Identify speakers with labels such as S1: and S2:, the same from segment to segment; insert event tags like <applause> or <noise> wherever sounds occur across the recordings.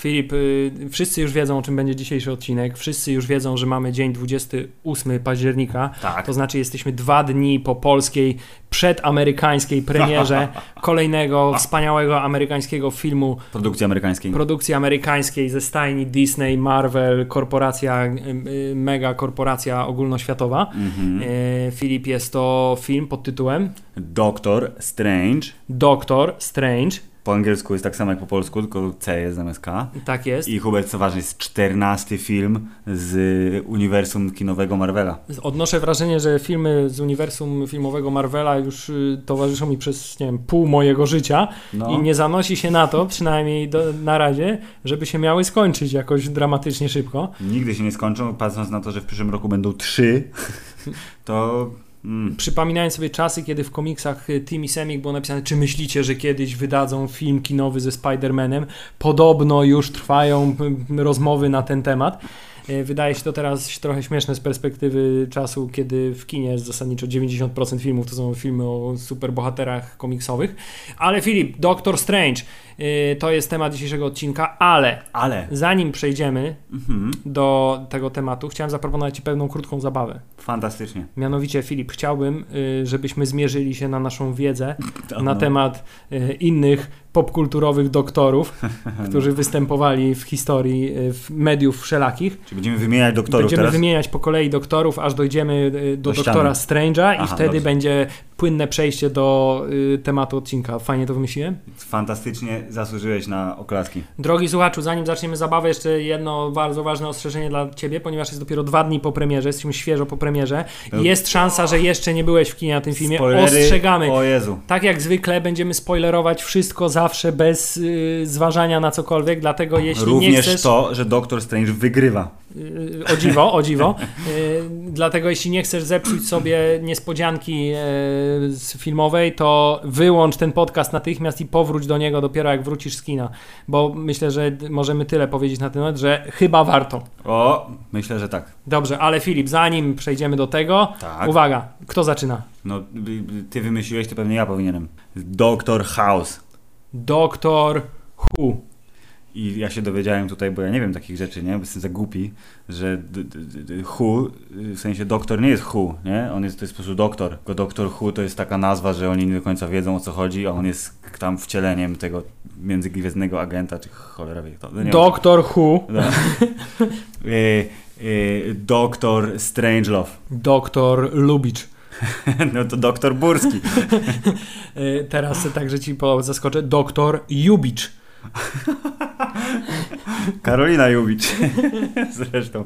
S1: Filip, y, wszyscy już wiedzą, o czym będzie dzisiejszy odcinek. Wszyscy już wiedzą, że mamy dzień 28 października.
S2: Tak.
S1: To znaczy, jesteśmy dwa dni po polskiej, przedamerykańskiej premierze <laughs> kolejnego wspaniałego amerykańskiego filmu
S2: Produkcji amerykańskiej.
S1: produkcji amerykańskiej ze stajni Disney, Marvel, korporacja, y, y, mega korporacja ogólnoświatowa. Y, Filip, jest to film pod tytułem
S2: Doctor Strange.
S1: Doctor Strange.
S2: Po angielsku jest tak samo jak po polsku, tylko C jest zamiast K.
S1: Tak jest.
S2: I Hubert, co ważne, jest czternasty film z uniwersum kinowego Marvela.
S1: Odnoszę wrażenie, że filmy z uniwersum filmowego Marvela już y, towarzyszą mi przez nie wiem, pół mojego życia
S2: No.
S1: i nie zanosi się na to, przynajmniej do, na razie, żeby się miały skończyć jakoś dramatycznie szybko.
S2: Nigdy się nie skończą, patrząc na to, że w przyszłym roku będą trzy, <laughs> to... Mm,
S1: sobie czasy, kiedy w komiksach y, Timmy Semik było napisane, czy myślicie, że kiedyś wydadzą film kinowy ze Spider-Manem? Podobno już trwają rozmowy na ten temat. Y, Wydaje się to teraz trochę śmieszne z perspektywy czasu, kiedy w kinie zasadniczo 90% filmów to są filmy o superbohaterach komiksowych. Ale Filip, Doctor Strange y, to jest temat dzisiejszego odcinka, ale
S2: ale...
S1: zanim przejdziemy
S2: Mhm,
S1: do tego tematu, chciałem zaproponować Ci pewną krótką zabawę.
S2: fantastycznie.
S1: Mianowicie, Filip, chciałbym, y, żebyśmy zmierzyli się na naszą wiedzę <laughs> na temat innych popkulturowych doktorów, <laughs> którzy występowali w historii y, w mediów wszelakich.
S2: Czyli będziemy wymieniać doktorów
S1: Będziemy
S2: teraz?
S1: wymieniać po kolei doktorów, aż dojdziemy y, do,
S2: Do
S1: doktora Strange'a i
S2: Aha,
S1: wtedy
S2: dobrze.
S1: będzie płynne przejście do y, tematu odcinka. Fajnie to wymyśliłem?
S2: Fantastycznie zasłużyłeś na oklaski.
S1: Drogi słuchaczu, zanim zaczniemy zabawę, jeszcze jedno bardzo ważne ostrzeżenie dla Ciebie, ponieważ jest dopiero dwa dni po premierze, jesteśmy świeżo po premierze i jest szansa, że jeszcze nie byłeś w kinie na tym filmie.
S2: Spoilery,
S1: Ostrzegamy.
S2: O Jezu.
S1: Tak jak zwykle będziemy spoilerować wszystko zawsze bez y, zważania na cokolwiek, dlatego jeśli nie
S2: Również
S1: chcesz...
S2: to, że Doctor Strange wygrywa.
S1: O dziwo, o dziwo. Y, Dlatego jeśli nie chcesz zepsuć sobie niespodzianki z filmowej, to wyłącz ten podcast natychmiast i powróć do niego dopiero jak wrócisz z kina. Bo myślę, że możemy tyle powiedzieć na ten temat, że chyba warto.
S2: O, myślę, że tak.
S1: Dobrze, ale Filip, zanim przejdziemy do tego,
S2: Tak.
S1: uwaga, kto zaczyna?
S2: No, y, y, ty wymyśliłeś, to pewnie ja powinienem. Doctor House.
S1: Doktor Who.
S2: I ja się dowiedziałem tutaj, bo ja nie wiem takich rzeczy, nie? Bo jestem za głupi, że d- d- d- Who, y, w sensie doktor nie jest Who, nie? On jest, to jest po prostu doktor. Tylko doktor Who to jest taka nazwa, że oni nie do końca wiedzą o co chodzi, a on jest tam wcieleniem tego międzygwiezdnego agenta, czy cholera wie kto. No.
S1: Doktor Who.
S2: No. <laughs> y, y, doktor Strangelove.
S1: Doktor Lubicz. <laughs>
S2: No to doktor Burski. <laughs>
S1: Y, Teraz także ci zaskoczę. Doktor Jubicz.
S2: Karolina Jubicz. <laughs> Zresztą.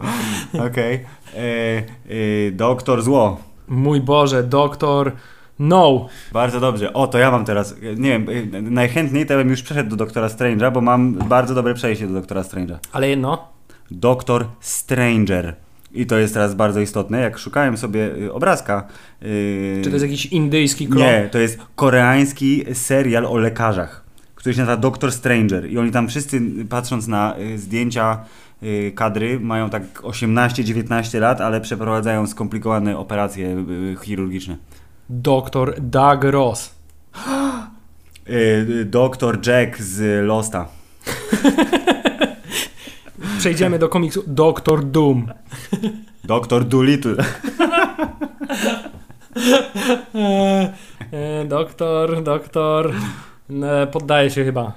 S2: Okej. Y, y, Doktor Zło.
S1: Mój Boże, doktor No.
S2: Bardzo dobrze. O, to ja mam teraz. Nie wiem, najchętniej to bym już przeszedł do doktora Strange'a, bo mam bardzo dobre przejście do doktora Strange'a.
S1: Ale jedno.
S2: Doktor Stranger. I to jest teraz bardzo istotne. Jak szukałem sobie y, obrazka. y,
S1: Czy to jest jakiś indyjski klon?
S2: Nie, to jest koreański serial o lekarzach, który się nazywa Doctor Stranger. I oni tam wszyscy, patrząc na y, zdjęcia y, kadry, mają tak 18-19 lat, ale przeprowadzają skomplikowane operacje y, chirurgiczne.
S1: Doktor Doug Ross.
S2: Doktor Jack z Losta. <laughs>
S1: Przejdziemy do komiksu Doktor Doom.
S2: Doktor Doolittle. <laughs>
S1: E, e, doktor, doktor. E, poddaje się chyba.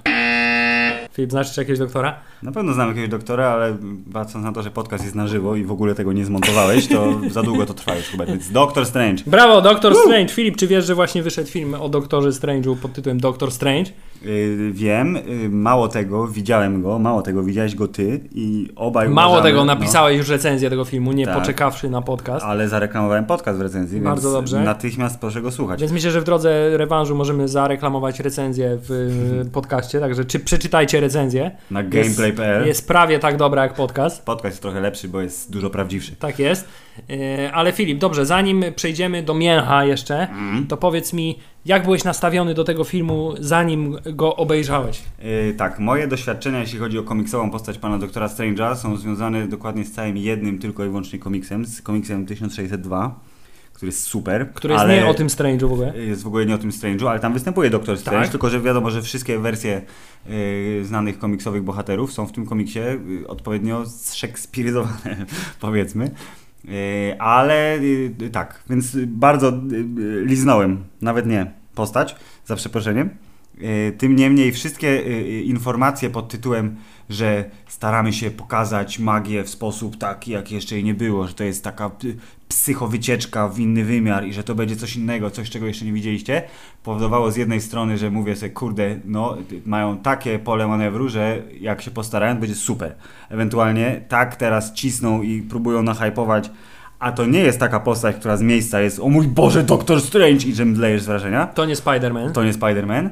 S1: Filip, znasz jeszcze jakiegoś doktora?
S2: Na pewno znam jakiegoś doktora, ale patrząc na to, że podcast jest na żywo i w ogóle tego nie zmontowałeś, to <laughs> za długo to trwa już chyba. Więc Doktor Strange.
S1: Brawo, Doktor Strange. Filip, czy wiesz, że właśnie wyszedł film o Doktorze Strange'u pod tytułem Doktor Strange?
S2: Y, wiem, y, mało tego, widziałem go, mało tego, widziałeś go ty i obaj
S1: Mało
S2: uważamy,
S1: tego,
S2: no,
S1: napisałeś już recenzję tego filmu, nie
S2: Tak.
S1: poczekawszy na podcast.
S2: ale zareklamowałem podcast w recenzji,
S1: Bardzo
S2: więc
S1: dobrze.
S2: natychmiast proszę go słuchać.
S1: Więc myślę, że w drodze rewanżu możemy zareklamować recenzję w y, <laughs> podcaście, także czy przeczytajcie recenzję.
S2: Na
S1: Jest-
S2: gameplay.pl
S1: Jest prawie tak dobra jak podcast.
S2: podcast jest trochę lepszy, bo jest dużo prawdziwszy.
S1: Tak jest. E, Ale Filip, dobrze, zanim przejdziemy do mięcha jeszcze,
S2: Mhm.
S1: to powiedz mi, jak byłeś nastawiony do tego filmu, zanim go obejrzałeś?
S2: Yy, tak, moje doświadczenia, jeśli chodzi o komiksową postać pana doktora Strange'a, są związane dokładnie z całym jednym, tylko i wyłącznie komiksem, z komiksem 1602, który jest super.
S1: Który jest
S2: ale
S1: nie o tym Strange'u w ogóle.
S2: Jest w ogóle nie o tym Strange'u, ale tam występuje Doktor Strange,
S1: Tak.
S2: tylko że wiadomo, że wszystkie wersje yy, znanych komiksowych bohaterów są w tym komiksie odpowiednio zszekspiryzowane, <laughs> powiedzmy. Yy, ale yy, tak, więc bardzo yy, liznąłem, nawet nie postać, za przeproszeniem. Tym niemniej wszystkie informacje pod tytułem, że staramy się pokazać magię w sposób taki, jak jeszcze jej nie było, że to jest taka psychowycieczka w inny wymiar i że to będzie coś innego, coś czego jeszcze nie widzieliście, powodowało z jednej strony, że mówię sobie, kurde, no mają takie pole manewru, że jak się postarają, będzie super. Ewentualnie tak teraz cisną i próbują nahypować a to nie jest taka postać, która z miejsca jest o mój Boże, Doktor Strange i że mdlejesz z wrażenia
S1: To nie Spider-Man.
S2: to nie Spider-Man,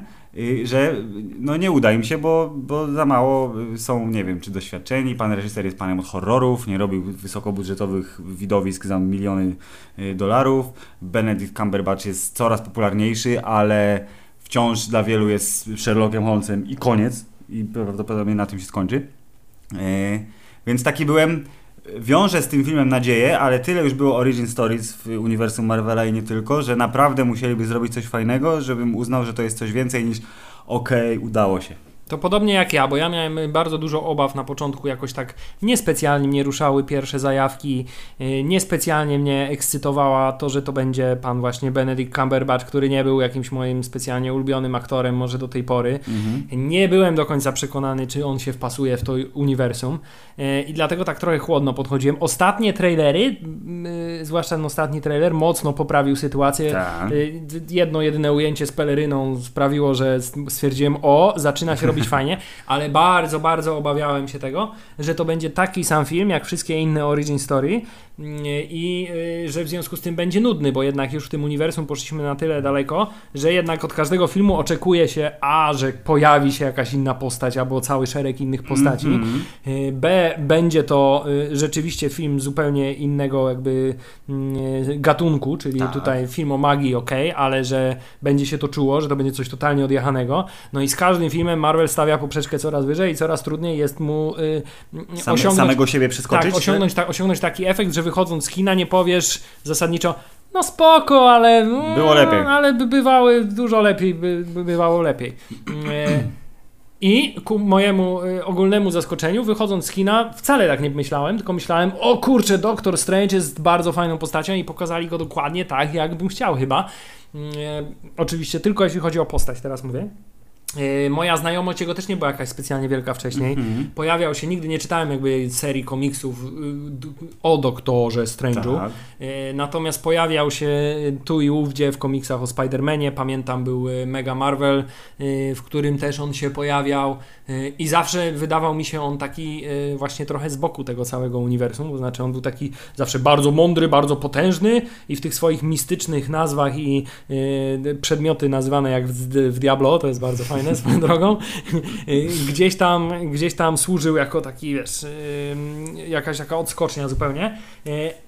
S2: że no nie uda im się, bo, bo za mało y, są, nie wiem, czy doświadczeni. Pan reżyser jest panem od horrorów, nie robił wysokobudżetowych widowisk za miliony y, dolarów. Benedict Cumberbatch jest coraz popularniejszy, ale wciąż dla wielu jest Sherlockiem Holmesem i koniec. I prawdopodobnie na tym się skończy. Y, Więc taki byłem. Wiążę z tym filmem nadzieję, ale tyle już było Origin Stories w uniwersum Marvela i nie tylko, że naprawdę musieliby zrobić coś fajnego, żebym uznał, że to jest coś więcej niż okej, udało się.
S1: To podobnie jak ja, bo ja miałem bardzo dużo obaw na początku, jakoś tak niespecjalnie mnie ruszały pierwsze zajawki, yy, niespecjalnie mnie ekscytowała to, że to będzie pan właśnie Benedict Cumberbatch, który nie był jakimś moim specjalnie ulubionym aktorem może do tej pory. Nie byłem do końca przekonany, czy on się wpasuje w to uniwersum yy, i dlatego tak trochę chłodno podchodziłem. Ostatnie trailery, yy, zwłaszcza ten ostatni trailer, mocno poprawił sytuację. Y, Jedno jedyne ujęcie z peleryną sprawiło, że stwierdziłem, o, zaczyna się <laughs> robić fajnie, ale bardzo, bardzo obawiałem się tego, że to będzie taki sam film, jak wszystkie inne Origin Story i y, że w związku z tym będzie nudny, bo jednak już w tym uniwersum poszliśmy na tyle daleko, że jednak od każdego filmu oczekuje się a, że pojawi się jakaś inna postać albo cały szereg innych postaci,
S2: Mhm.
S1: Y, B, będzie to y, rzeczywiście film zupełnie innego jakby y, gatunku, czyli
S2: Tak.
S1: tutaj film o magii, ok, ale że będzie się to czuło, że to będzie coś totalnie odjechanego. No i z każdym filmem Marvel stawia poprzeczkę coraz wyżej i coraz trudniej jest mu
S2: Same,
S1: osiągnąć,
S2: samego siebie przeskoczyć?
S1: tak, osiągnąć, ta, osiągnąć taki efekt, że wychodząc z kina nie powiesz zasadniczo no spoko, ale mm,
S2: Było lepiej.
S1: ale by bywały dużo lepiej, by, by bywało lepiej. E, I ku mojemu y, ogólnemu zaskoczeniu, wychodząc z kina, wcale tak nie myślałem, tylko myślałem, o kurczę, Doktor Strange jest bardzo fajną postacią i pokazali go dokładnie tak, jak bym chciał chyba. Mm, e, oczywiście tylko jeśli chodzi o postać, teraz mówię. E, Moja znajomość jego też nie była jakaś specjalnie wielka wcześniej.
S2: Mhm.
S1: Pojawiał się, nigdy nie czytałem jakby serii komiksów y, o Doktorze Strange'u.
S2: Tak.
S1: E, Natomiast pojawiał się tu i ówdzie w komiksach o Spider-Manie. Pamiętam, był Mega Marvel, w którym też on się pojawiał. I zawsze wydawał mi się on taki e, właśnie trochę z boku tego całego uniwersum. To znaczy, on był taki zawsze bardzo mądry, bardzo potężny i w tych swoich mistycznych nazwach i e, przedmioty nazywane jak w, Diablo, to jest bardzo fajne <laughs> swoją drogą. e, Gdzieś tam, gdzieś tam służył jako taki, wiesz, jakaś taka odskocznia zupełnie.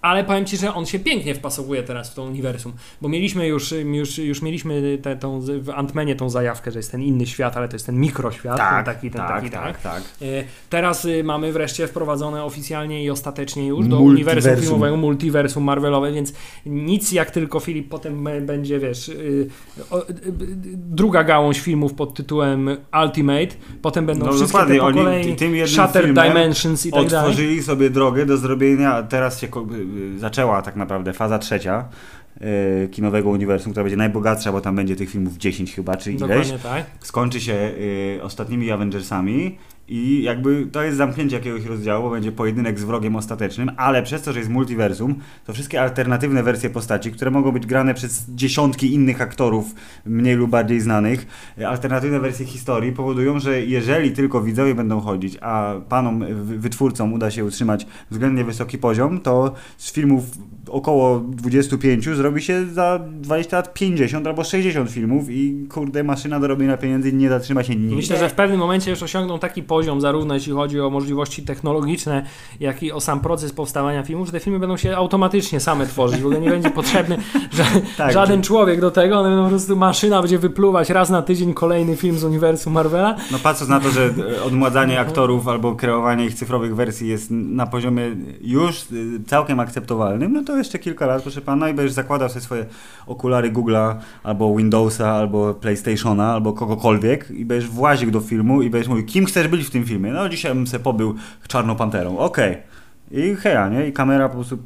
S1: Ale powiem Ci, że on się pięknie wpasowuje teraz w to uniwersum, bo mieliśmy już, już, już mieliśmy te, tą, w Antmenie tą zajawkę, że jest ten inny świat, ale to jest ten mikroświat,
S2: Tak,
S1: ten taki, ten
S2: tak,
S1: taki,
S2: tak, tak.
S1: E, Teraz y, mamy wreszcie wprowadzone oficjalnie i ostatecznie już do uniwersum filmowego, multiversum Marvelowe, więc nic jak tylko Filip potem będzie, wiesz, y, y, y, druga gałąź filmów pod tytułem Ultimate, potem będą
S2: No
S1: wszystkie
S2: dokładnie,
S1: te po kolei
S2: tym
S1: Shattered Dimensions i tak dalej.
S2: Otworzyli sobie drogę do zrobienia, teraz się y, zaczęła tak naprawdę faza trzecia y, kinowego uniwersum, która będzie najbogatsza, bo tam będzie tych filmów 10 chyba, czy ileś.
S1: Dokładnie tak.
S2: Skończy się y, ostatnimi Avengersami i jakby to jest zamknięcie jakiegoś rozdziału, bo będzie pojedynek z wrogiem ostatecznym, ale przez to, że jest multiversum, to wszystkie alternatywne wersje postaci, które mogą być grane przez dziesiątki innych aktorów, mniej lub bardziej znanych, alternatywne wersje historii powodują, że jeżeli tylko widzowie będą chodzić, a panom wy- wytwórcom uda się utrzymać względnie wysoki poziom, to z filmów około 25 zrobi się za 20 lat 50 albo 60 filmów i kurde, maszyna do robienia pieniędzy nie zatrzyma się nigdy.
S1: Myślę, że w pewnym momencie już osiągną taki poziom, zarówno jeśli chodzi o możliwości technologiczne, jak i o sam proces powstawania filmu, że te filmy będą się automatycznie same tworzyć. W ogóle nie będzie potrzebny <laughs> że,
S2: Tak,
S1: żaden człowiek do tego, one będą po prostu maszyna będzie wypluwać raz na tydzień kolejny film z uniwersum Marvela.
S2: No patrząc na to, że odmładzanie aktorów albo kreowanie ich cyfrowych wersji jest na poziomie już y, całkiem akceptowalnym, no to jeszcze kilka lat, proszę pana, i będziesz zakładał sobie swoje okulary Google'a, albo Windowsa, albo PlayStationa, albo kogokolwiek i będziesz właził do filmu i będziesz mówił, kim chcesz być w tym filmie? No dzisiaj bym se pobył Czarną Panterą, okej. I heja, nie? I kamera po prostu...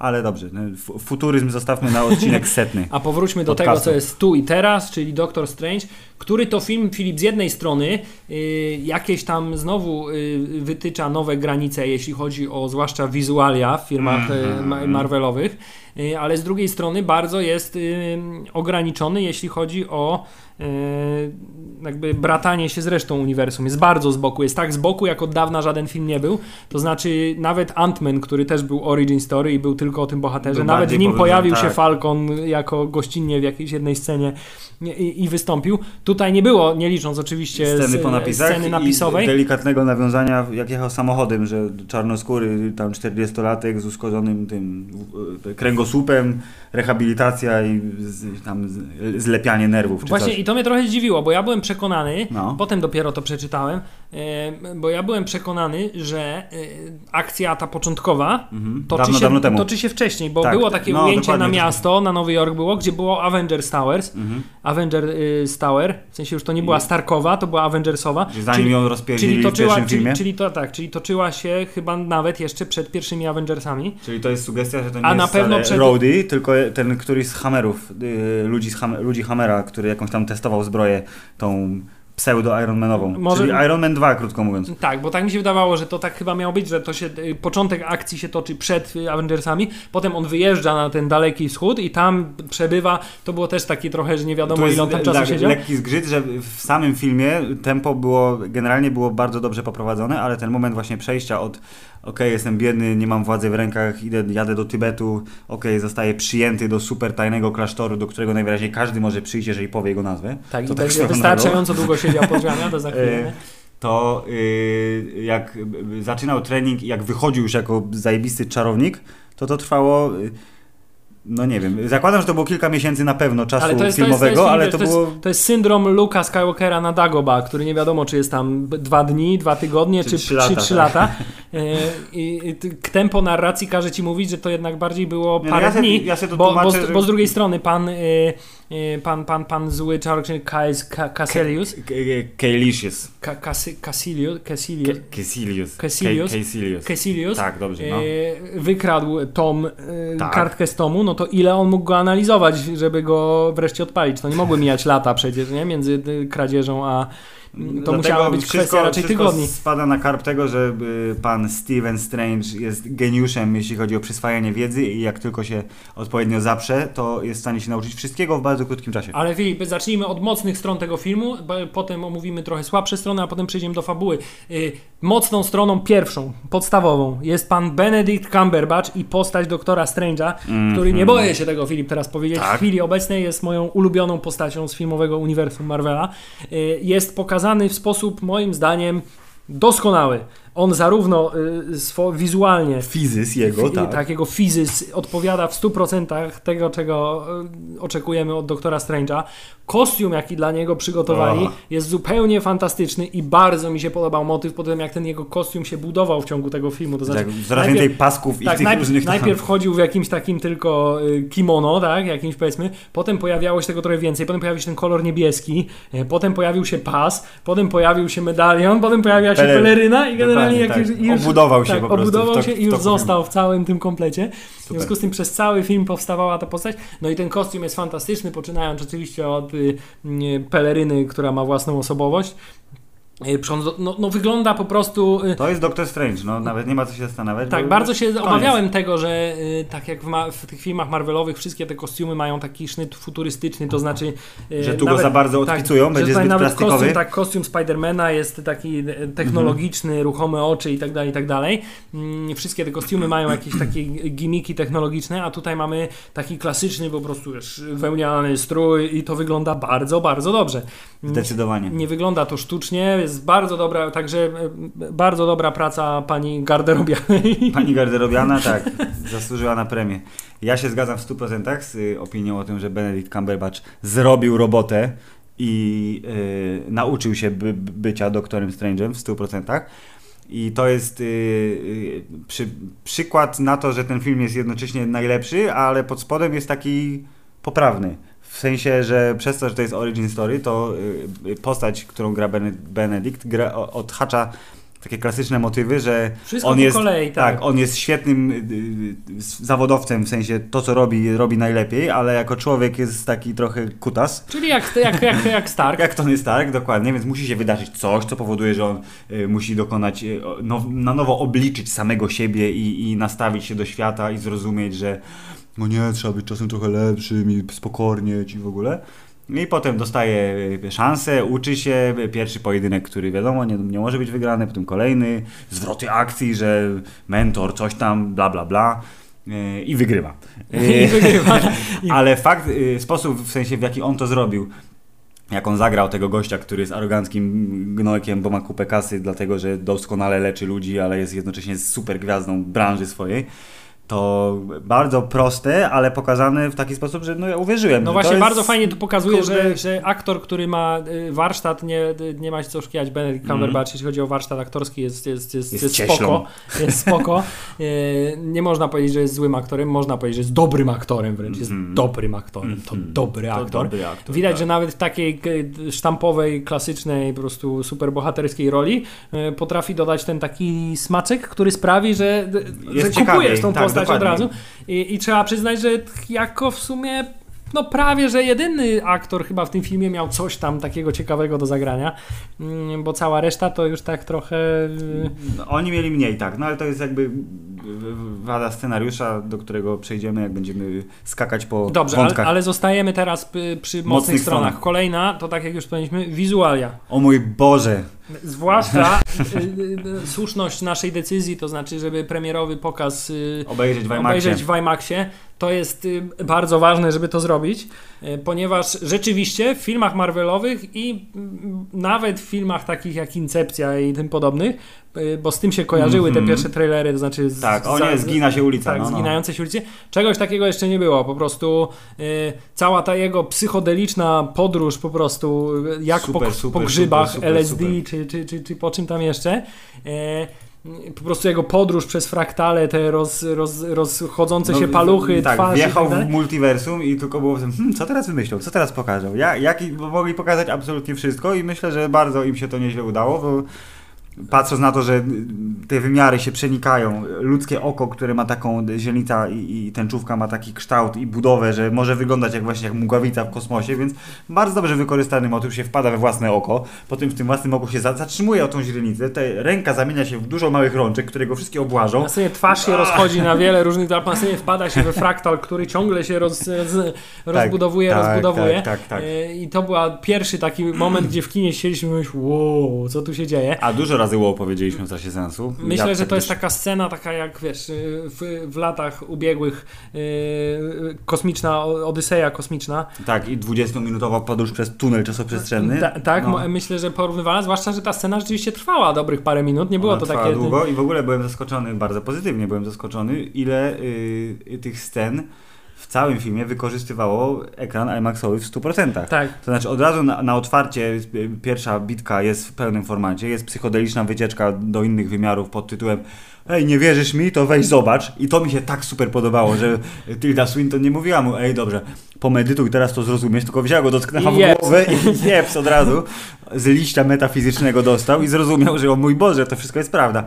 S2: Ale dobrze, no, fu- futuryzm zostawmy na odcinek <laughs> setny.
S1: A powróćmy do
S2: Podcastu.
S1: tego, co jest tu i teraz, czyli Doctor Strange, który to film, Filip, z jednej strony y, jakieś tam znowu y, wytycza nowe granice, jeśli chodzi o zwłaszcza wizualia w firmach y, ma- Marvelowych, y, ale z drugiej strony bardzo jest ograniczony, jeśli chodzi o jakby bratanie się z resztą uniwersum. Jest bardzo z boku, jest tak z boku, jak od dawna żaden film nie był. To znaczy nawet Ant-Man, który też był origin story i był tylko o tym bohaterze, nawet w nim pojawił się
S2: tak.
S1: Falcon jako gościnnie w jakiejś jednej scenie nie- i, i wystąpił. Tutaj nie było, nie licząc oczywiście
S2: sceny po napisach
S1: sceny napisowej.
S2: i delikatnego nawiązania jak jechał samochodem, że czarnoskóry tam 40-latek z uszkodzonym tym e, kręgosłupem, rehabilitacja i z, tam zlepianie nerwów
S1: Właśnie
S2: coś.
S1: i to mnie trochę zdziwiło, bo ja byłem przekonany,
S2: No.
S1: potem dopiero to przeczytałem, bo ja byłem przekonany, że e, akcja ta początkowa
S2: Mhm.
S1: toczy,
S2: Dawno,
S1: się,
S2: dawno temu.
S1: toczy się wcześniej, bo
S2: Tak,
S1: było
S2: tak.
S1: takie
S2: No,
S1: ujęcie na
S2: to-
S1: miasto, na Nowy Jork było, gdzie było Avengers Towers,
S2: Mhm.
S1: Avengers Tower, w sensie już to nie była Starkowa, to była Avengersowa.
S2: Czyli zanim ją rozpierdzili
S1: czyli
S2: w
S1: toczyła,
S2: pierwszym
S1: czyli,
S2: filmie?
S1: czyli to tak, czyli toczyła się chyba nawet jeszcze przed pierwszymi Avengersami.
S2: Czyli to jest sugestia, że to nie
S1: A
S2: jest
S1: na pewno
S2: wcale
S1: przed-
S2: Rhodey, tylko ten któryś z Hammerów, y, ludzi, z Ham ludzi Hammera, który jakąś tam testował zbroję, tą pseudo-Ironmanową.
S1: Może-
S2: Czyli Iron Man 2, krótko mówiąc.
S1: Tak, bo tak mi się wydawało, że to tak chyba miało być, że to się y, początek akcji się toczy przed y, Avengersami, potem on wyjeżdża na ten daleki wschód i tam przebywa. To było też takie trochę, że nie wiadomo ile on tam czasu siedział.
S2: lekki zgrzyt, że w samym filmie tempo było, generalnie było bardzo dobrze poprowadzone, ale ten moment właśnie przejścia od okej, jestem biedny, nie mam władzy w rękach, idę, jadę do Tybetu, okej, zostaję przyjęty do super tajnego klasztoru, do którego najwyraźniej każdy może przyjść, jeżeli powie jego nazwę.
S1: Tak,
S2: To
S1: i
S2: tak
S1: wystarczająco długo siedział pod to za <laughs> chwilę.
S2: E,
S1: nie?
S2: to y, jak zaczynał trening i jak wychodził już jako zajebisty czarownik, to to trwało, y, no nie wiem, zakładam, że to było kilka miesięcy na pewno czasu
S1: Ale to jest, to jest,
S2: filmowego,
S1: to jest,
S2: ale
S1: wiesz,
S2: to,
S1: to,
S2: było...
S1: jest, to jest syndrom Luka Skywalkera na Dagoba, który nie wiadomo, czy jest tam dwa dni, dwa tygodnie,
S2: Czy
S1: czy
S2: trzy
S1: trzy,
S2: lata,
S1: trzy
S2: tak.
S1: lata. <laughs> E, I, tempo narracji każe ci mówić, że to jednak bardziej było
S2: no
S1: parę
S2: ja
S1: dni,
S2: ja
S1: bo, bo,
S2: tłumaczę,
S1: z,
S2: że-
S1: bo z drugiej strony pan, y, y, pan, pan, pan zły Casy- Cassilius, Cassilius,
S2: Caecilius.
S1: Caecilius.
S2: Caecilius.
S1: Cassilius
S2: Tak, dobrze, no.
S1: e, wykradł tom, e,
S2: Tak.
S1: kartkę z tomu, no to ile on mógł go analizować, żeby go wreszcie odpalić? To nie mogły mijać lata przecież, nie? Między kradzieżą a to musiała być
S2: wszystko,
S1: kwestia raczej tygodni.
S2: spada na karp tego, że y, pan Steven Strange jest geniuszem, jeśli chodzi o przyswajanie wiedzy i jak tylko się odpowiednio zaprze, to jest w stanie się nauczyć wszystkiego w bardzo krótkim czasie.
S1: Ale Filip, zacznijmy od mocnych stron tego filmu, potem omówimy trochę słabsze strony, a potem przejdziemy do fabuły. Mocną stroną pierwszą, podstawową, jest pan Benedict Cumberbatch i postać doktora Strange'a, który nie boję się tego, Filip, teraz powiedzieć.
S2: Tak.
S1: w chwili obecnej jest moją ulubioną postacią z filmowego uniwersum Marvela. Y, jest pokazany w sposób, moim zdaniem, doskonały. On zarówno y, wizualnie
S2: Fizys jego,
S1: Fi-
S2: tak.
S1: Takiego fizys odpowiada w 100% tego, czego y, oczekujemy od doktora Strange'a. Kostium, jaki dla niego przygotowali,
S2: O.
S1: jest zupełnie fantastyczny i bardzo mi się podobał motyw po tym, jak ten jego kostium się budował w ciągu tego filmu. To znaczy,
S2: tak coraz więcej pasków i
S1: tak,
S2: tych
S1: najpierw,
S2: różnych tam-
S1: najpierw chodził w jakimś takim tylko y, kimono, tak, jakimś powiedzmy, potem pojawiało się tego trochę więcej, potem pojawił się ten kolor niebieski, e, potem pojawił się pas, potem pojawił się medalion, potem pojawiła się
S2: Peler-
S1: peleryna i generalnie jak
S2: Dokładnie,
S1: już,
S2: tak.
S1: i już
S2: Obudował się
S1: tak,
S2: po prostu
S1: obudował
S2: w
S1: się
S2: w
S1: i już został w całym tym komplecie. W
S2: Super.
S1: związku z tym przez cały film powstawała ta postać. No i ten kostium jest fantastyczny, poczynając oczywiście od y, y, peleryny, która ma własną osobowość. Y, no, no wygląda po prostu... y,
S2: To jest Doctor Strange, no nawet nie ma co się zastanawiać.
S1: Tak, bardzo się
S2: koniec.
S1: obawiałem tego, że y, tak jak w, ma- w tych filmach Marvelowych wszystkie te kostiumy mają taki sznyt futurystyczny, to znaczy...
S2: Że tu go za bardzo odpicują,
S1: że
S2: będzie zbyt
S1: nawet
S2: plastikowy.
S1: Kostium, tak, kostium Spidermana jest taki technologiczny, ruchome oczy i tak dalej, i tak dalej. Mm, Wszystkie te kostiumy mają jakieś takie gimiki technologiczne, a tutaj mamy taki klasyczny po prostu wiesz, wełniany strój i to wygląda bardzo, bardzo dobrze.
S2: Zdecydowanie.
S1: Nie wygląda to sztucznie, jest bardzo dobra, także e, bardzo dobra praca pani garderobianej.
S2: Pani garderobiana, <laughs> tak, zasłużyła na premię. Ja się zgadzam w 100% z y, opinią o tym, że Benedict Cumberbatch zrobił robotę i y, nauczył się by, bycia doktorem Strange'em w 100%. I to jest przy, przykład na to, że ten film jest jednocześnie najlepszy, ale pod spodem jest taki poprawny. W sensie, że przez to, że to jest origin story, to y, postać, którą gra Bene- Benedict, gra, odhacza takie klasyczne motywy, że
S1: Wszystko
S2: on jest,
S1: kolei, tak.
S2: on jest świetnym y, y, zawodowcem, w sensie to, co robi, robi najlepiej, ale jako człowiek jest taki trochę kutas.
S1: Czyli jak, jak, jak, jak Stark. <laughs>
S2: Jak Tony Stark, dokładnie, więc musi się wydarzyć coś, co powoduje, że on y, musi dokonać, y, o- now, na nowo obliczyć samego siebie i, i nastawić się do świata i zrozumieć, że no nie, trzeba być czasem trochę lepszym i spokornieć i w ogóle. I potem dostaje y, szansę, uczy się, y, pierwszy pojedynek, który wiadomo nie, nie może być wygrany, potem kolejny, zwroty akcji, że mentor, coś tam, bla bla bla y, i wygrywa. <laughs>
S1: I wygrywa. I- <laughs>
S2: Ale fakt, sposób w sensie w jaki on to zrobił, jak on zagrał tego gościa, który jest aroganckim gnojkiem, bo ma kupę kasy, dlatego że doskonale leczy ludzi, ale jest jednocześnie super gwiazdą branży swojej. To bardzo proste, ale pokazane w taki sposób, że no ja uwierzyłem.
S1: No właśnie,
S2: jest,
S1: bardzo fajnie to pokazuje,
S2: kurde-
S1: że, że aktor, który ma y, warsztat, nie, nie ma się co oszukiwać, Benedict Cumberbatch, jeśli chodzi o warsztat aktorski, jest, jest, jest,
S2: Jest
S1: jest, spoko. <laughs> Jest spoko. Y, Nie można powiedzieć, że jest złym aktorem, można powiedzieć, że jest dobrym aktorem wręcz, jest
S2: Mhm.
S1: dobrym aktorem, to
S2: Mhm.
S1: dobry
S2: To
S1: aktor.
S2: dobry aktor,
S1: Widać,
S2: tak.
S1: że nawet w takiej sztampowej, klasycznej, po prostu superbohaterskiej roli y, potrafi dodać ten taki smaczek, który sprawi, że, że kupujesz tą
S2: tak,
S1: postać od
S2: dokładnie.
S1: razu. I, I trzeba przyznać, że jako w sumie no prawie, że jedyny aktor chyba w tym filmie miał coś tam takiego ciekawego do zagrania, mm, bo cała reszta to już tak trochę... y,
S2: No, Oni mieli mniej, tak, no ale to jest jakby wada scenariusza, do którego przejdziemy, jak będziemy skakać po
S1: Dobrze, ale,
S2: wątkach.
S1: ale zostajemy teraz przy, mocnych,
S2: Mocnych
S1: stronach.
S2: stronach.
S1: Kolejna, to tak jak już wspomnieliśmy, wizualia.
S2: O mój Boże,
S1: Zwłaszcza y, y, y, słuszność naszej decyzji, to znaczy, żeby premierowy pokaz
S2: obejrzeć w IMAXie.
S1: obejrzeć w IMAXie. To jest bardzo ważne, żeby to zrobić, ponieważ rzeczywiście w filmach Marvelowych i mm, nawet w filmach takich jak Incepcja i tym podobnych, bo z tym się kojarzyły
S2: Mhm.
S1: te pierwsze trailery, to znaczy z,
S2: Tak, o nie, zgina się ulica.
S1: tak,
S2: no, no.
S1: zginające się ulicy. Czegoś takiego jeszcze nie było. Po prostu y, cała ta jego psychodeliczna podróż, po prostu y, jak
S2: Super,
S1: po,
S2: super,
S1: po grzybach
S2: super,
S1: LSD. Czy, czy, czy, czy po czym tam jeszcze. Y, po prostu jego podróż przez fraktale, te roz, roz, rozchodzące się
S2: No,
S1: paluchy,
S2: tak,
S1: twarz i
S2: wjechał
S1: tak
S2: w multiversum i tylko było w tym, hmm, co teraz wymyślą, co teraz pokażą. Ja, jak, mogli pokazać absolutnie wszystko i myślę, że bardzo im się to nieźle udało, bo patrząc na to, że te wymiary się przenikają, ludzkie oko, które ma taką źrenica i, i tęczówka ma taki kształt i budowę, że może wyglądać jak właśnie jak mgławica w kosmosie, więc bardzo dobrze wykorzystany motyw się wpada we własne oko, potem w tym własnym oku się za, zatrzymuje o tą źrenicę, ta ręka zamienia się w dużo małych rączek, które go wszystkie obłażą.
S1: Następnie twarz się rozchodzi na wiele różnych drap, następnie wpada się we fraktal, który ciągle się roz, z, rozbudowuje,
S2: tak,
S1: rozbudowuje.
S2: tak, tak, tak.
S1: E, I to był pierwszy taki moment, gdzie w kinie siedzieliśmy i myśleliśmy, wow, co tu się dzieje.
S2: A dużo razy wow powiedzieliśmy w czasie seansu.
S1: Myślę,
S2: Ja
S1: że to jest
S2: też-
S1: taka scena, taka jak wiesz, y, w, w latach ubiegłych y, kosmiczna, Odyseja kosmiczna.
S2: Tak, i 20-minutowa podróż przez tunel czasoprzestrzenny.
S1: Ta, tak,
S2: No.
S1: myślę, że porównywalna, zwłaszcza, że ta scena rzeczywiście trwała dobrych parę minut, nie było
S2: Ona
S1: to takie...
S2: długo i w ogóle byłem zaskoczony, bardzo pozytywnie byłem zaskoczony, ile y, tych scen całym filmie wykorzystywało ekran IMAXowy w 100%.
S1: Tak.
S2: To znaczy od razu na, na otwarcie y, pierwsza bitka jest w pełnym formacie, jest psychodeliczna wycieczka do innych wymiarów pod tytułem Ej, nie wierzysz mi, to weź zobacz. I to mi się tak super podobało, że Tilda Swinton nie mówiła mu, ej dobrze, pomedytuj, teraz to zrozumiesz, tylko wzięła go, dotknęła w
S1: Jeps.
S2: głowę i jeps <laughs> od razu z liścia metafizycznego dostał i zrozumiał, że o mój Boże, to wszystko jest prawda.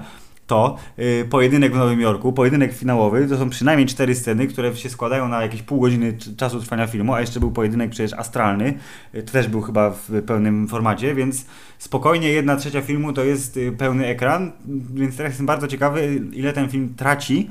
S2: To y, pojedynek w Nowym Jorku, pojedynek finałowy, to są przynajmniej cztery sceny, które się składają na jakieś pół godziny czasu trwania filmu, a jeszcze był pojedynek przecież astralny, y, to też był chyba w pełnym formacie, więc spokojnie jedna trzecia filmu to jest y, pełny ekran, więc teraz jestem bardzo ciekawy, ile ten film traci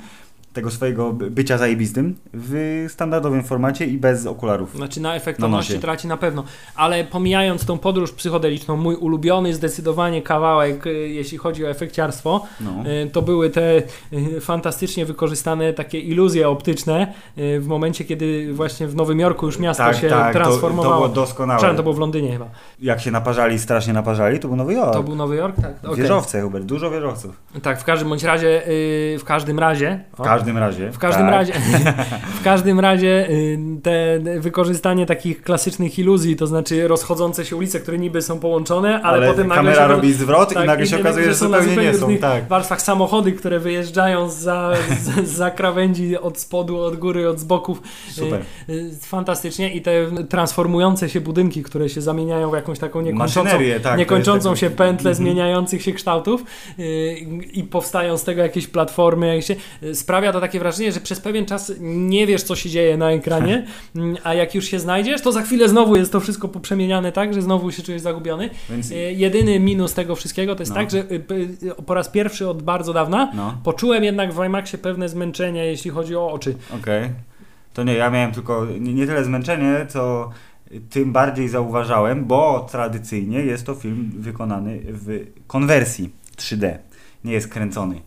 S2: tego swojego by- bycia zajebistym w standardowym formacie i bez okularów.
S1: Znaczy na
S2: Na
S1: efektowności
S2: nosie.
S1: traci na pewno. Ale pomijając tą podróż psychodeliczną, mój ulubiony zdecydowanie kawałek, y, jeśli chodzi o efekciarstwo,
S2: No.
S1: y, to były te y, fantastycznie wykorzystane takie iluzje optyczne w momencie, kiedy właśnie w Nowym Jorku już miasto
S2: Tak,
S1: się
S2: tak, to, to
S1: transformowało.
S2: było doskonałe.
S1: Przepraszam, to było w Londynie chyba.
S2: Jak się naparzali, strasznie naparzali, to był Nowy Jork.
S1: To był Nowy Jork? Tak. okej.
S2: Wieżowce, Hubert, dużo wieżowców.
S1: Tak, w każdym bądź razie, w każdym razie.
S2: W każdym razie.
S1: W każdym
S2: tak.
S1: razie, <laughs> w każdym razie y, te wykorzystanie takich klasycznych iluzji, to znaczy rozchodzące się ulice, które niby są połączone, ale,
S2: Ale
S1: potem nagle
S2: kamera
S1: się
S2: robi zwrot
S1: tak,
S2: i nagle się okazuje, że
S1: na
S2: zupełnie nie są. Tak.
S1: warstwach samochody, które wyjeżdżają za, <laughs> z, za krawędzi od spodu, od góry, od z boków.
S2: Super.
S1: Y, y, Fantastycznie i te transformujące się budynki, które się zamieniają w jakąś taką niekończącą,
S2: tak,
S1: niekończącą się pętlę
S2: Mhm.
S1: zmieniających się kształtów y, i powstają z tego jakieś platformy. jakieś się, y, sprawia to takie wrażenie, że przez pewien czas nie wiesz, co się dzieje na ekranie, <laughs> mm, a jak już się znajdziesz, to za chwilę znowu jest to wszystko poprzemieniane tak, że znowu się czujesz zagubiony.
S2: Więc,
S1: Y, Jedyny minus tego wszystkiego to jest
S2: No.
S1: tak, że y, y, po raz pierwszy od bardzo dawna
S2: no,
S1: poczułem jednak w IMAXie pewne zmęczenie, jeśli chodzi o oczy.
S2: okej. To nie, ja miałem tylko nie, tyle zmęczenie, co tym bardziej zauważałem, bo tradycyjnie jest to film wykonany w konwersji 3D. Nie jest kręcony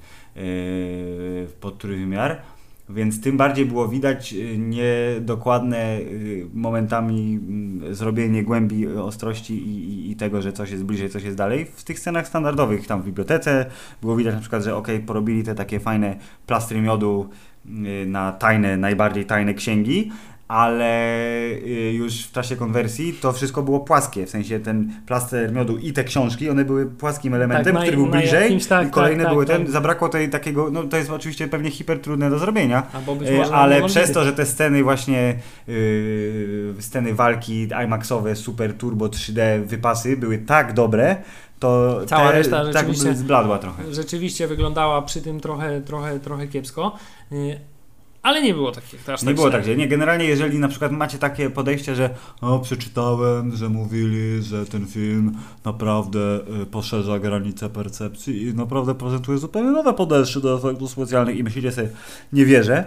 S2: pod trójwymiar. Więc tym bardziej było widać yy, niedokładne yy, momentami mm, zrobienie głębi yy, ostrości i, i, i tego, że coś jest bliżej, coś jest dalej. W tych scenach standardowych, tam w bibliotece, było widać na przykład, że ok, porobili te takie fajne plastry miodu yy, na tajne, najbardziej tajne księgi, ale yy, już w czasie konwersji to wszystko było płaskie, w sensie ten plaster miodu i te książki, one były płaskim elementem,
S1: na-
S2: który był bliżej
S1: jakimś- tak,
S2: i kolejne
S1: tak,
S2: były
S1: tak,
S2: ten,
S1: tak.
S2: zabrakło tej takiego, no to jest oczywiście pewnie hiper trudne do zrobienia,
S1: może
S2: ale przez to, że te sceny właśnie, yy, sceny walki IMAXowe, super turbo 3D wypasy były tak dobre, to
S1: Cała
S2: te,
S1: reszta
S2: tak
S1: rzeczywiście-
S2: zbladła trochę.
S1: rzeczywiście wyglądała przy tym trochę, trochę, trochę kiepsko. Ale nie było takich. Aż
S2: Nie
S1: tak
S2: było
S1: źle.
S2: tak, że nie, generalnie jeżeli na przykład macie takie podejście, że o, przeczytałem, że mówili, że ten film naprawdę y, poszerza granice percepcji i naprawdę prezentuje zupełnie nowe podejście do efektów specjalnych i myślicie sobie, nie wierzę,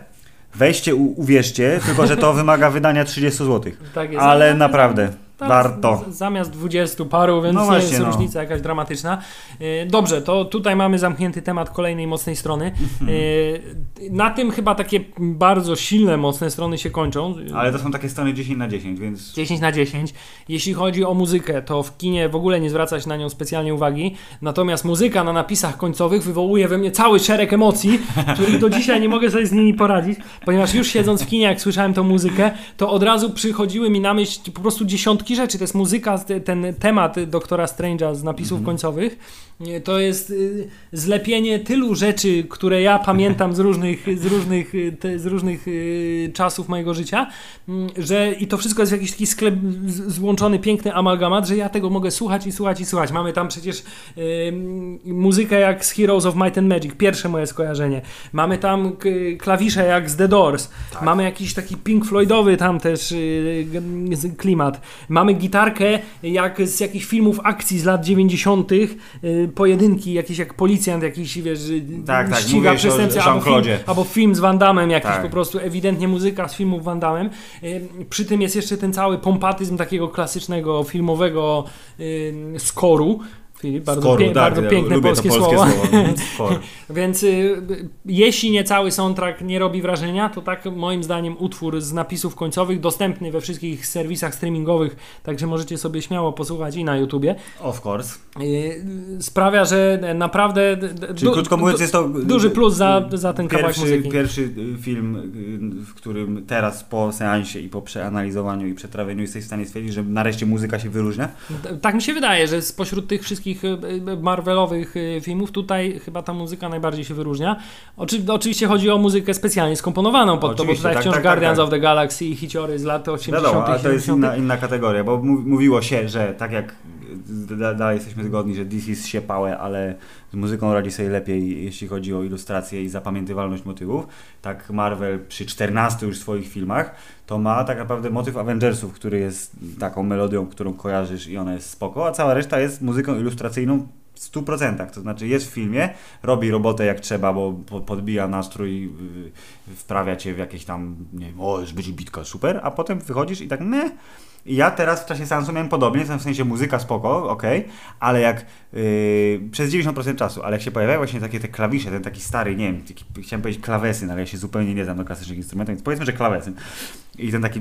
S2: weźcie, uwierzcie, tylko że to wymaga wydania 30 zł.
S1: Tak jest.
S2: Ale naprawdę,
S1: Tak,
S2: warto.
S1: z- Zamiast 20 paru, więc
S2: No
S1: nie
S2: właśnie,
S1: jest
S2: no.
S1: różnica jakaś dramatyczna. Y, Dobrze, to tutaj mamy zamknięty temat kolejnej mocnej strony. Y, Na tym chyba takie bardzo silne, mocne strony się kończą.
S2: Ale to są takie strony 10 na 10, więc
S1: 10 na 10. Jeśli chodzi o muzykę, to w kinie w ogóle nie zwracać na nią specjalnie uwagi. Natomiast muzyka na napisach końcowych wywołuje we mnie cały szereg emocji, <laughs> których do dzisiaj nie mogę sobie z nimi poradzić, ponieważ już siedząc w kinie, jak słyszałem tą muzykę, to od razu przychodziły mi na myśl po prostu dziesiątki rzeczy. To jest muzyka, te- ten temat doktora Strange'a z napisów końcowych. To jest y, zlepienie tylu rzeczy, które ja pamiętam z różnych, z różnych, y, te, z różnych y, czasów mojego życia, mm, że i to wszystko jest jakiś taki sklep złączony, piękny amalgamat, że ja tego mogę słuchać i słuchać i słuchać. Mamy tam przecież y, muzykę jak z Heroes of Might and Magic, pierwsze moje skojarzenie. Mamy tam klawisze jak z The Doors. Mamy jakiś taki Pink Floydowy tam też y, klimat. Mamy gitarkę jak z jakichś filmów akcji z lat 90., y, pojedynki, jakieś jak policjant, jakiś wiesz,
S2: Tak, tak,
S1: ściga przestępcę, albo film, albo film z Van Damme, jakiś
S2: Tak.
S1: po prostu ewidentnie muzyka z filmów Van Damme. Przy tym jest jeszcze ten cały pompatyzm takiego klasycznego filmowego skoru. Filip, bardzo,
S2: skoru,
S1: pie,
S2: tak,
S1: bardzo
S2: ja
S1: piękne
S2: lubię
S1: polskie,
S2: to polskie
S1: słowo.
S2: słowo.
S1: Więc <laughs> y, jeśli nie cały soundtrack nie robi wrażenia, to tak moim zdaniem utwór z napisów końcowych, dostępny we wszystkich serwisach streamingowych, także możecie sobie śmiało posłuchać i na YouTubie,
S2: Of course.
S1: y, sprawia, że naprawdę
S2: Czyli krótko mówiąc jest to...
S1: duży plus za, za ten kawałek
S2: Pierwszy,
S1: muzyki.
S2: pierwszy y, film, y, w którym teraz po seansie i po przeanalizowaniu i przetrawieniu jesteś w stanie stwierdzić, że nareszcie muzyka się wyróżnia?
S1: Tak mi się wydaje, że spośród tych wszystkich y, y, Marvelowych y, filmów tutaj chyba ta muzyka najbardziej się wyróżnia. Oczy, oczywiście chodzi o muzykę specjalnie skomponowaną pod to, bo tutaj
S2: tak,
S1: wciąż
S2: tak, tak,
S1: Guardians
S2: tak.
S1: of the Galaxy i hiciory z lat 80.
S2: Wiadomo, ale to jest
S1: 70.
S2: inna, inna kategoria, bo mówiło się, że tak jak dalej jesteśmy zgodni, że DC jest siepałe, ale z muzyką radzi sobie lepiej, jeśli chodzi o ilustrację i zapamiętywalność motywów. Tak Marvel przy 14 już swoich filmach, to ma tak naprawdę motyw Avengersów, który jest taką melodią, którą kojarzysz i ona jest spoko, a cała reszta jest muzyką ilustracyjną w 100%. To znaczy jest w filmie, robi robotę jak trzeba, bo po- podbija nastrój, yy, wprawia cię w jakieś tam, nie wiem, o, już będzie bitka, super, a potem wychodzisz i tak, nie. Ja teraz w czasie seansu miałem podobnie, w sensie muzyka spoko, okej, ale jak yy, przez 90% czasu, ale jak się pojawiają właśnie takie te klawisze, ten taki stary, nie wiem, taki, chciałem powiedzieć klawesyn, ale ja się zupełnie nie znam na klasycznych instrumentach, więc powiedzmy, że klawesyn. I ten taki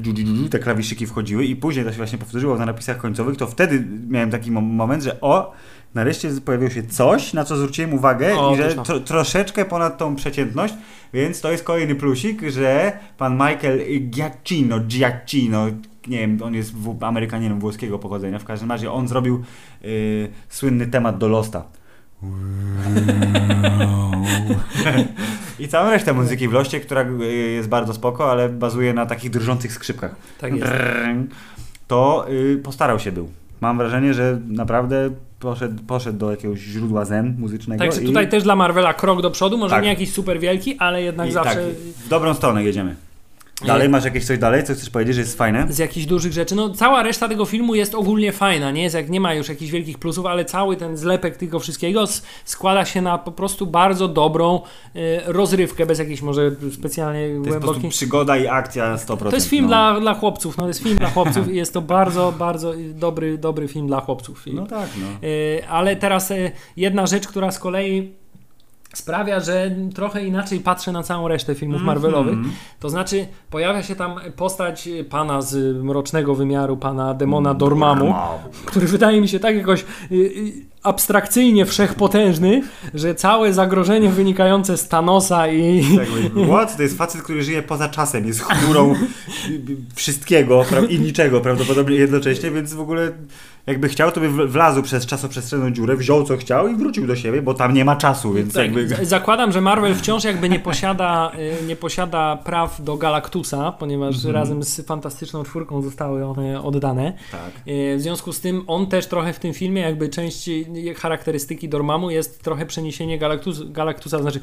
S2: te klawiszyki wchodziły i później to się właśnie powtórzyło na napisach końcowych, to wtedy miałem taki mo- moment, że o, nareszcie pojawiło się coś, na co zwróciłem uwagę
S1: O,
S2: i że
S1: no.
S2: tro, troszeczkę ponad tą przeciętność, więc to jest kolejny plusik, że pan Michael Giacchino, Giacchino, nie wiem, on jest w, Amerykaninem włoskiego pochodzenia, w każdym razie on zrobił y, słynny temat do Losta. <laughs> I całą resztę muzyki w Loście, która y, jest bardzo spoko, ale bazuje na takich drżących skrzypkach.
S1: Tak jest.
S2: To y, postarał się był. Mam wrażenie, że naprawdę poszedł, poszedł do jakiegoś źródła zen muzycznego.
S1: Także
S2: i,
S1: tutaj też dla Marvela krok do przodu, może
S2: Tak.
S1: nie jakiś super wielki, ale jednak
S2: i
S1: zawsze
S2: tak, w dobrą stronę jedziemy. Dalej masz jakieś coś dalej, co chcesz powiedzieć, że jest fajne?
S1: z jakichś dużych rzeczy. No cała reszta tego filmu jest ogólnie fajna, nie jest jak nie ma już jakichś wielkich plusów, ale cały ten zlepek tego wszystkiego składa się na po prostu bardzo dobrą e, rozrywkę, bez jakiejś może specjalnie
S2: To jest
S1: głębokiej.
S2: przygoda i akcja 100%.
S1: To jest film
S2: no.
S1: dla, dla chłopców, no to jest film dla chłopców i jest to bardzo, bardzo dobry, dobry film dla chłopców.
S2: No tak, no.
S1: E, Ale teraz e, jedna rzecz, która z kolei sprawia, że trochę inaczej patrzę na całą resztę filmów Marvelowych.
S2: Mhm.
S1: To znaczy, pojawia się tam postać pana z mrocznego wymiaru, pana demona Dormammu, który wydaje mi się tak jakoś y, y, abstrakcyjnie wszechpotężny, że całe zagrożenie wynikające z Thanosa i.
S2: Tak, What? To jest facet, który żyje poza czasem, jest chmurą <laughs> wszystkiego i niczego prawdopodobnie jednocześnie, więc w ogóle jakby chciał, to by wlazł przez czasoprzestrzenną dziurę, wziął co chciał i wrócił do siebie, bo tam nie ma czasu, więc
S1: Tak,
S2: jakby...
S1: zakładam, że Marvel wciąż jakby nie posiada, <laughs> y, nie posiada praw do Galactusa, ponieważ
S2: Mhm.
S1: razem z Fantastyczną Czwórką zostały one oddane.
S2: Tak.
S1: Y, W związku z tym on też trochę w tym filmie, jakby część y, charakterystyki Dormammu jest trochę przeniesienie Galactus, Galactusa, znaczy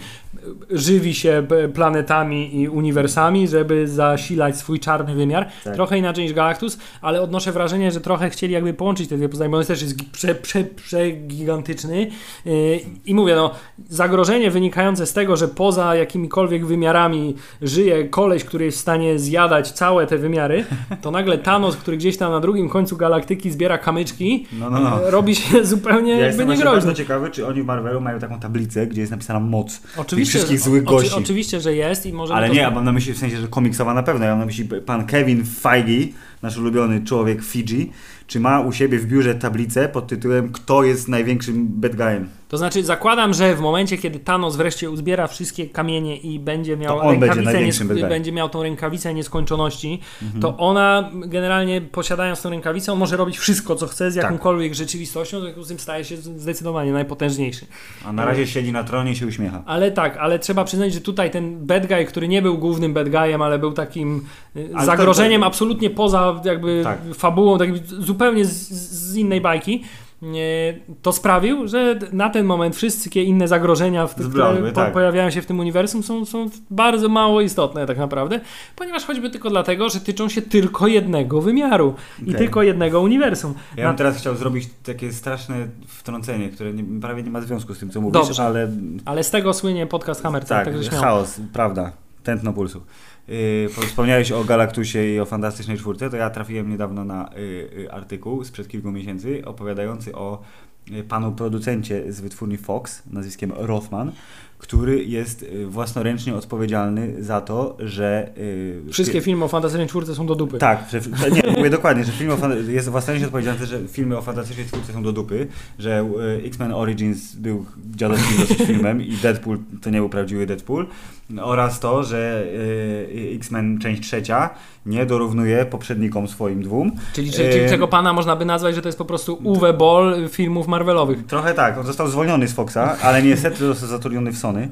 S1: żywi się planetami i uniwersami, żeby zasilać swój czarny wymiar.
S2: Tak.
S1: Trochę inaczej niż Galactus, ale odnoszę wrażenie, że trochę chcieli jakby połączyć te dwie postacie, bo on też jest gi- prze, prze, przegigantyczny. Yy, I mówię, no, zagrożenie wynikające z tego, że poza jakimikolwiek wymiarami żyje koleś, który jest w stanie zjadać całe te wymiary, to nagle Thanos, który gdzieś tam na drugim końcu galaktyki zbiera kamyczki,
S2: No, no, no.
S1: e, robi się <laughs> zupełnie
S2: Ja
S1: jakby
S2: jestem
S1: niegroźny.
S2: bardzo ciekawy, czy oni w Marvelu mają taką tablicę, gdzie jest napisana moc
S1: Oczywiście,
S2: wszystkich złych
S1: oczy-
S2: gości.
S1: Oczywiście, że jest i możemy
S2: Ale
S1: to
S2: nie, ja mam na myśli w sensie, że komiksowa na pewno. Ja mam na myśli pan Kevin Feige, nasz ulubiony człowiek Fiji, czy ma u siebie w biurze tablicę pod tytułem Kto jest największym bad guyem?
S1: To znaczy, zakładam, że w momencie, kiedy Thanos wreszcie uzbiera wszystkie kamienie i będzie miał
S2: będzie
S1: rękawicę,
S2: guy.
S1: będzie miał tą rękawicę nieskończoności,
S2: Mhm.
S1: to ona generalnie posiadając tą rękawicę, może robić wszystko, co chce z
S2: Tak.
S1: jakąkolwiek rzeczywistością, w związku z tym staje się zdecydowanie najpotężniejszy.
S2: A na razie siedzi na tronie i się uśmiecha.
S1: Ale tak, ale trzeba przyznać, że tutaj ten bad guy, który nie był głównym bad guyem, ale był takim y,
S2: Ale
S1: zagrożeniem
S2: to- to-
S1: absolutnie poza jakby
S2: Tak.
S1: fabułą, takim zupełnie z, z innej bajki, to sprawił, że na ten moment wszystkie inne zagrożenia, w, które
S2: Zbladły,
S1: po,
S2: tak.
S1: pojawiają się w tym uniwersum, są, są bardzo mało istotne tak naprawdę, ponieważ choćby tylko dlatego, że tyczą się tylko jednego wymiaru i tylko jednego uniwersum.
S2: Ja
S1: Na-
S2: bym teraz chciał zrobić takie straszne wtrącenie, które nie, prawie nie ma związku z tym, co mówisz,
S1: Dobrze.
S2: ale
S1: Ale z tego słynie podcast Hammer,
S2: tak,
S1: śmiało.
S2: chaos, prawda, tętno pulsu. Yy, wspomniałeś o Galaktusie i o Fantastycznej Czwórce, to ja trafiłem niedawno na yy, yy, artykuł sprzed kilku miesięcy opowiadający o yy, panu producencie z wytwórni Fox, nazwiskiem Rothman, który jest yy, własnoręcznie odpowiedzialny za to, że... yy,
S1: Wszystkie filmy o Fantastycznej Czwórce są do dupy.
S2: tak, że, <laughs> nie, mówię dokładnie, że film o, jest własnoręcznie odpowiedzialny, że filmy o fantastycznej twórcy są do dupy, że e, X-Men Origins był dziadowskim dosyć filmem i Deadpool to nie był prawdziwy Deadpool oraz to, że e, X-Men część trzecia nie dorównuje poprzednikom swoim dwóm.
S1: Czyli, czyli, czyli tego pana można by nazwać, że to jest po prostu Uwe Boll filmów Marvelowych.
S2: Trochę tak, on został zwolniony z Foxa, ale niestety <laughs> został zatrudniony w Sony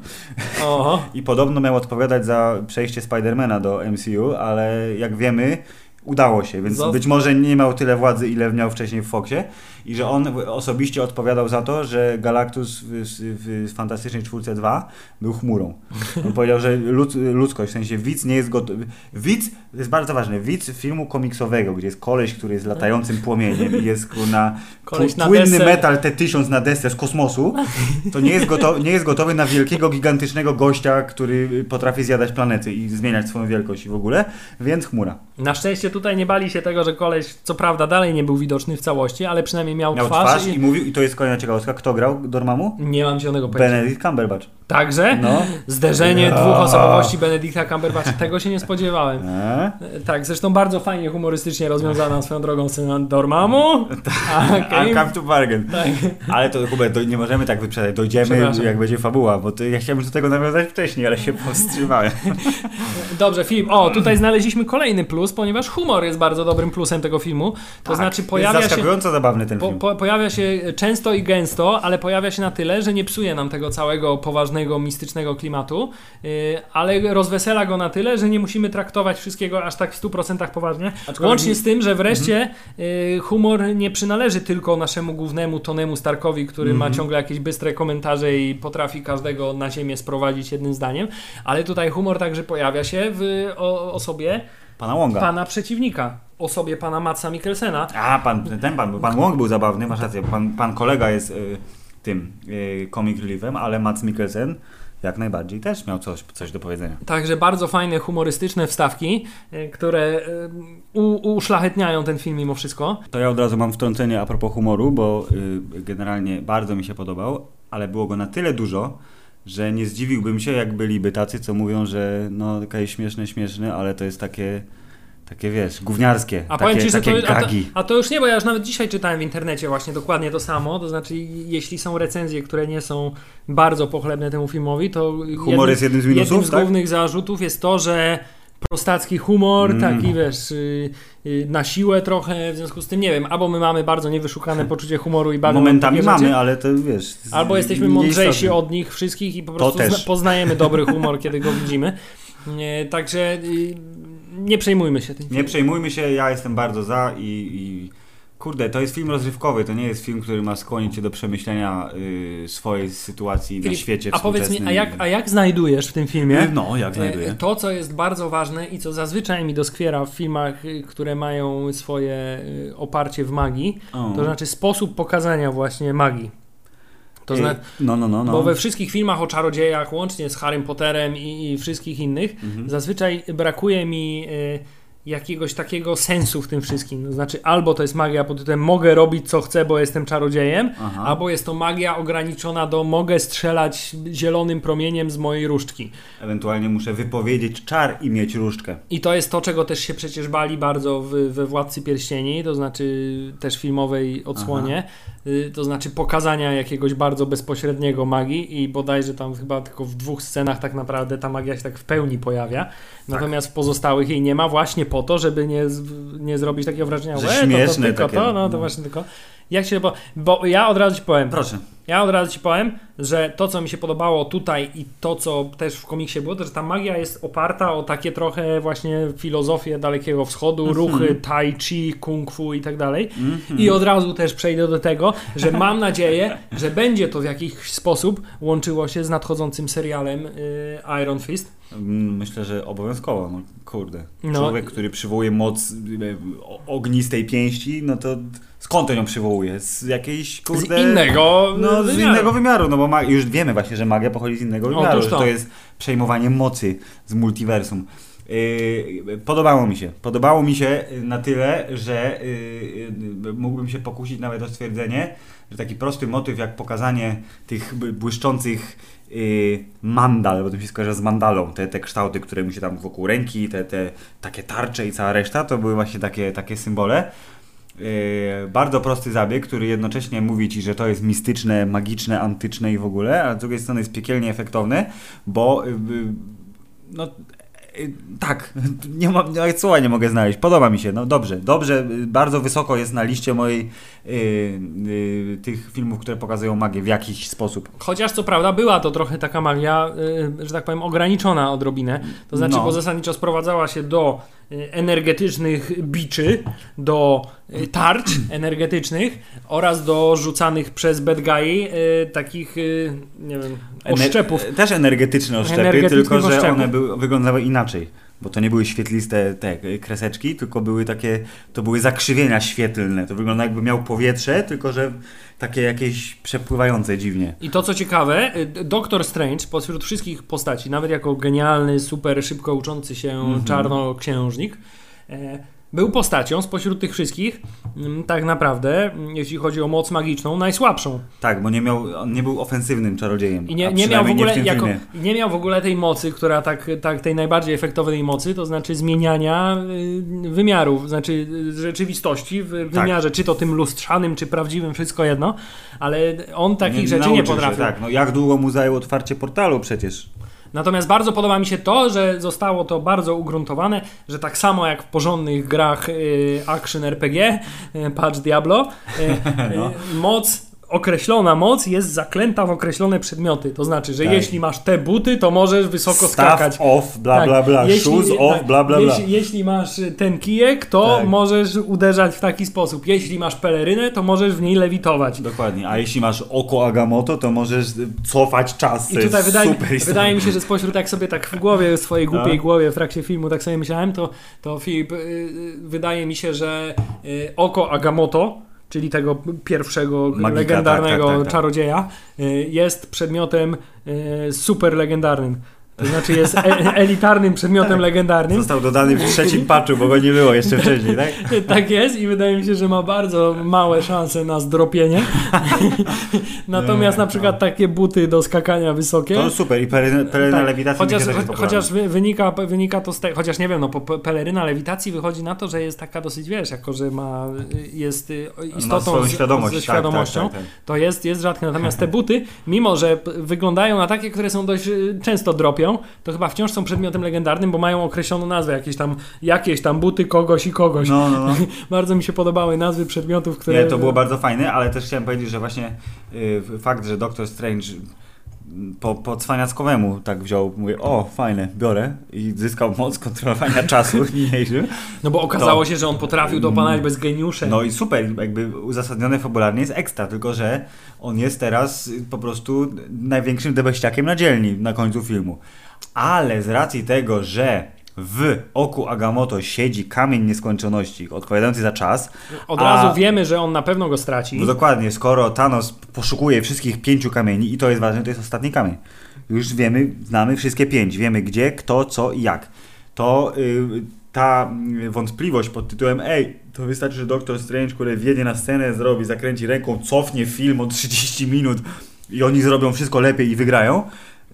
S1: Oho.
S2: i podobno miał odpowiadać za przejście Spidermana do MCU, ale jak wiemy, udało się, więc
S1: Zost-
S2: być może nie miał tyle władzy, ile miał wcześniej w Foxie i że on osobiście odpowiadał za to, że Galactus w, w, Fantastycznej Czwórce 2 był chmurą. <laughs> On powiedział, że lud, ludzkość, w sensie widz nie jest gotowy. Widz, to jest bardzo ważne, widz filmu komiksowego, gdzie jest koleś, który jest latającym płomieniem i jest na <laughs>
S1: Koleś na
S2: płynny metal T-1000 na desce z kosmosu, to nie jest, gotowy, nie jest gotowy na wielkiego, gigantycznego gościa, który potrafi zjadać planety i zmieniać swoją wielkość i w ogóle, więc chmura.
S1: Na szczęście tutaj nie bali się tego, że koleś, co prawda, dalej nie był widoczny w całości, ale przynajmniej miał,
S2: Miał
S1: twarz,
S2: twarz i mówił, i to jest kolejna ciekawostka, kto grał Dormammu?
S1: Nie mam zielonego pojęcia.
S2: Benedict Cumberbatch.
S1: Także
S2: No.
S1: zderzenie
S2: Ja.
S1: dwóch osobowości Benedicta Cumberbatcha, tego się nie spodziewałem. E, Tak, zresztą bardzo fajnie, humorystycznie rozwiązana swoją drogą scena Dormammu. A,
S2: I'm
S1: okej.
S2: come to bargain.
S1: Tak.
S2: Ale to Hubert, do, nie możemy tak wyprzedzać. Dojdziemy, jak będzie fabuła, bo to ja chciałbym do tego nawiązać wcześniej, ale się powstrzymałem. <laughs>
S1: Dobrze, film. O, tutaj znaleźliśmy kolejny plus, ponieważ humor jest bardzo dobrym plusem tego filmu. To znaczy pojawia
S2: jest
S1: się...
S2: zaskakująco zabawny ten
S1: Po,
S2: film.
S1: po, pojawia się często i gęsto, ale pojawia się na tyle, że nie psuje nam tego całego poważnego, mistycznego klimatu, yy, ale rozwesela go na tyle, że nie musimy traktować wszystkiego aż tak w 100% poważnie.
S2: Aczkolwiek-
S1: Łącznie z tym, że wreszcie yy, humor nie przynależy tylko naszemu głównemu Tonemu Starkowi, który ma ciągle jakieś bystre komentarze i potrafi każdego na ziemię sprowadzić jednym zdaniem, ale tutaj humor także pojawia się w o, osobie
S2: Pana Wonga.
S1: pana przeciwnika, osobie pana Matsa Mikkelsena.
S2: A, pan, ten pan, pan Wong był zabawny, masz rację. Pan, pan kolega jest y, tym y, comic reliefem, ale Mats Mikkelsen jak najbardziej też miał coś, coś do powiedzenia.
S1: Także bardzo fajne, humorystyczne wstawki, y, które y, u, uszlachetniają ten film mimo wszystko.
S2: To ja od razu mam wtrącenie a propos humoru, bo generalnie bardzo mi się podobał, ale było go na tyle dużo, że nie zdziwiłbym się, jak byliby tacy, co mówią, że no okej, śmieszne, śmieszne, ale to jest takie, takie wiesz, gówniarskie,
S1: A
S2: takie,
S1: Ci,
S2: takie
S1: to, a, to,
S2: gagi.
S1: a to już nie, bo ja już nawet dzisiaj czytałem w internecie właśnie dokładnie to samo, to znaczy jeśli są recenzje, które nie są bardzo pochlebne temu filmowi, to
S2: Humor jest jednym z minusów,
S1: jednym z
S2: tak?
S1: głównych zarzutów jest to, że prostacki humor,
S2: Mm.
S1: taki wiesz, y, y, na siłę trochę, w związku z tym, nie wiem, albo my mamy bardzo niewyszukane <laughs> poczucie humoru i nam
S2: Momentami mamy,
S1: rzeczy,
S2: ale to wiesz...
S1: Albo jesteśmy mądrzejsi od nich wszystkich i po prostu poznajemy dobry humor, kiedy go widzimy. Także y, nie przejmujmy się tym.
S2: Nie przejmujmy się, ja jestem bardzo za i, i kurde, to jest film rozrywkowy, to nie jest film, który ma skłonić cię do przemyślenia y, swojej sytuacji na
S1: Filip,
S2: świecie
S1: a powiedz mi, a jak, a jak znajdujesz w tym filmie?
S2: No, jak
S1: e,
S2: znajduję.
S1: To, co jest bardzo ważne i co zazwyczaj mi doskwiera w filmach, y, które mają swoje y, oparcie w magii,
S2: O.
S1: to znaczy sposób pokazania właśnie magii. To znaczy,
S2: No, no, no, no.
S1: Bo we wszystkich filmach o czarodziejach, łącznie z Harrym Potterem i, i wszystkich innych,
S2: Mhm.
S1: zazwyczaj brakuje mi y, jakiegoś takiego sensu w tym wszystkim. To znaczy, albo to jest magia pod tytułem mogę robić co chcę, bo jestem czarodziejem,
S2: Aha.
S1: albo jest to magia ograniczona do mogę strzelać zielonym promieniem z mojej różdżki.
S2: Ewentualnie muszę wypowiedzieć czar i mieć różdżkę.
S1: I to jest to, czego też się przecież bali bardzo w, we Władcy Pierścieni, to znaczy też filmowej odsłonie, y, to znaczy pokazania jakiegoś bardzo bezpośredniego magii i bodajże tam chyba tylko w dwóch scenach tak naprawdę ta magia się tak w pełni pojawia, natomiast w pozostałych jej nie ma właśnie po to, żeby nie, nie zrobić takiego wrażenia,
S2: Że
S1: że to, to
S2: śmieszne
S1: tylko
S2: takie,
S1: to, no to
S2: no.
S1: właśnie tylko. Jak się, bo, bo ja od razu ci powiem,
S2: Proszę.
S1: ja od razu ci powiem, że to, co mi się podobało tutaj i to, co też w komiksie było, to że ta magia jest oparta o takie trochę właśnie filozofię Dalekiego Wschodu,
S2: Mhm.
S1: ruchy tai chi, kung fu i tak dalej. I od razu też przejdę do tego, że mam <laughs> nadzieję, że będzie to w jakiś sposób łączyło się z nadchodzącym serialem y, Iron Fist.
S2: Mm, Myślę, że obowiązkowo, no kurde.
S1: No.
S2: Człowiek, który przywołuje moc o- ognistej pięści, no to skąd on ją przywołuje? Z jakiejś, kurde...
S1: z innego
S2: No, z
S1: wymiaru.
S2: innego wymiaru, no bo ma, już wiemy właśnie, że magia pochodzi z innego wymiaru,
S1: Otóż
S2: że
S1: to.
S2: to jest przejmowanie mocy z multiversum. Yy, podobało mi się. Podobało mi się na tyle, że yy, mógłbym się pokusić nawet o stwierdzenie, że taki prosty motyw jak pokazanie tych błyszczących mandal, bo to się skojarzy z mandalą, te, te kształty, które mi się tam wokół ręki, te, te takie tarcze i cała reszta, to były właśnie takie, takie symbole. Yy, bardzo prosty zabieg, który jednocześnie mówi ci, że to jest mistyczne, magiczne, antyczne i w ogóle, a z drugiej strony jest piekielnie efektowny, bo yy, no tak, <laughs> nie ma, nawet słowa nie mogę znaleźć. Podoba mi się, no dobrze, dobrze, yy, bardzo wysoko jest na liście mojej yy, yy, tych filmów, które pokazują magię w jakiś sposób.
S1: Chociaż co prawda była to trochę taka magia, y, że tak powiem, ograniczona odrobinę. To znaczy,
S2: No.
S1: bo zasadniczo sprowadzała się do energetycznych biczy, do e, tarcz energetycznych oraz do rzucanych przez bad guy e, takich, nie wiem,
S2: Ener-
S1: oszczepów.
S2: Też energetyczne oszczepy, tylko że one były, wyglądały inaczej. Bo to nie były świetliste te kreseczki, tylko były takie, to były zakrzywienia świetlne. To wygląda jakby miał powietrze, tylko że takie jakieś przepływające dziwnie.
S1: I to co ciekawe, y, Doktor Strange pośród wszystkich postaci, nawet jako genialny, super szybko uczący się
S2: Mhm.
S1: czarnoksiężnik, e, był postacią spośród tych wszystkich, mm, tak naprawdę, mm, jeśli chodzi o moc magiczną, najsłabszą.
S2: Tak, bo nie miał, on nie był ofensywnym czarodziejem.
S1: I nie, nie miał w ogóle
S2: nie w
S1: jako, nie miał w ogóle tej mocy, która tak, tak tej najbardziej efektownej mocy, to znaczy zmieniania y, wymiarów, znaczy y, rzeczywistości w wymiarze, czy to tym lustrzanym, czy prawdziwym, wszystko jedno, ale on takich rzeczy nie potrafił.
S2: Się, tak, no jak długo mu zajęło otwarcie portalu przecież.
S1: Natomiast bardzo podoba mi się to, że zostało to bardzo ugruntowane, że tak samo jak w porządnych grach y, action RPG, y, Patch Diablo, y, <laughs>
S2: No.
S1: moc, określona moc jest zaklęta w określone przedmioty. To znaczy, że
S2: Tak.
S1: jeśli masz te buty, to możesz wysoko
S2: Staff
S1: skakać.
S2: off, bla
S1: Tak,
S2: bla bla,
S1: jeśli-
S2: shoes off,
S1: tak,
S2: bla bla bla.
S1: Jeśli, jeśli masz ten kijek, to
S2: Tak.
S1: możesz uderzać w taki sposób. Jeśli masz pelerynę, to możesz w niej lewitować.
S2: Dokładnie, a jeśli masz oko Agamotto, to możesz cofać czas.
S1: I tutaj wydaje,
S2: super
S1: wydaje mi się, że spośród jak sobie tak w głowie, w swojej głupiej
S2: No.
S1: głowie w trakcie filmu tak sobie myślałem, to, to Filip, y, y, wydaje mi się, że y, oko Agamotto, czyli tego pierwszego
S2: Magika,
S1: legendarnego
S2: tak, tak, tak, tak.
S1: czarodzieja, y, jest przedmiotem y, super legendarnym. To znaczy jest e elitarnym przedmiotem legendarnym.
S2: Został dodany w trzecim patchu, bo go nie było jeszcze wcześniej, tak? <laughs>
S1: Tak jest i wydaje mi się, że ma bardzo małe szanse na zdropienie. <laughs> Natomiast na przykład takie buty do skakania wysokie.
S2: To super i peryna, peryna
S1: Tak,
S2: lewitacji
S1: chociaż, cho- chociaż wy- wynika, wynika to z tego, chociaż nie wiem, no peleryna lewitacji wychodzi na to, że jest taka dosyć, wiesz, jako że ma, jest y, istotą
S2: świadomość,
S1: ze
S2: tak,
S1: świadomością,
S2: tak, tak, tak.
S1: to jest, jest rzadkie. Natomiast te buty, mimo że wyglądają na takie, które są dość y, często to chyba wciąż są przedmiotem legendarnym, bo mają określoną nazwę, jakieś tam, jakieś tam buty kogoś i kogoś.
S2: No, no, no. <laughs>
S1: Bardzo mi się podobały nazwy przedmiotów, które...
S2: Nie, to było bardzo fajne, ale też chciałem powiedzieć, że właśnie y, fakt, że Doctor Strange po, po cwaniackowemu tak wziął, mówię, o, fajne, biorę i zyskał moc kontrolowania <laughs> czasu niniejszym.
S1: No bo okazało
S2: to-
S1: się, że on potrafił to opanować bez geniuszy.
S2: No i super, jakby uzasadnione fabularnie jest ekstra, tylko że on jest teraz po prostu największym debeściakiem na dzielni na końcu filmu. Ale z racji tego, że w oku Agamotto siedzi kamień nieskończoności odpowiadający za czas,
S1: Od
S2: a-
S1: razu wiemy, że on na pewno go straci.
S2: No dokładnie, skoro Thanos poszukuje wszystkich pięciu kamieni i to jest ważne, to jest ostatni kamień. Już wiemy, znamy wszystkie pięć, wiemy gdzie, kto, co i jak. To y, ta y, wątpliwość pod tytułem ej, to wystarczy, że Doctor Strange, który wjedzie na scenę, zrobi, zakręci ręką, cofnie film o 30 minut i oni zrobią wszystko lepiej i wygrają.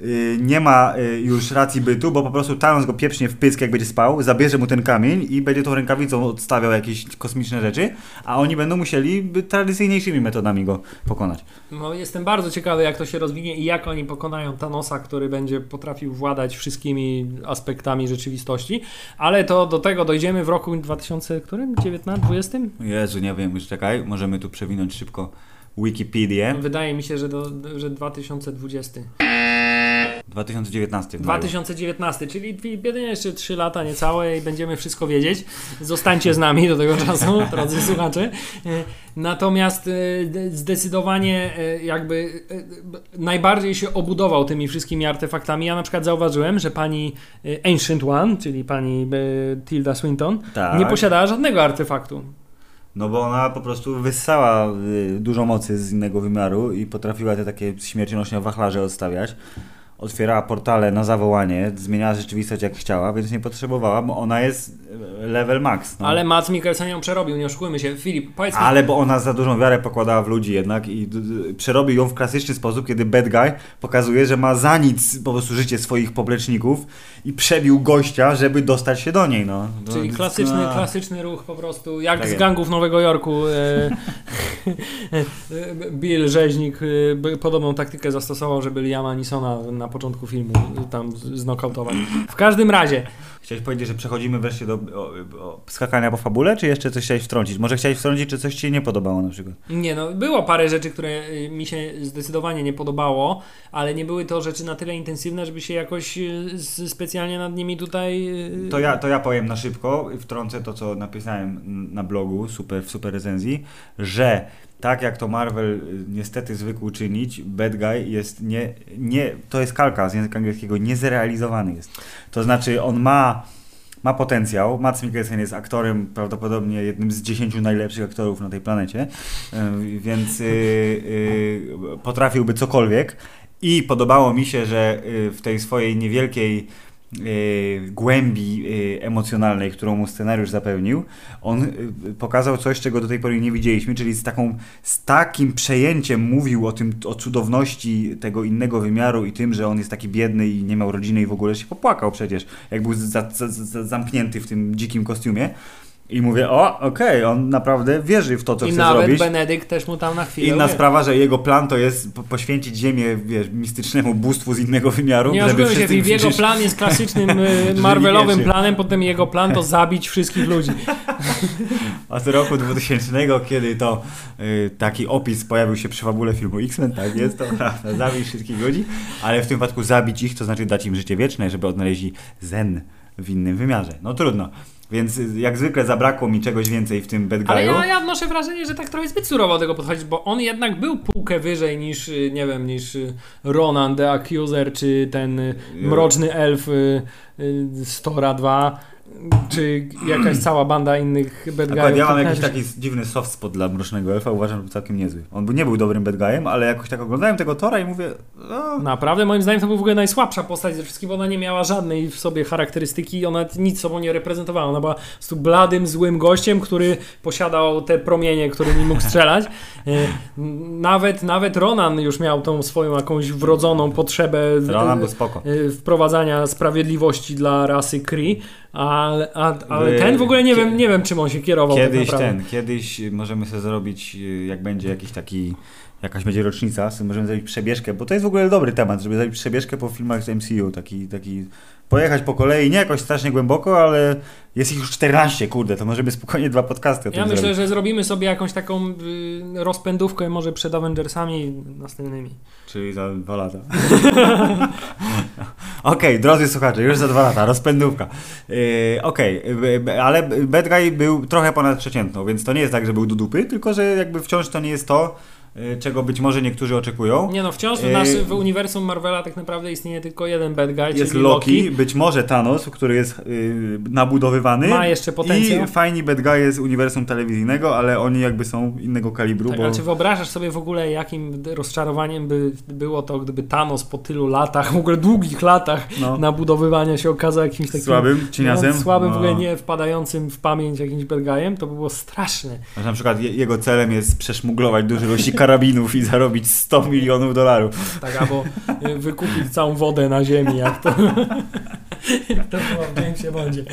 S2: Y, Nie ma y, już racji bytu, bo po prostu Thanos go pieprznie w pysk, jak będzie spał, zabierze mu ten kamień i będzie tą rękawicą odstawiał jakieś kosmiczne rzeczy, a oni będą musieli tradycyjniejszymi metodami go pokonać.
S1: No, jestem bardzo ciekawy, jak to się rozwinie i jak oni pokonają Thanosa, który będzie potrafił władać wszystkimi aspektami rzeczywistości. Ale to do tego dojdziemy w roku 2000, którym? 19, 20?
S2: Jezu, nie wiem, już czekaj, możemy tu przewinąć szybko Wikipedię.
S1: Wydaje mi się, że, do, że 2020.
S2: 2019. w maju.
S1: 2019, czyli jedynie jeszcze 3 lata niecałe i będziemy wszystko wiedzieć. Zostańcie z nami do tego czasu, <laughs> drodzy słuchacze. E, Natomiast e, zdecydowanie e, jakby najbardziej się obudował tymi wszystkimi artefaktami. Ja na przykład zauważyłem, że pani Ancient One, czyli pani Tilda Swinton,
S2: Tak.
S1: nie posiadała żadnego artefaktu.
S2: No bo ona po prostu wyssała dużo mocy z innego wymiaru i potrafiła te takie śmiercionośne wachlarze odstawiać. Otwierała portale na zawołanie, zmieniała rzeczywistość jak chciała, więc nie potrzebowała, bo ona jest y, level max. No.
S1: Ale Mats Mikkelsen ją przerobił, nie oszukujmy się. Filip, powiedz mi,
S2: Ale bo ona za dużą wiarę pokładała w ludzi jednak i przerobił ją w klasyczny sposób, kiedy bad guy pokazuje, że ma za nic po prostu życie swoich popleczników i przebił gościa, żeby dostać się do niej. No. No,
S1: Czyli
S2: więc,
S1: klasyczny,
S2: no.
S1: klasyczny ruch po prostu, jak
S2: Tak
S1: z
S2: jest.
S1: gangów Nowego Jorku. E, <laughs> e, Bill Rzeźnik e, podobną taktykę zastosował, żeby Liama Nisona na na początku filmu tam znokautować. W każdym razie,
S2: Chciałeś powiedzieć, że przechodzimy wreszcie do o, o, skakania po fabule, czy jeszcze coś chciałeś wtrącić? Może chciałeś wtrącić, czy coś ci nie podobało na przykład?
S1: nie no, było parę rzeczy, które y, mi się zdecydowanie nie podobało, ale nie były to rzeczy na tyle intensywne, żeby się jakoś y, specjalnie nad nimi tutaj... y,
S2: To ja, to ja powiem na szybko i wtrącę to, co napisałem na blogu super, w super recenzji, że tak jak to Marvel y, niestety zwykł czynić, Bad Guy jest nie, nie, to jest kalka z języka angielskiego, niezrealizowany jest. To znaczy on ma, ma potencjał, Mads Mikkelsen jest aktorem prawdopodobnie jednym z dziesięciu najlepszych aktorów na tej planecie, y, więc y, potrafiłby cokolwiek i podobało mi się, że w tej swojej niewielkiej głębi y, emocjonalnej, którą mu scenariusz zapewnił, on y, pokazał coś, czego do tej pory nie widzieliśmy, czyli z, taką, z takim przejęciem mówił o tym, o cudowności tego innego wymiaru i tym, że on jest taki biedny i nie miał rodziny i w ogóle się popłakał przecież, jak był za, za, za, zamknięty w tym dzikim kostiumie. I mówię, o, okej, on naprawdę wierzy w to, co
S1: I
S2: chce
S1: nawet
S2: zrobić.
S1: Benedykt też mu tam na chwilę...
S2: Inna
S1: wie.
S2: sprawa, że jego plan to jest po- poświęcić ziemię, wiesz, mistycznemu bóstwu z innego wymiaru,
S1: Nie
S2: żeby
S1: się,
S2: wszyscy
S1: jego plan jest klasycznym <laughs> y, Marvelowym planem, potem jego plan to zabić wszystkich ludzi. <laughs>
S2: Od roku 2000, kiedy to y, taki opis pojawił się przy fabule filmu X-Men, tak jest to, prawda, <laughs> zabić wszystkich ludzi, ale w tym wypadku zabić ich, to znaczy dać im życie wieczne, żeby odnaleźli zen w innym wymiarze. No trudno. Więc jak zwykle zabrakło mi czegoś więcej w tym Bad
S1: Ale
S2: Guy'u.
S1: ja, ja odnoszę wrażenie, że tak trochę zbyt surowo do tego podchodzić, bo on jednak był półkę wyżej niż, y, nie wiem, niż y, Ronan the Accuser, czy ten y, mroczny elf Stora 2, czy jakaś cała banda innych bad
S2: Akurat ja mam jakiś taki dziwny soft spot dla Mrocznego Elfa, uważam, że był całkiem niezły. On nie był dobrym bad guyem, ale jakoś tak oglądałem tego Tora i mówię, o,
S1: Naprawdę, moim zdaniem to był w ogóle najsłabsza postać ze wszystkich, bo ona nie miała żadnej w sobie charakterystyki, ona nic sobą nie reprezentowała. Ona była po prostu bladym, złym gościem, który posiadał te promienie, którymi mógł strzelać. E, Nawet, nawet Ronan już miał tą swoją jakąś wrodzoną potrzebę
S2: Ronan był spoko.
S1: e, wprowadzania sprawiedliwości dla rasy Kree, ale, a, ale
S2: Wy-
S1: ten w ogóle nie wiem, nie wiem czym on się kierował. tak
S2: Kiedyś
S1: naprawdę.
S2: ten, kiedyś możemy sobie zrobić, jak będzie jakiś taki, jakaś będzie rocznica, możemy zrobić przebieżkę, bo to jest w ogóle dobry temat, żeby zrobić przebieżkę po filmach z MCU, taki, taki pojechać po kolei, nie jakoś strasznie głęboko, ale jest ich już 14, kurde, to możemy spokojnie dwa podcasty
S1: Ja myślę,
S2: zrobić.
S1: że zrobimy sobie jakąś taką y, rozpędówkę może przed Avengersami następnymi.
S2: Czyli za dwa lata. <laughs> Okej, drodzy słuchacze, już za dwa lata, rozpędówka. Yy, Okej, yy, ale Bad Guy był trochę ponad przeciętną, więc to nie jest tak, że był do dupy, tylko że jakby wciąż to nie jest to, czego być może niektórzy oczekują.
S1: Nie no, wciąż w,
S2: Yy,
S1: nas, w uniwersum Marvela tak naprawdę istnieje tylko jeden bad guy,
S2: Jest
S1: czyli
S2: Loki,
S1: Loki.
S2: być może Thanos, który jest yy, nabudowywany.
S1: Ma jeszcze potencjał.
S2: I fajni bad guy z uniwersum telewizyjnego, ale oni jakby są innego kalibru,
S1: Tak,
S2: bo...
S1: ale czy wyobrażasz sobie w ogóle, jakim rozczarowaniem by było to, gdyby Thanos po tylu latach, w ogóle długich latach
S2: No.
S1: nabudowywania się okazał jakimś takim
S2: Słabym, cieniasem?
S1: No, słabym, w ogóle
S2: No.
S1: nie wpadającym w pamięć jakimś bad guyem, to by było straszne.
S2: Że na przykład je, jego celem jest przeszmuglować duże ilości karabinów i zarobić 100 milionów dolarów.
S1: Tak, albo y, wykupić całą wodę na ziemi, jak to, jak to było w Jamesie Bondzie.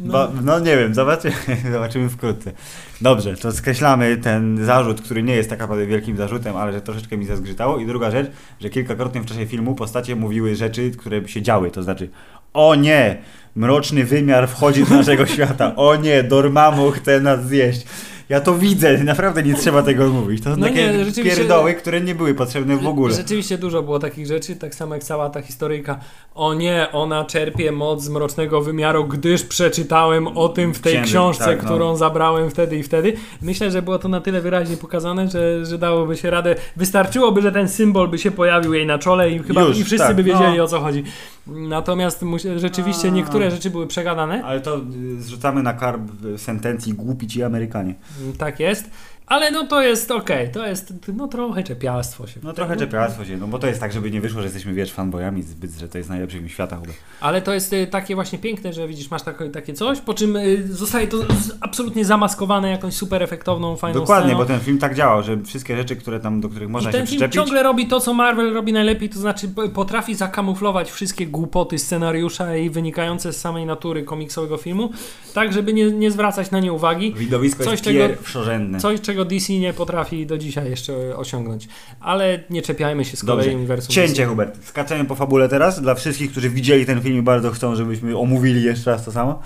S1: No.
S2: Ba, no nie wiem, zobaczymy, <laughs> zobaczymy wkrótce. Dobrze, to skreślamy ten zarzut, który nie jest tak naprawdę wielkim zarzutem, ale że troszeczkę mi zazgrzytało. I druga rzecz, że kilkakrotnie w czasie filmu postacie mówiły rzeczy, które się działy. To znaczy, o nie, mroczny wymiar wchodzi do naszego <laughs> świata. O nie, Dormammu chce nas zjeść. Ja to widzę, naprawdę nie trzeba tego mówić. To są
S1: No
S2: takie
S1: nie, rzeczywiście-
S2: pierdoły, które nie były potrzebne w ogóle.
S1: Rzeczywiście dużo było takich rzeczy, tak samo jak cała ta historyjka. O nie, ona czerpie moc z mrocznego wymiaru, gdyż przeczytałem o tym w tej
S2: Księdze,
S1: książce,
S2: tak, no.
S1: którą zabrałem wtedy i wtedy. Myślę, że było to na tyle wyraźnie pokazane, że, że dałoby się radę. Wystarczyłoby, że ten symbol by się pojawił jej na czole i chyba
S2: Już,
S1: i wszyscy
S2: tak,
S1: by wiedzieli
S2: no.
S1: o co chodzi. Natomiast rzeczywiście niektóre rzeczy były przegadane.
S2: Ale to y, zrzucamy na karb sentencji głupi ci Amerykanie.
S1: Tak jest. Ale no to jest okej, to jest no trochę czepialstwo się.
S2: No trochę czepialstwo się, no bo to jest tak, żeby nie wyszło, że jesteśmy wiesz fanboyami zbyt, że to jest najlepszy film świata chyba.
S1: Ale to jest y, takie właśnie piękne, że widzisz, masz takie, takie coś, po czym y, zostaje to z, absolutnie zamaskowane jakąś super efektowną, fajną
S2: Dokładnie,
S1: sceną.
S2: bo ten film tak działał, że wszystkie rzeczy, które tam, do których można
S1: I
S2: się
S1: ten film
S2: przyczepić,
S1: ciągle robi to, co Marvel robi najlepiej, to znaczy potrafi zakamuflować wszystkie głupoty scenariusza i wynikające z samej natury komiksowego filmu, tak żeby nie, nie zwracać na nie uwagi.
S2: widowisko
S1: coś,
S2: jest
S1: czego-
S2: pierwszorzędne.
S1: Coś, czego czego DC nie potrafi do dzisiaj jeszcze osiągnąć. Ale nie czepiajmy się z kolei uniwersum.
S2: Cięcie,
S1: DC.
S2: Hubert. Skaczemy po fabule teraz. Dla wszystkich, którzy widzieli ten film i bardzo chcą, żebyśmy omówili jeszcze raz to samo. <laughs>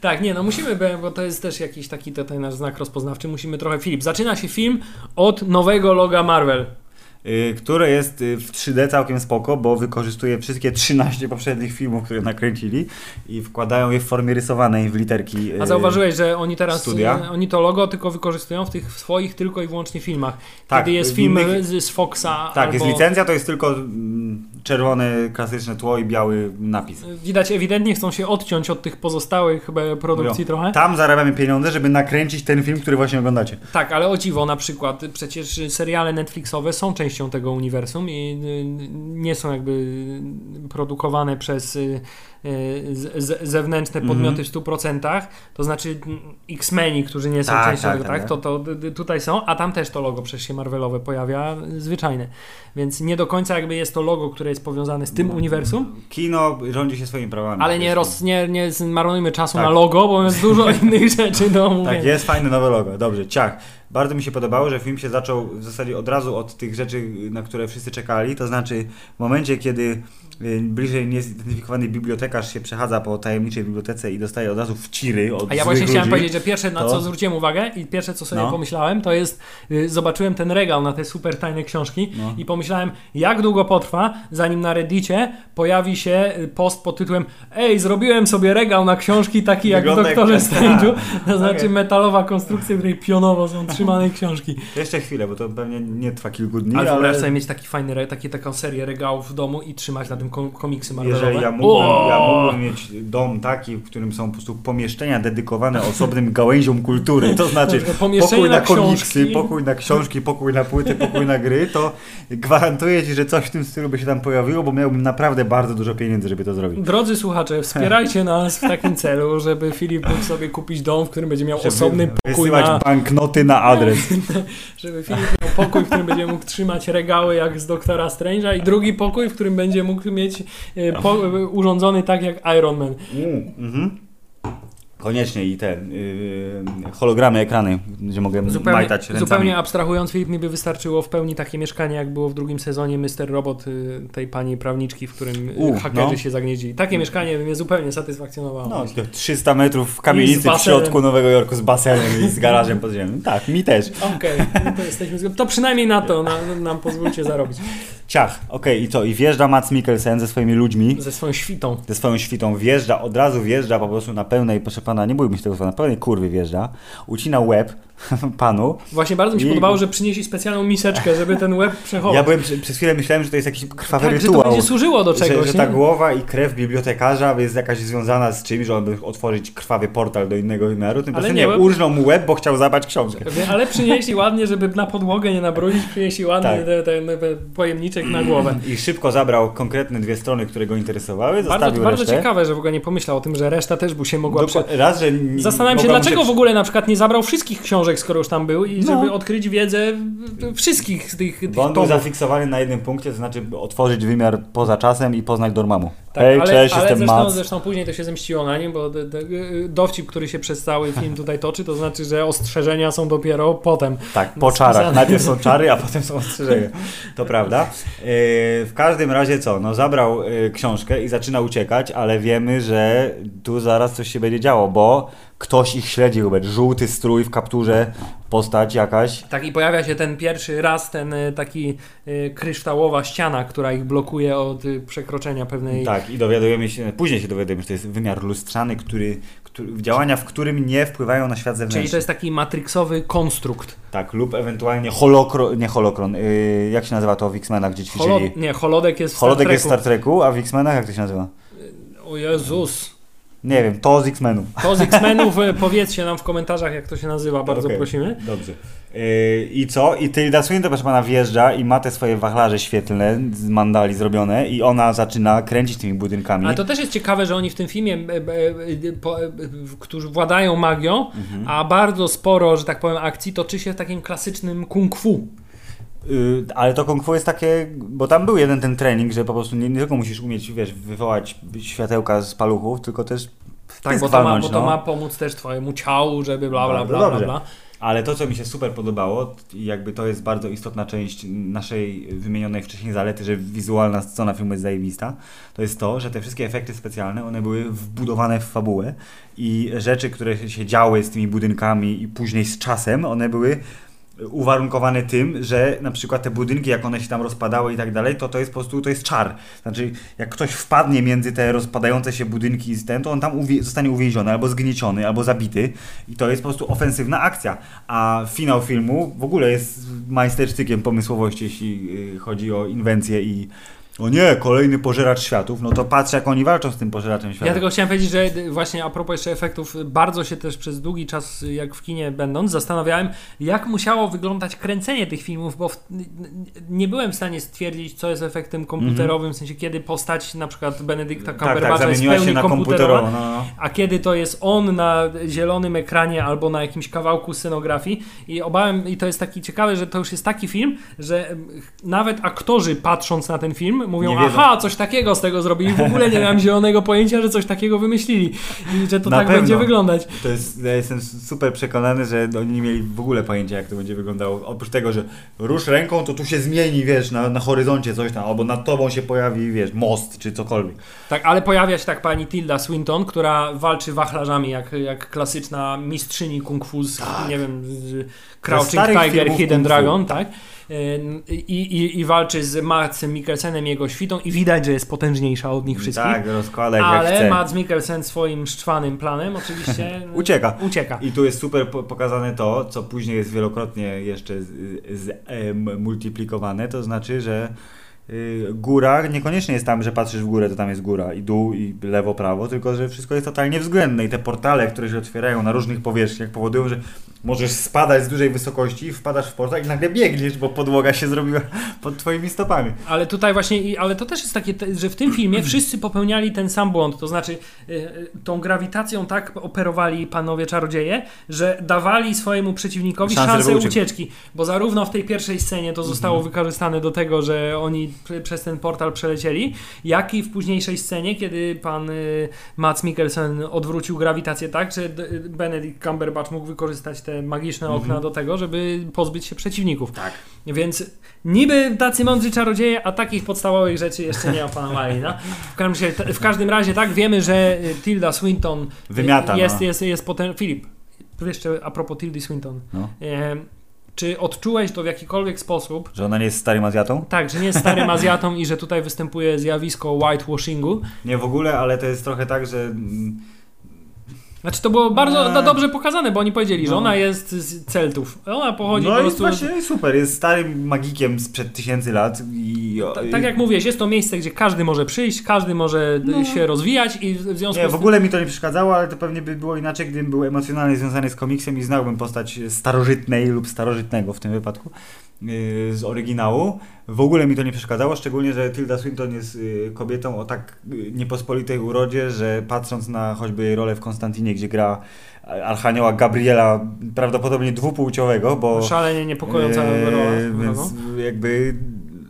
S1: Tak, nie, no musimy, bo- bo to jest też jakiś taki tutaj nasz znak rozpoznawczy. Musimy trochę. Filip, zaczyna się film od nowego loga Marvel.
S2: Y, które jest y, w 3D całkiem spoko, bo wykorzystuje wszystkie 13 poprzednich filmów, które nakręcili i wkładają je w formie rysowanej w literki. y,
S1: A zauważyłeś, że oni teraz,
S2: studia?
S1: oni to logo tylko wykorzystują w tych swoich tylko i wyłącznie filmach.
S2: Tak,
S1: Kiedy jest film z, Foxa
S2: Tak,
S1: albo...
S2: jest licencja, to jest tylko mm, czerwone, klasyczne tło i biały napis.
S1: Widać, ewidentnie chcą się odciąć od tych pozostałych chyba produkcji
S2: Mówią,
S1: trochę.
S2: Tam zarabiamy pieniądze, żeby nakręcić ten film, który właśnie oglądacie.
S1: Tak, ale o dziwo na przykład przecież seriale Netflixowe są częścią tego uniwersum i y, nie są jakby produkowane przez y, y, z, z, zewnętrzne
S2: Mhm.
S1: podmioty w 100%, to znaczy X-Meni, którzy nie są
S2: Tak,
S1: częścią
S2: tak,
S1: tego,
S2: tak,
S1: tak, to, to tutaj są, a tam też to logo przecież się Marvelowe pojawia, y, zwyczajne. Więc nie do końca jakby jest to logo, które jest powiązane z tym
S2: No.
S1: uniwersum,
S2: Kino rządzi się swoimi prawami.
S1: ale nie, roz, nie, nie zmarnujmy czasu
S2: Tak.
S1: na logo, bo jest dużo <laughs> innych rzeczy do omówienia.
S2: Tak, jest fajne nowe logo. Dobrze, ciach. Bardzo mi się podobało, że film się zaczął w zasadzie od razu od tych rzeczy, na które wszyscy czekali. To znaczy, w momencie, kiedy y, bliżej niezidentyfikowany bibliotekarz się przechadza po tajemniczej bibliotece i dostaje od razu wciry od
S1: A ja właśnie chciałem
S2: ludzi,
S1: powiedzieć, że pierwsze na
S2: to-
S1: co zwróciłem uwagę i pierwsze co sobie
S2: No.
S1: pomyślałem, to jest y, zobaczyłem ten regał na te super tajne książki
S2: No.
S1: i pomyślałem, jak długo potrwa, zanim na Reddicie pojawi się y, post pod tytułem Ej, zrobiłem sobie regał na książki taki jak w
S2: Wygląda
S1: Doktorze Strange'u, <laughs> to znaczy
S2: Okej.
S1: metalowa konstrukcja, w której pionowo są trzymane książki.
S2: Jeszcze chwilę, bo to pewnie nie trwa kilku dni,
S1: Ale
S2: ale,
S1: sobie mieć taki fajny, re- taki, taką serię regałów w domu i trzymać na tym komiksy Marvelowe.
S2: jeżeli ja mógłbym, ja mógłbym mieć dom taki, w którym są po prostu pomieszczenia dedykowane osobnym gałęziom kultury, to znaczy <laughs> pokój na,
S1: na
S2: komiksy, pokój na książki, pokój na płyty, pokój na gry, to gwarantuję Ci, że coś w tym stylu by się tam pojawiło, bo miałbym naprawdę bardzo dużo pieniędzy, żeby to zrobić.
S1: Drodzy słuchacze, wspierajcie <laughs> nas w takim celu, żeby Filip mógł sobie kupić dom, w którym będzie miał
S2: Żeby
S1: osobny pokój
S2: wysyłać
S1: na,
S2: banknoty na adres. <laughs>
S1: żeby Filip pokój, w którym będzie mógł trzymać regały jak z Doktora Strange'a i drugi pokój, w którym będzie mógł mieć e, po, e, urządzony tak jak Iron Man.
S2: Mhm. Koniecznie i te yy, hologramy, ekrany, gdzie mogę
S1: Zupełnie,
S2: majtać ręcami.
S1: zupełnie abstrahując, Filip mi by wystarczyło w pełni takie mieszkanie, jak było w drugim sezonie Mr. Robot y, tej pani prawniczki, w którym y,
S2: U,
S1: hakerzy
S2: no.
S1: się zagnieździli. Takie mieszkanie by mnie zupełnie satysfakcjonowało.
S2: No, to 300 metrów w kamienicy w środku Nowego Jorku z basenem i z garażem podziemnym. Tak, mi też.
S1: Okej, no to jesteśmy. To przynajmniej na to na, nam pozwólcie zarobić.
S2: Ciach, okej, i co? I wjeżdża Mats Mikkelsen ze swoimi ludźmi,
S1: Ze swoją świtą.
S2: ze swoją świtą, wjeżdża, od razu wjeżdża po prostu na pełnej, proszę pana, nie bójmy się tego słowa, na pełnej kurwy wjeżdża, ucina łeb <laughs> panu.
S1: Właśnie bardzo mi się
S2: I-
S1: podobało, że przynieśli specjalną miseczkę, żeby ten łeb <laughs> przechować.
S2: Ja byłem, przez chwilę myślałem, że to jest jakiś krwawy
S1: tak, że to
S2: rytuał.
S1: będzie służyło do
S2: że,
S1: czegoś.
S2: że
S1: nie?
S2: ta głowa i krew bibliotekarza jest jakaś związana z czymś, że on by otworzyć krwawy portal do innego wymiaru. Tymczasem
S1: nie,
S2: nie, urżnął mu łeb, bo chciał zabrać książkę.
S1: Ale przynieśli ładnie, żeby na podłogę nie nabrudzić, przynieśli ładny
S2: Tak.
S1: ten, ten, ten pojemniczek na głowę.
S2: I szybko zabrał konkretne dwie strony, które go interesowały,
S1: Bardzo, bardzo
S2: resztę.
S1: ciekawe, że w ogóle nie pomyślał o tym, że reszta też by się mogła... Prze...
S2: Dokła- Raz, że
S1: Zastanawiam się, dlaczego
S2: przy-
S1: w ogóle na przykład nie zabrał wszystkich książek, skoro już tam był i
S2: No.
S1: żeby odkryć wiedzę wszystkich tych, tych
S2: Bo on był zafiksowany na jednym punkcie, to znaczy otworzyć wymiar poza czasem i poznać Dormammu.
S1: Tak,
S2: Hej,
S1: ale,
S2: cześć,
S1: ale
S2: jestem
S1: zresztą, zresztą później to się zemściło na nim, bo d, d, y, dowcip, który się przez cały film tutaj toczy, to znaczy, że ostrzeżenia są dopiero potem.
S2: Tak, po
S1: Spisane.
S2: czarach. Najpierw są czary, a potem są ostrzeżenia. To prawda. Yy, w każdym razie co? No zabrał książkę i zaczyna uciekać, ale wiemy, że tu zaraz coś się będzie działo, bo ktoś ich śledzi, Hubert. Żółty strój w kapturze, postać jakaś.
S1: Tak i pojawia się ten pierwszy raz, ten y, taki y, kryształowa ściana, która ich blokuje od y, przekroczenia pewnej...
S2: Tak, i dowiadujemy się, później się dowiadujemy, że to jest wymiar lustrzany, który, który, działania w którym nie wpływają na świat zewnętrzny.
S1: Czyli to jest taki matrixowy konstrukt.
S2: Tak, lub ewentualnie holokron, nie holokron, yy, jak się nazywa to w X-Menach, gdzie ćwiczyli?
S1: Holo... Nie, holodek jest w
S2: Holodek
S1: Star
S2: jest w. Star Treku, a w X-Menach jak to się nazywa?
S1: O Jezus.
S2: Nie wiem, to z X-Menów.
S1: To z X-Menów y, powiedzcie nam w komentarzach, jak to się nazywa, bardzo
S2: Okej,
S1: prosimy.
S2: Dobrze. Yy, I co? I Tilda Swinton, proszę pana, wjeżdża i ma te swoje wachlarze świetlne z mandali zrobione i ona zaczyna kręcić tymi budynkami.
S1: Ale to też jest ciekawe, że oni w tym filmie, e, e, e, po, e, którzy władają magią,
S2: Mhm.
S1: a bardzo sporo, że tak powiem, akcji toczy się w takim klasycznym kung fu.
S2: Yy, ale to kung fu jest takie, bo tam był jeden ten trening, że po prostu nie, nie tylko musisz umieć, wiesz, wywołać światełka z paluchów, tylko też
S1: Tak, bo to, ma, bo to
S2: no.
S1: ma pomóc też twojemu ciału, żeby bla bla
S2: Bardzo
S1: bla bla.
S2: dobrze.
S1: bla.
S2: Ale to, co mi się super podobało, i jakby to jest bardzo istotna część naszej wymienionej wcześniej zalety, że wizualna scena filmu jest zajebista, to jest to, że te wszystkie efekty specjalne, one były wbudowane w fabułę i rzeczy, które się działy z tymi budynkami i później z czasem, one były uwarunkowane tym, że na przykład te budynki, jak one się tam rozpadały i tak dalej, to to jest po prostu, to jest czar. Znaczy, jak ktoś wpadnie między te rozpadające się budynki i ten, to on tam uwie- zostanie uwięziony, albo zgnieciony, albo zabity i to jest po prostu ofensywna akcja. A finał filmu w ogóle jest majstersztykiem pomysłowości, jeśli y, chodzi o inwencję i o nie, kolejny pożeracz światów, no to patrz jak oni walczą z tym pożeraczem światów.
S1: Ja tylko chciałem powiedzieć, że właśnie a propos jeszcze efektów, bardzo się też przez długi czas, jak w kinie będąc, zastanawiałem, jak musiało wyglądać kręcenie tych filmów, bo w, nie byłem w stanie stwierdzić, co jest efektem komputerowym, w sensie kiedy postać na przykład Benedykta
S2: tak, tak,
S1: Cumberbatcha jest w pełni
S2: na
S1: komputerowa.
S2: No, no.
S1: a kiedy to jest on na zielonym ekranie albo na jakimś kawałku scenografii i obałem, i to jest taki ciekawe, że to już jest taki film, że nawet aktorzy patrząc na ten film mówią, aha, coś takiego z tego zrobili, w ogóle nie miałem zielonego pojęcia, że coś takiego wymyślili i że to
S2: Na
S1: tak
S2: pewno.
S1: będzie wyglądać.
S2: To jest, ja jestem super przekonany, że oni nie mieli w ogóle pojęcia, jak to będzie wyglądało. Oprócz tego, że rusz ręką, to tu się zmieni, wiesz, na, na horyzoncie coś tam, albo nad tobą się pojawi, wiesz, most, czy cokolwiek.
S1: Tak, ale pojawia się tak pani Tilda Swinton, która walczy wachlarzami jak, jak klasyczna mistrzyni kung fu z, nie wiem, z Crouching Tiger, Hidden. Dragon, tak? I, i, I walczy z Madsem Mikkelsenem i jego świtą i widać, że jest potężniejsza od nich wszystkich.
S2: Tak, rozkłada jak
S1: ale
S2: chce.
S1: Mads Mikkelsen swoim szczwanym planem oczywiście <laughs>
S2: Ucieka.
S1: ucieka.
S2: I tu jest super po- pokazane to, co później jest wielokrotnie jeszcze z, z, em, multiplikowane, to znaczy, że y, góra niekoniecznie jest tam, że patrzysz w górę, to tam jest góra i dół i lewo, prawo, tylko że wszystko jest totalnie względne i te portale, które się otwierają na różnych powierzchniach powodują, że możesz spadać z dużej wysokości, wpadasz w portal i nagle biegniesz, bo podłoga się zrobiła <laughs> pod twoimi stopami.
S1: Ale tutaj właśnie, i- ale to też jest takie, że w tym filmie <clears throat> wszyscy popełniali ten sam błąd, to znaczy y, y, tą grawitacją tak operowali panowie czarodzieje, że dawali swojemu przeciwnikowi
S2: Szansę,
S1: szansę ucieczki, bo zarówno w tej pierwszej scenie to zostało wykorzystane do tego, że oni przez ten portal przelecieli, jak i w późniejszej scenie, kiedy pan y, Mats Mikkelsen odwrócił grawitację tak, że Benedict Cumberbatch mógł wykorzystać te magiczne okna do tego, żeby pozbyć się przeciwników.
S2: Tak.
S1: Więc niby tacy mądrzy czarodzieje, a takich podstawowych rzeczy jeszcze nie opanowali. No? W, każdym, razie- w każdym razie tak, wiemy, że y, Tilda Swinton y,
S2: Wymiata,
S1: jest,
S2: no.
S1: jest, jest potem... Filip, jeszcze a propos Tildy Swinton.
S2: No.
S1: E, czy odczułeś to w jakikolwiek sposób,
S2: Że ona nie jest starym Azjatą?
S1: tak, że nie jest starym <laughs> Azjatą i że tutaj występuje zjawisko whitewashingu?
S2: Nie w ogóle, ale to jest trochę tak, że mm,
S1: Znaczy to było bardzo
S2: Eee.
S1: no, dobrze pokazane, bo oni powiedzieli, że
S2: No.
S1: ona jest z Celtów. Ona pochodzi
S2: No
S1: po
S2: i
S1: prostu...
S2: właśnie super, jest starym magikiem sprzed tysięcy lat i...
S1: Ta- Tak jak mówiłeś, jest to miejsce, gdzie każdy może przyjść, każdy może d- się rozwijać i w związku
S2: Nie,
S1: z
S2: w ogóle mi to nie przeszkadzało, ale to pewnie by było inaczej, gdybym był emocjonalnie związany z komiksem i znałbym postać starożytnej lub starożytnego w tym wypadku yy, z oryginału. W ogóle mi to nie przeszkadzało, szczególnie, że Tilda Swinton jest yy, kobietą o tak yy, niepospolitej urodzie, że patrząc na choćby jej rolę w Konstantinie, gdzie gra Archanioła Gabriela, prawdopodobnie dwupłciowego, bo...
S1: Szalenie niepokojąca
S2: Yy,
S1: rola.
S2: Więc jakby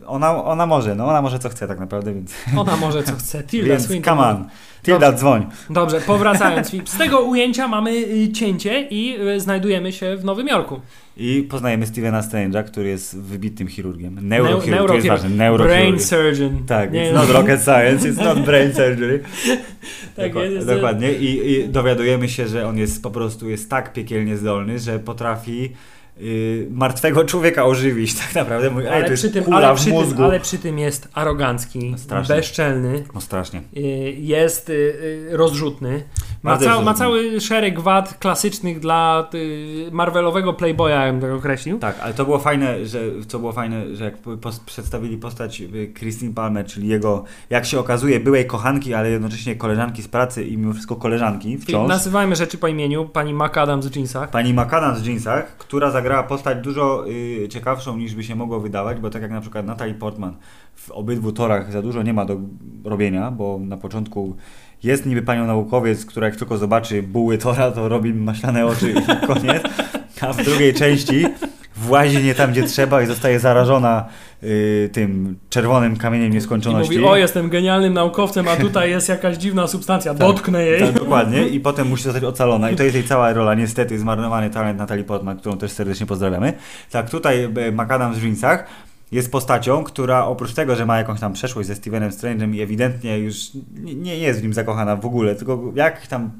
S2: ona, ona może, no ona może co chce tak naprawdę, więc,
S1: Ona może co chce. <laughs> Tilda
S2: więc
S1: Swinton.
S2: come on. Tilda, dzwoń.
S1: Dobrze, powracając. <laughs> Z tego ujęcia mamy y, cięcie i y, znajdujemy się w Nowym Jorku.
S2: I poznajemy Stevena Strange'a, który jest wybitnym chirurgiem.
S1: Neu-
S2: Neurochirurg, to jest ważne. Neurochirurg.
S1: Brain surgeon.
S2: Tak,
S1: Nie,
S2: it's not rocket science, it's not brain surgery. <laughs>
S1: Tak
S2: Dokła-
S1: jest, jest-
S2: Dokładnie. I, I dowiadujemy się, że on jest po prostu jest tak piekielnie zdolny, że potrafi y, martwego człowieka ożywić <laughs> tak naprawdę. Mówi,
S1: Ale przy, tym, ale, przy tym, ale przy tym jest arogancki,
S2: Strasznie.
S1: bezczelny,
S2: No strasznie.
S1: y, jest y, rozrzutny. Ma, cał, ma cały szereg wad klasycznych dla Marvelowego Playboya, bym tak określił.
S2: Tak, ale to było fajne, że co było fajne, że jak pos, przedstawili postać Christine Palmer, czyli jego, jak się okazuje, byłej kochanki, ale jednocześnie koleżanki z pracy i mimo wszystko koleżanki wciąż.
S1: Nazywajmy rzeczy po imieniu. Pani McAdams w jeansach.
S2: Pani McAdams w jeansach, która zagrała postać dużo y, ciekawszą niż by się mogło wydawać, bo tak jak na przykład Natalie Portman w obydwu torach za dużo nie ma do robienia, bo na początku jest niby panią naukowiec, która jak tylko zobaczy buły tora, to robi maślane oczy i koniec. A w drugiej części włazi nie tam, gdzie trzeba i zostaje zarażona y, tym czerwonym kamieniem
S1: I
S2: nieskończoności.
S1: mówi, o jestem genialnym naukowcem, a tutaj jest jakaś dziwna substancja, dotknę jej.
S2: Tak, dokładnie. I potem musi zostać ocalona. I to jest jej cała rola. Niestety zmarnowany talent Natalii Portman, którą też serdecznie pozdrawiamy. Tak, tutaj e, McAdams w jeansach jest postacią, która oprócz tego, że ma jakąś tam przeszłość ze Stevenem Strange'em i ewidentnie już nie, nie jest w nim zakochana w ogóle, tylko jak tam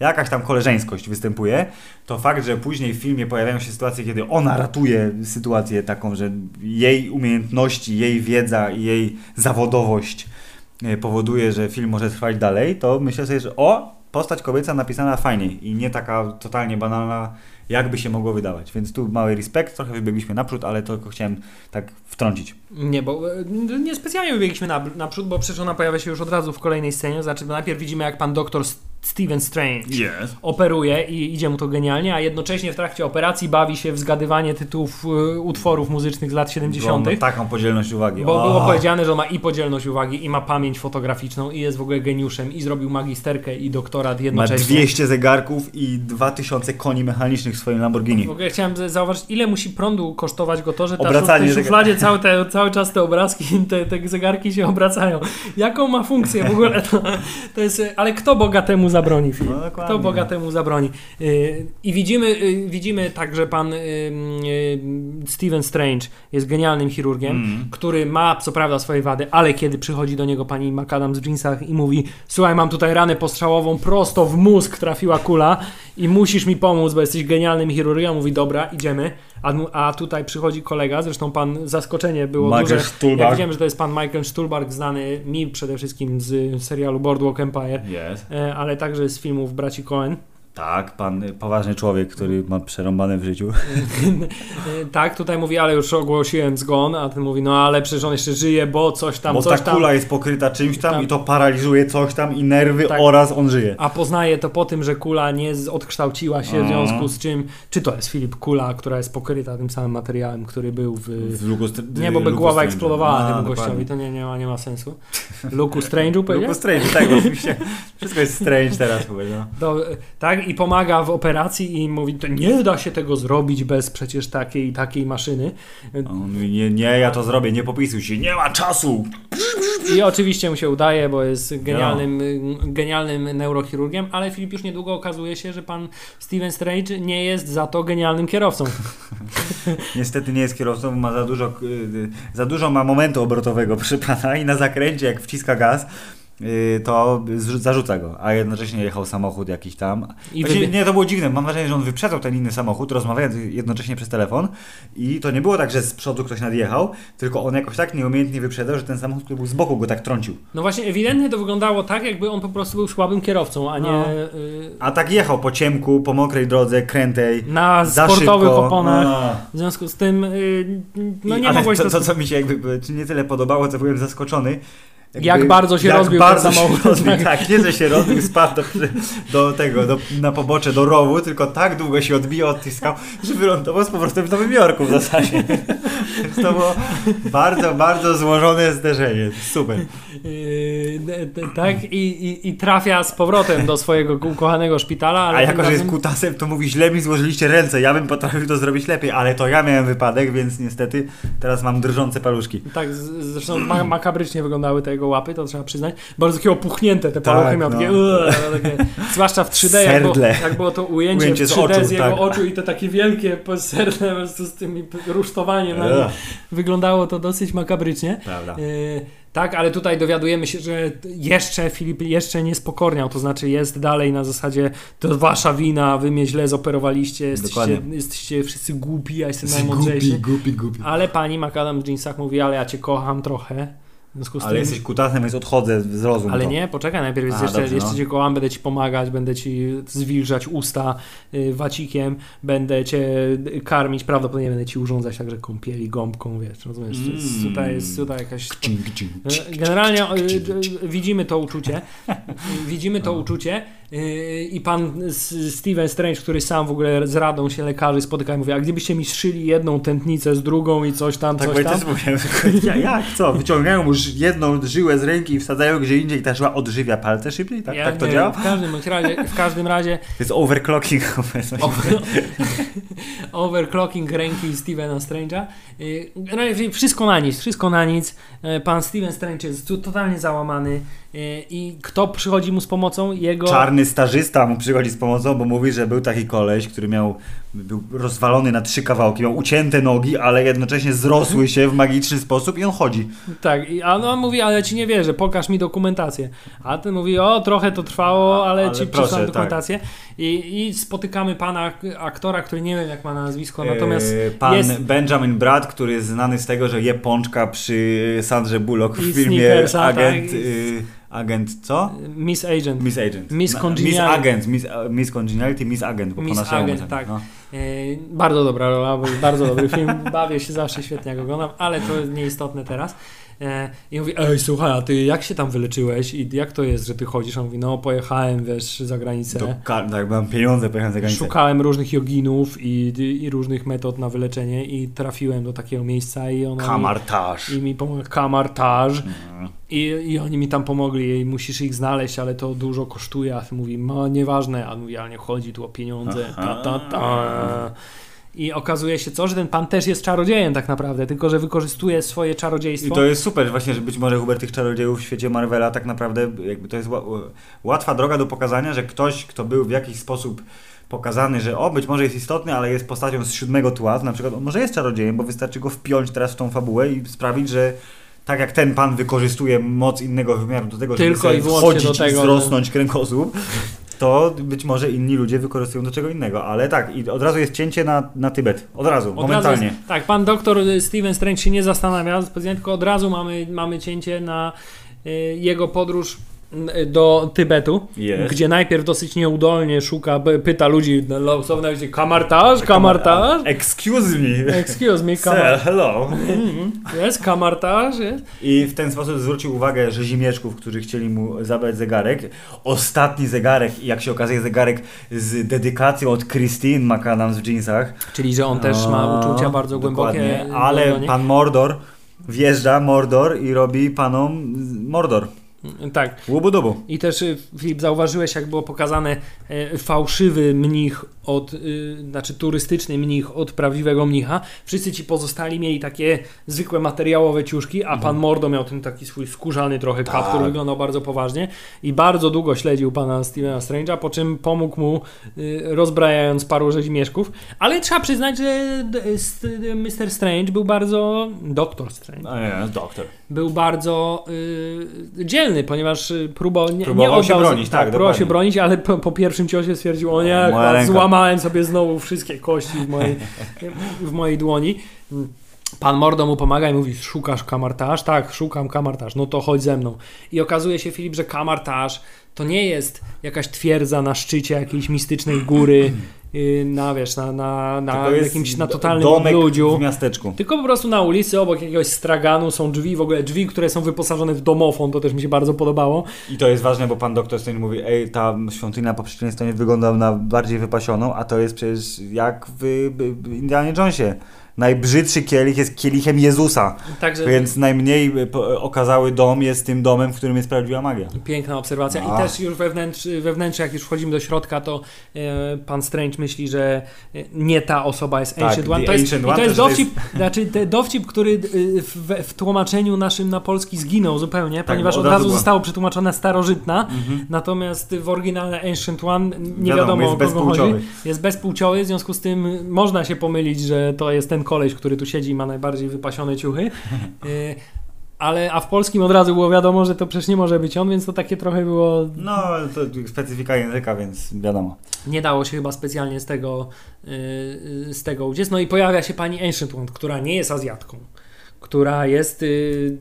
S2: jakaś tam koleżeńskość występuje, to fakt, że później w filmie pojawiają się sytuacje, kiedy ona ratuje sytuację taką, że jej umiejętności, jej wiedza i jej zawodowość e, powoduje, że film może trwać dalej, to myślę sobie, że o, postać kobieca napisana fajniej i nie taka totalnie banalna, jakby się mogło wydawać. Więc tu mały respekt, trochę wybiegliśmy naprzód, ale to chciałem tak wtrącić.
S1: Nie, bo e, nie specjalnie wybiegliśmy na, naprzód, bo przecież ona pojawia się już od razu w kolejnej scenie. Znaczy, najpierw widzimy, jak pan doktor Steven Strange
S2: Yes.
S1: operuje i idzie mu to genialnie, a jednocześnie w trakcie operacji bawi się w zgadywanie tytułów e, utworów muzycznych z lat 70.
S2: Bo ma taką podzielność uwagi.
S1: Bo
S2: O!
S1: było powiedziane, że ma i podzielność uwagi, i ma pamięć fotograficzną, i jest w ogóle geniuszem, i zrobił magisterkę i doktorat
S2: Ma
S1: jednocześnie.
S2: 200 zegarków i 2000 koni mechanicznych w swoim Lamborghini.
S1: W ogóle chciałem zauważyć, ile musi prądu kosztować go to, że ta
S2: Obracanie
S1: w tej szufladzie cały, <laughs> te, cały czas te obrazki, te, te zegarki się obracają. Jaką ma funkcję w ogóle? To, to jest, ale kto bogatemu zabroni film?
S2: No, dokładnie.
S1: Kto bogatemu zabroni? Yy, I widzimy, yy, widzimy tak, że pan yy, Steven Strange jest genialnym chirurgiem,
S2: Mm.
S1: który ma co prawda swoje wady, ale kiedy przychodzi do niego pani McAdams w jeansach i mówi słuchaj, mam tutaj ranę postrzałową, prosto w mózg trafiła kula i musisz mi pomóc, bo jesteś genialnym chirurgiem. Mówi, dobra, idziemy. A, a tutaj przychodzi kolega, zresztą pan, zaskoczenie było
S2: Michael
S1: duże. Ja
S2: Stuhlbarg.
S1: wiedziałem, że to jest pan Michael Stuhlbarg, znany mi przede wszystkim z serialu Boardwalk Empire,
S2: Yes.
S1: e, ale także z filmów braci Coen.
S2: Tak, pan poważny człowiek, który ma przerąbane w życiu. <laughs>
S1: Tak, tutaj mówi, ale już ogłosiłem zgon, a ten mówi, no ale przecież on jeszcze żyje, bo coś tam,
S2: Bo
S1: coś
S2: ta
S1: tam.
S2: kula jest pokryta czymś tam
S1: Tam.
S2: i to paraliżuje coś tam i nerwy
S1: Tak.
S2: oraz on żyje.
S1: A poznaje to po tym, że kula nie odkształciła się, w
S2: A.
S1: związku z czym, czy to jest Filip Kula, która jest pokryta tym samym materiałem, który był w...
S2: W Luku Str-
S1: Nie, bo by głowa eksplodowała
S2: A,
S1: temu gościowi, to nie, nie, ma, nie ma sensu. Luku Strange'u powiedział? <laughs>
S2: Luku Strange, tak, <laughs> oczywiście. Wszystko jest strange teraz powiedział.
S1: To, e, tak, i pomaga w operacji i mówi, to nie da się tego zrobić bez przecież takiej takiej maszyny.
S2: On mówi, nie, nie, ja to zrobię, nie popisuj się, nie ma czasu.
S1: I oczywiście mu się udaje, bo jest genialnym, genialnym neurochirurgiem, ale Filip już niedługo okazuje się, że pan Steven Strange nie jest za to genialnym kierowcą. <laughs>
S2: Niestety nie jest kierowcą, ma za dużo, y, za dużo ma momentu obrotowego przy pana i na zakręcie jak wciska gaz, y, to zrzu- zarzuca go, a jednocześnie jechał samochód jakiś tam.
S1: I
S2: Właśnie,
S1: wybie-
S2: nie, to było dziwne, mam wrażenie, że on wyprzedzał ten inny samochód, rozmawiając jednocześnie przez telefon i to nie było tak, że z przodu ktoś nadjechał, tylko on jakoś tak nieumiejętnie wyprzedzał, że ten samochód, który był z boku go tak trącił.
S1: No właśnie, ewidentnie to wyglądało tak, jakby on po prostu był słabym kierowcą, a nie
S2: No.
S1: y,
S2: A tak jechał po ciemku, po mokrej drodze, krętej,
S1: na sportowych
S2: szybko.
S1: oponach.
S2: No.
S1: W związku z tym, y, no
S2: I-
S1: nie
S2: ale
S1: mogłeś
S2: to,
S1: to,
S2: to, co mi się jakby czy nie tyle podobało, co byłem zaskoczony. Jakby-
S1: Jak bardzo się
S2: jak
S1: rozbił
S2: bardzo
S1: ten
S2: się
S1: samochód. <laughs>
S2: rozbił, tak, nie, że się rozbił, spadł do, do tego, do, na pobocze, do rowu, tylko tak długo się odbijał od tych skał, że wylądował z powrotem w Nowym Jorku w zasadzie. Więc <laughs> to było bardzo, bardzo złożone zderzenie. Super.
S1: Yy, tak, i, i, i trafia z powrotem do swojego ukochanego szpitala, ale
S2: A jako, że jest kutasem, to mówi, źle mi złożyliście ręce, ja bym potrafił to zrobić lepiej, ale to ja miałem wypadek, więc niestety teraz mam drżące paluszki.
S1: Tak, zresztą ma, makabrycznie wyglądały te jego łapy, to trzeba przyznać. Bardzo takie opuchnięte te paluchy
S2: Tak,
S1: miał,
S2: no.
S1: takie, "Ugh", takie, zwłaszcza w 3D, jak było, jak było to ujęcie,
S2: Ujęcie z
S1: 3D z,
S2: oczu,
S1: jego
S2: tak.
S1: oczu i to takie wielkie po prostu z tym rusztowaniem. Wyglądało to dosyć makabrycznie.
S2: Prawda.
S1: Yy, tak, ale tutaj dowiadujemy się, że jeszcze Filip jeszcze nie spokorniał, to znaczy jest dalej na zasadzie to wasza wina, wy mnie źle zoperowaliście, jesteście,
S2: Dokładnie.
S1: jesteście wszyscy głupi, ja jestem najmądrzejszy.
S2: głupi, głupi.
S1: Ale pani McAdam w jeansach mówi, ale ja cię kocham trochę.
S2: Ale
S1: tym...
S2: jesteś kutasem, więc odchodzę z rozumu.
S1: Ale
S2: to.
S1: nie, poczekaj, najpierw jest jeszcze,
S2: dobrze,
S1: jeszcze
S2: no.
S1: cię kocham, będę ci pomagać, będę ci zwilżać usta y, wacikiem, będę cię karmić, prawdopodobnie będę ci urządzać także kąpieli, gąbką, wiesz, rozumiesz, jest,
S2: Mm.
S1: tutaj jest tutaj jakaś...
S2: Cink.
S1: Generalnie y, y, widzimy to uczucie, <laughs> widzimy to
S2: No.
S1: uczucie, I pan Steven Strange, który sam w ogóle z radą się lekarzy spotyka i mówi, a gdybyście mi szyli jedną tętnicę z drugą i coś tam,
S2: Tak,
S1: coś tam.
S2: mówiłem, <laughs> ja, jak, co? Wyciągają mu jedną żyłę z ręki i wsadzają gdzie indziej i ta żyła odżywia palce szybciej? Tak,
S1: Ja
S2: tak to działa?
S1: wiem, W każdym razie, w każdym razie <laughs>
S2: To jest overclocking. <laughs> <laughs>
S1: overclocking ręki Stevena Strange'a. Generalnie Wszystko na nic, wszystko na nic. Yy, Pan Steven Strange jest totalnie załamany i kto przychodzi mu z pomocą? Jego...
S2: Czarny stażysta mu przychodzi z pomocą, bo mówi, że był taki koleś, który miał, był rozwalony na trzy kawałki, miał ucięte nogi, ale jednocześnie zrosły się w magiczny sposób i on chodzi.
S1: Tak, i- a on mówi, ale ci nie wierzę, pokaż mi dokumentację. A ten mówi, o trochę to trwało, ale,
S2: ale
S1: ci
S2: proszę,
S1: przysłałem
S2: tak.
S1: I, I spotykamy pana ak- aktora, który nie wiem jak ma na nazwisko, natomiast
S2: E, Pan
S1: jest...
S2: Benjamin Brad, który jest znany z tego, że je pączka przy Sandrze Bullock w
S1: I
S2: filmie
S1: Snickersa,
S2: Agent...
S1: tak,
S2: y, agent co?
S1: Miss Agent.
S2: Miss Agent.
S1: Miss Congeniality.
S2: Miss Agent, Miss, Miss Congeniality, Miss Agent. Bo
S1: Miss
S2: po
S1: Agent,
S2: mówię,
S1: tak.
S2: No.
S1: E, bardzo dobra rola, bardzo dobry film. Bawię się zawsze świetnie jak oglądam, ale to jest nieistotne teraz. E, I mówi, ej słuchaj, a ty jak się tam wyleczyłeś i jak to jest, że ty chodzisz? On mówi, no pojechałem, wiesz, za granicę.
S2: Tak, mam pieniądze, pojechałem za granicę.
S1: Szukałem różnych joginów i, i różnych metod na wyleczenie i trafiłem do takiego miejsca i ona
S2: Kamartaż.
S1: mi, i mi pomogła kamartaż
S2: Mhm.
S1: i, i oni mi tam pomogli i musisz ich znaleźć, ale to dużo kosztuje, a ty mówi, no nieważne, a mówi, ale nie chodzi tu o pieniądze, ta, ta, ta. I okazuje się co, że ten pan też jest czarodziejem tak naprawdę, tylko że wykorzystuje swoje
S2: I
S1: czarodziejstwo.
S2: to jest super, właśnie, że być może Hubert tych czarodziejów w świecie Marvela tak naprawdę jakby to jest ła- łatwa droga do pokazania, że ktoś, kto był w jakiś sposób pokazany, że o, być może jest istotny, ale jest postacią z siódmego tła, na przykład on może jest czarodziejem, bo wystarczy go wpiąć teraz w tą fabułę i sprawić, że tak jak ten pan wykorzystuje moc innego wymiaru do tego, żeby
S1: Tylko
S2: sobie
S1: i
S2: wchodzić
S1: do tego,
S2: i wzrosnąć kręgosłup, to być może inni ludzie wykorzystują do czego innego, ale tak, i od razu jest cięcie na, na Tybet, od razu,
S1: Od razu
S2: momentalnie.
S1: Jest, tak, pan doktor Steven Strange się nie zastanawia, tylko od razu mamy, mamy cięcie na y, jego podróż do Tybetu,
S2: Jest.
S1: gdzie najpierw dosyć nieudolnie szuka, pyta ludzi na ulicy, kamartaż, kamartaż?
S2: Excuse me.
S1: Excuse me,
S2: Sir,
S1: kamar...
S2: hello.
S1: jest kamartaż, jest?
S2: I w ten sposób zwrócił uwagę rzezimieszków, którzy chcieli mu zabrać zegarek. Ostatni zegarek, i jak się okazuje, zegarek z dedykacją od Christine McAdams w jeansach.
S1: Czyli, że on też ma uczucia bardzo głębokie.
S2: Ale pan Mordor wjeżdża, Mordor, i robi panom Mordor.
S1: Tak.
S2: Łubu-dubu.
S1: I też y, Filip zauważyłeś, jak było pokazane e, fałszywy mnich od, y, znaczy turystyczny mnich od prawdziwego mnicha. Wszyscy ci pozostali mieli takie zwykłe materiałowe ciuszki, a pan Mordo miał ten taki swój skórzany trochę
S2: Tak.
S1: kaptur, wyglądał bardzo poważnie i bardzo długo śledził pana Stevena Strange'a, po czym pomógł mu y, rozbrajając paru rzeźmieszków. Ale trzeba przyznać, że Mr. Strange był bardzo... Doktor Strange
S2: A nie, doktor.
S1: był bardzo y, dzielny, ponieważ y, próbował, nie,
S2: Próbował
S1: nie
S2: się bronić, tak,
S1: próbował
S2: dokładnie.
S1: się bronić, ale po, po pierwszym ciosie stwierdził, o nie, chyba
S2: ręka.
S1: Złamałem sobie znowu wszystkie kości w mojej, w mojej dłoni. Pan Mordo mu pomaga i mówi, szukasz kamartaż? Tak, szukam kamartaż, no to chodź ze mną. I okazuje się, Filip, że kamartaż to nie jest jakaś twierdza na szczycie jakiejś mistycznej góry, na wiesz, na, na, na jakimś na totalnym odludziu.
S2: w miasteczku.
S1: Tylko po prostu na ulicy obok jakiegoś straganu są drzwi, w ogóle drzwi, które są wyposażone w domofon, to też mi się bardzo podobało.
S2: I to jest ważne, bo pan doktor Strange mówi, ej, ta świątynia po przeciwnej stronie wygląda na bardziej wypasioną, a to jest przecież jak w w Indianie Jonesie. Najbrzydszy kielich jest kielichem Jezusa,
S1: Także
S2: więc najmniej e, po- okazały dom jest tym domem, w którym jest prawdziwa magia.
S1: piękna obserwacja.
S2: A.
S1: I też już wewnętrz, wewnętrznie, jak już wchodzimy do środka, to e, pan Strange myśli, że e, nie ta osoba jest
S2: Tak,
S1: Ancient One. To jest,
S2: Ancient
S1: I to
S2: One
S1: jest
S2: to, to
S1: dowcip, znaczy te, dowcip, który e, w, w tłumaczeniu naszym na polski zginął zupełnie, ponieważ
S2: bo
S1: od razu
S2: była-
S1: zostało przetłumaczone starożytna,
S2: Mhm.
S1: natomiast w oryginale Ancient One nie
S2: Wiadomo,
S1: wiadomo,
S2: jest
S1: o kogo chodzi.
S2: bezpłciowy.
S1: Jest bezpłciowy, w związku z tym można się pomylić, że to jest ten koleś, który tu siedzi i ma najbardziej wypasione ciuchy. <laughs> Y, Ale, a w polskim od razu było wiadomo, że to przecież nie może być on, więc to takie trochę było.
S2: No, to specyfika języka, więc wiadomo.
S1: Nie dało się chyba specjalnie z tego, y, y, z tego uciec. No i pojawia się pani Ancient One, która nie jest Azjatką, która jest y,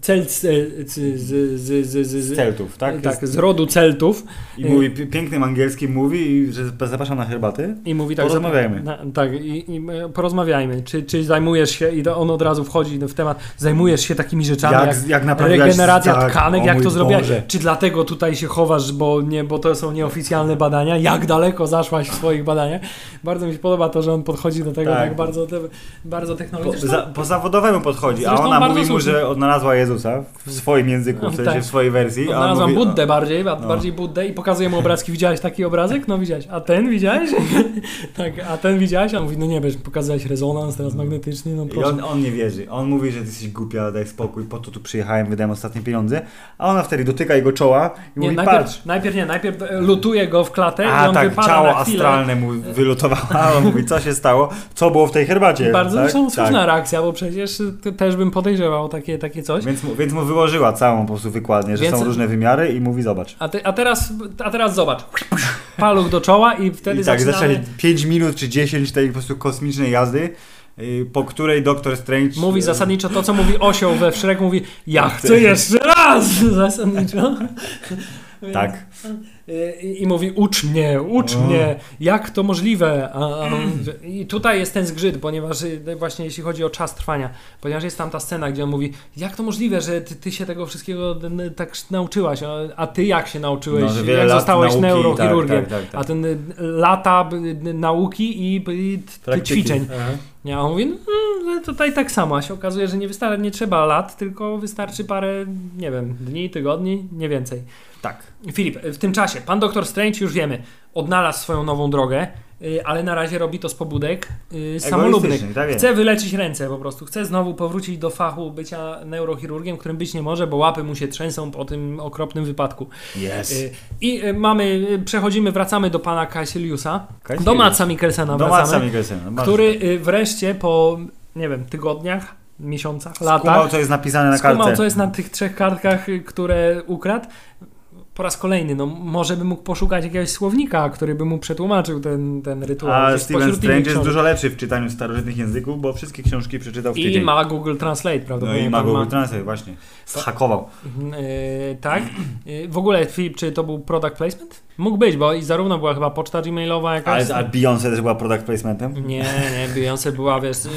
S1: cel, z, z, z, z, z, z,
S2: Z Celtów, tak?
S1: tak, z rodu Celtów.
S2: I mówi pi- pięknym angielskim mówi, że zapraszam na herbaty.
S1: I mówi tak,
S2: Porozmawiajmy.
S1: Na, tak, i, i porozmawiajmy. Czy, czy zajmujesz się, i on od razu wchodzi w temat, zajmujesz się takimi rzeczami jak,
S2: Jak, jak
S1: regeneracja
S2: tak,
S1: tkanek, jak to zrobiłaś? Czy dlatego tutaj się chowasz, bo, nie, bo to są nieoficjalne badania? Jak daleko zaszłaś w swoich badaniach? Bardzo mi się podoba to, że on podchodzi do tego tak,
S2: Tak.
S1: bardzo, bardzo
S2: Po,
S1: technologicznie.
S2: za, po podchodzi, a
S1: Zresztą
S2: ona
S1: bardzo
S2: mówi mu, że odnalazła Jezusa w swoim języku, w sensie
S1: Tak.
S2: w swojej wersji. a on
S1: Znalazłam
S2: mówi,
S1: Buddę bardziej, ba-
S2: No.
S1: bardziej Buddę i pokazuje mu obrazki. Widziałeś taki obrazek? No widziałeś. A ten widziałeś? <laughs> tak, a ten widziałeś? A on mówi, no nie wiesz, pokazałeś rezonans teraz magnetyczny, no
S2: I
S1: proszę.
S2: on, on nie wierzy. On mówi, że ty jesteś głupia, daj spokój, po to tu przyjechałem, wydałem ostatnie pieniądze. A ona wtedy dotyka jego czoła i
S1: Nie,
S2: mówi,
S1: najpierw,
S2: patrz.
S1: najpierw nie, najpierw e, lutuje go w klatę i
S2: A
S1: on
S2: tak,
S1: wypada
S2: ciało astralne mu wylutowało. <laughs> A on mówi, co się stało? Co było w tej herbacie?
S1: Bardzo
S2: tak?
S1: słuszna
S2: Tak.
S1: reakcja, bo przecież te- też bym podejrzewał takie, takie coś.
S2: Więc mu, więc mu wyłożyła całą po prostu wykładnię, że
S1: Więc-
S2: są różne wymiary i mówi, zobacz.
S1: A, ty, a, teraz, a teraz zobacz. Paluch do czoła i wtedy
S2: I tak,
S1: zaczynamy...
S2: zaczęli 5 minut czy 10 tej po prostu kosmicznej jazdy, yy, po której Doktor Strange...
S1: Mówi
S2: yy,
S1: zasadniczo to, co mówi osioł we Shrek, mówi ja <laughs> chcę jeszcze raz! <laughs> Zasadniczo.
S2: Tak.
S1: I, I mówi, ucz mnie, ucz
S2: O.
S1: mnie, jak to możliwe? A, a, I tutaj jest ten zgrzyt, ponieważ y, właśnie jeśli chodzi o czas trwania, ponieważ jest tam ta scena, gdzie on mówi, jak to możliwe, że ty, ty się tego wszystkiego tak nauczyłaś, a, a ty jak się nauczyłeś,
S2: No,
S1: jak zostałeś
S2: nauki,
S1: neurochirurgiem,
S2: tak, tak, tak, tak.
S1: a ten y, lata y, nauki i, i ćwiczeń.
S2: Aha.
S1: Ja on mówi, no, tutaj tak samo, a się okazuje, że nie, wystarczy, nie trzeba lat, tylko wystarczy parę, nie wiem, dni, tygodni, nie więcej.
S2: Tak.
S1: Filip, w tym czasie pan doktor Strange już wiemy, odnalazł swoją nową drogę, y, ale na razie robi to z pobudek y, samolubnych.
S2: Tak.
S1: Chce wyleczyć ręce po prostu. Chce znowu powrócić do fachu bycia neurochirurgiem, którym być nie może, bo łapy mu się trzęsą po tym okropnym wypadku.
S2: Yes.
S1: Y, I mamy, przechodzimy, wracamy do pana
S2: Kaisilius.
S1: do Matsa Mikkelsena
S2: Do
S1: wracamy,
S2: Matsa Mikkelsena.
S1: który wreszcie po, nie wiem, tygodniach, miesiącach, latach
S2: Skumał, co jest napisane na
S1: skumał,
S2: kartce.
S1: co jest na tych trzech kartkach, które ukradł. Po raz kolejny, no może by mógł poszukać jakiegoś słownika, który by mu przetłumaczył ten, ten rytuał.
S2: A Steven Strange jest dużo lepszy w czytaniu starożytnych języków, bo wszystkie książki przeczytał w
S1: I
S2: tydzień.
S1: ma Google Translate,
S2: no
S1: prawdopodobnie.
S2: i ma
S1: tam
S2: Google Translate, właśnie. Zhakował.
S1: Yy, tak. Yy, w ogóle, Filip, czy to był product placement? Mógł być, bo i zarówno była chyba poczta gmailowa jakaś.
S2: Ale, a Beyoncé też była product placementem?
S1: Nie, nie, Beyoncé była, wiesz, yy,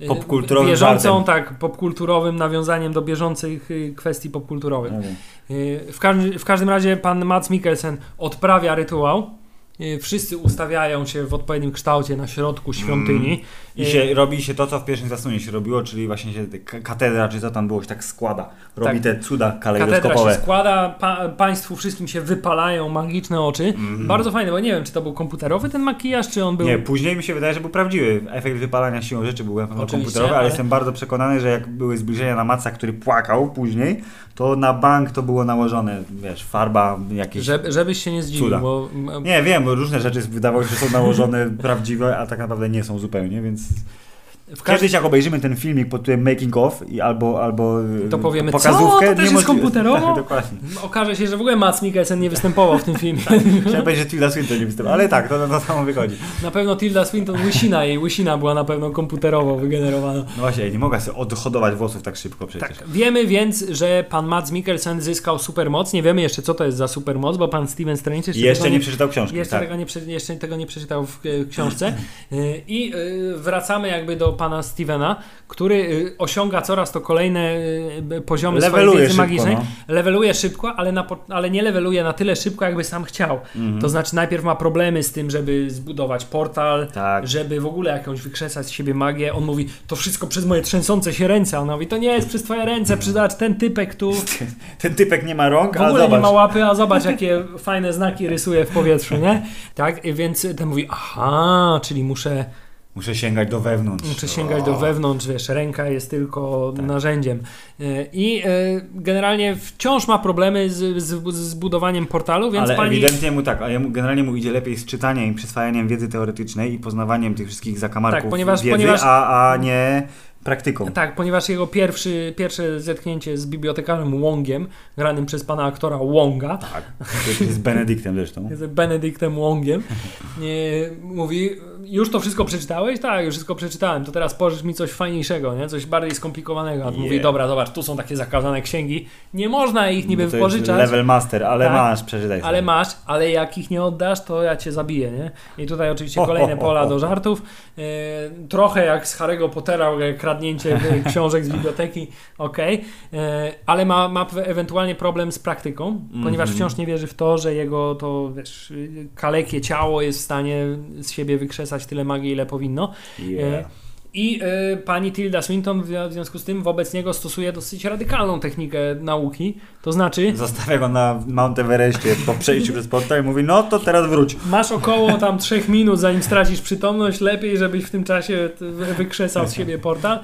S1: yy,
S2: Popkulturowym
S1: bieżącą,
S2: żartem.
S1: tak, popkulturowym nawiązaniem do bieżących yy, kwestii popkulturowych.
S2: Wiem.
S1: Yy, W, każdy, w każdym razie pan Mats Mikkelsen odprawia rytuał. Yy, Wszyscy ustawiają się w odpowiednim kształcie na środku świątyni.
S2: I się, robi się to, co w pierwszym zasunie się robiło, czyli właśnie się katedra, czy co tam było, się tak składa. Robi
S1: Tak.
S2: te cuda
S1: Katedra się
S2: kalejdoskopowe.
S1: składa, pa, państwu wszystkim się wypalają magiczne oczy. Bardzo fajne, bo nie wiem, czy to był komputerowy ten makijaż, czy on był...
S2: Nie, później mi się wydaje, że był prawdziwy. Efekt wypalania siłą rzeczy był komputerowy, ale,
S1: ale-
S2: jestem bardzo przekonany, że jak były zbliżenia na Matsa, który płakał później, to na bank to było nałożone, wiesz, farba, jakieś...
S1: Żeby, żebyś się nie zdziwił,
S2: Cuda.
S1: bo
S2: Nie, wiem, różne rzeczy wydawało się, że są nałożone <laughs> prawdziwe, a tak naprawdę nie są zupełnie, więc...
S1: w każdym
S2: Kiedyś jak obejrzymy ten filmik pod tytułem Making of i albo, albo y,
S1: To powiemy,
S2: pokazówkę,
S1: co? To też jest
S2: niemożliwe- <laughs>
S1: komputerowo?
S2: Tak, dokładnie.
S1: okaże się, że w ogóle Mats Mikkelsen nie występował w tym filmie. <laughs>
S2: Chciałem powiedzieć, że Tilda Swinton nie występuje, ale tak, to, to samo wychodzi.
S1: Na pewno Tilda Swinton, łysina jej, łysina była na pewno komputerowo wygenerowana.
S2: No właśnie, nie mogę sobie odhodować włosów tak szybko przecież.
S1: Tak, wiemy więc, że pan Mats Mikkelsen zyskał supermoc. Nie wiemy jeszcze, co to jest za supermoc, bo pan Steven Strange jeszcze, tego
S2: nie przeczytał książki.
S1: Jeszcze,
S2: tak.
S1: tego nie, jeszcze tego nie przeczytał w e, książce. E, I e, wracamy jakby do pana Stevena, który e, osiąga coraz to kolejne e, poziomy swojej
S2: Leveluje
S1: wiedzy
S2: szybko,
S1: magicznej.
S2: no.
S1: Leveluje szybko, ale, na, ale nie leveluje na tyle szybko, jakby sam chciał.
S2: Mhm.
S1: To znaczy najpierw ma problemy z tym, żeby zbudować portal,
S2: Tak.
S1: żeby w ogóle jakąś wykrzesać z siebie magię. On mówi, to wszystko przez moje trzęsące się ręce. On mówi, to nie jest przez twoje ręce, przydać ten typek tu. <laughs>
S2: Ten typek nie ma rąk,
S1: W ogóle
S2: zobacz.
S1: nie ma łapy, a zobacz jakie fajne znaki rysuje w powietrzu, nie? Tak, więc ten mówi, aha, czyli muszę,
S2: Muszę sięgać do wewnątrz.
S1: muszę sięgać do wewnątrz, wiesz, ręka jest tylko
S2: Tak.
S1: narzędziem. E, I e, generalnie wciąż ma problemy z, z, z budowaniem portalu, więc
S2: ale
S1: pani...
S2: ewidentnie mu tak, a jemu, generalnie mu idzie lepiej z czytaniem i przyswajaniem wiedzy teoretycznej i poznawaniem tych wszystkich zakamarków
S1: Tak, ponieważ-
S2: wiedzy,
S1: ponieważ-
S2: a, a nie praktyką.
S1: Tak, ponieważ jego pierwszy, pierwsze zetknięcie z bibliotekarzem Wongiem, granym przez pana aktora Wonga,
S2: Tak. Z Benedyktem zresztą. <laughs>
S1: z Benedyktem Wongiem, e, mówi, już to wszystko przeczytałeś? Tak, już wszystko przeczytałem, to teraz pożycz mi coś fajniejszego, nie? coś bardziej skomplikowanego. A
S2: Yeah.
S1: mówi, dobra, zobacz, tu są takie zakazane księgi, nie można ich niby
S2: jest
S1: pożyczać,
S2: Level master, ale
S1: Tak.
S2: masz, przeczytaj
S1: ale
S2: sobie.
S1: masz, ale jak ich nie oddasz, to ja cię zabiję, nie? I tutaj oczywiście
S2: Ho, ho,
S1: kolejne
S2: ho,
S1: pola
S2: ho.
S1: do żartów. E, trochę jak z Harry'ego Pottera, e, kradnięcie e, książek z biblioteki, okej. E, Ale ma, ma ewentualnie problem z praktyką, ponieważ
S2: Mhm.
S1: wciąż nie wierzy w to, że jego to, wiesz, kalekie ciało jest w stanie z siebie wykrzesać tyle magii, ile powinno.
S2: Yeah.
S1: I y, pani Tilda Swinton w, w związku z tym wobec niego stosuje dosyć radykalną technikę nauki, to znaczy
S2: Zostawia go na Mount Everestie po przejściu przez portal i mówi, no to teraz wróć.
S1: Masz około tam 3 minut, zanim stracisz przytomność. Lepiej, żebyś w tym czasie wykrzesał z siebie portal.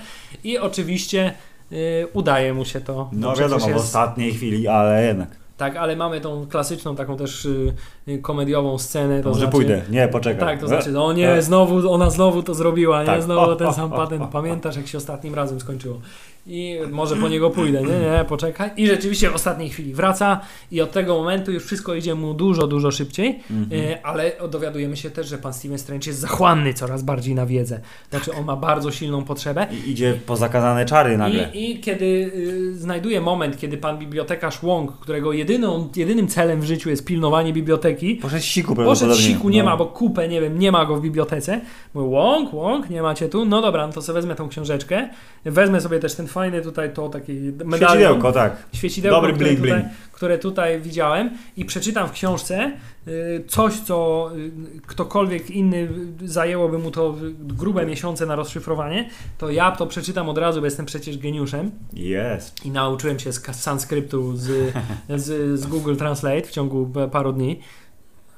S1: I oczywiście y, udaje mu się to.
S2: No wiadomo, w ostatniej chwili, ale jednak.
S1: Tak, ale mamy tą klasyczną, taką też y, y, komediową scenę.
S2: To może
S1: znaczy,
S2: pójdę. Nie, poczekaj.
S1: Tak, to znaczy, no nie,
S2: E.
S1: znowu, ona znowu to zrobiła, nie?
S2: Tak.
S1: Znowu ten sam <laughs> patent. Pamiętasz, jak się ostatnim razem skończyło. I może po niego pójdę, nie, nie, poczekaj. I rzeczywiście w ostatniej chwili wraca i od tego momentu już wszystko idzie mu dużo, dużo szybciej,
S2: Mhm.
S1: e, ale dowiadujemy się też, że pan Steven Strange jest zachłanny coraz bardziej na wiedzę. Znaczy on ma bardzo silną potrzebę.
S2: I idzie po zakazane czary nagle.
S1: I, I kiedy y, znajduje moment, kiedy pan bibliotekarz Wong, którego jedyną, jedynym celem w życiu jest pilnowanie biblioteki,
S2: Poszedł siku
S1: Poszedł siku, nie
S2: No.
S1: ma, bo kupę, nie wiem, nie ma go w bibliotece. Mówię, łąk, łąk, nie macie tu? No dobra, no to sobie wezmę tą książeczkę. Wezmę sobie też ten fajny tutaj, to taki medalion.
S2: Świecidełko, tak.
S1: Świecidełko,
S2: Dobry
S1: które,
S2: bling,
S1: tutaj,
S2: bling.
S1: które tutaj widziałem i przeczytam w książce y, coś, co y, ktokolwiek inny zajęłoby mu to grube miesiące na rozszyfrowanie, to ja to przeczytam od razu, bo jestem przecież geniuszem
S2: Jest.
S1: i nauczyłem się z sanskryptu z, <laughs> z, z Google Translate w ciągu paru dni.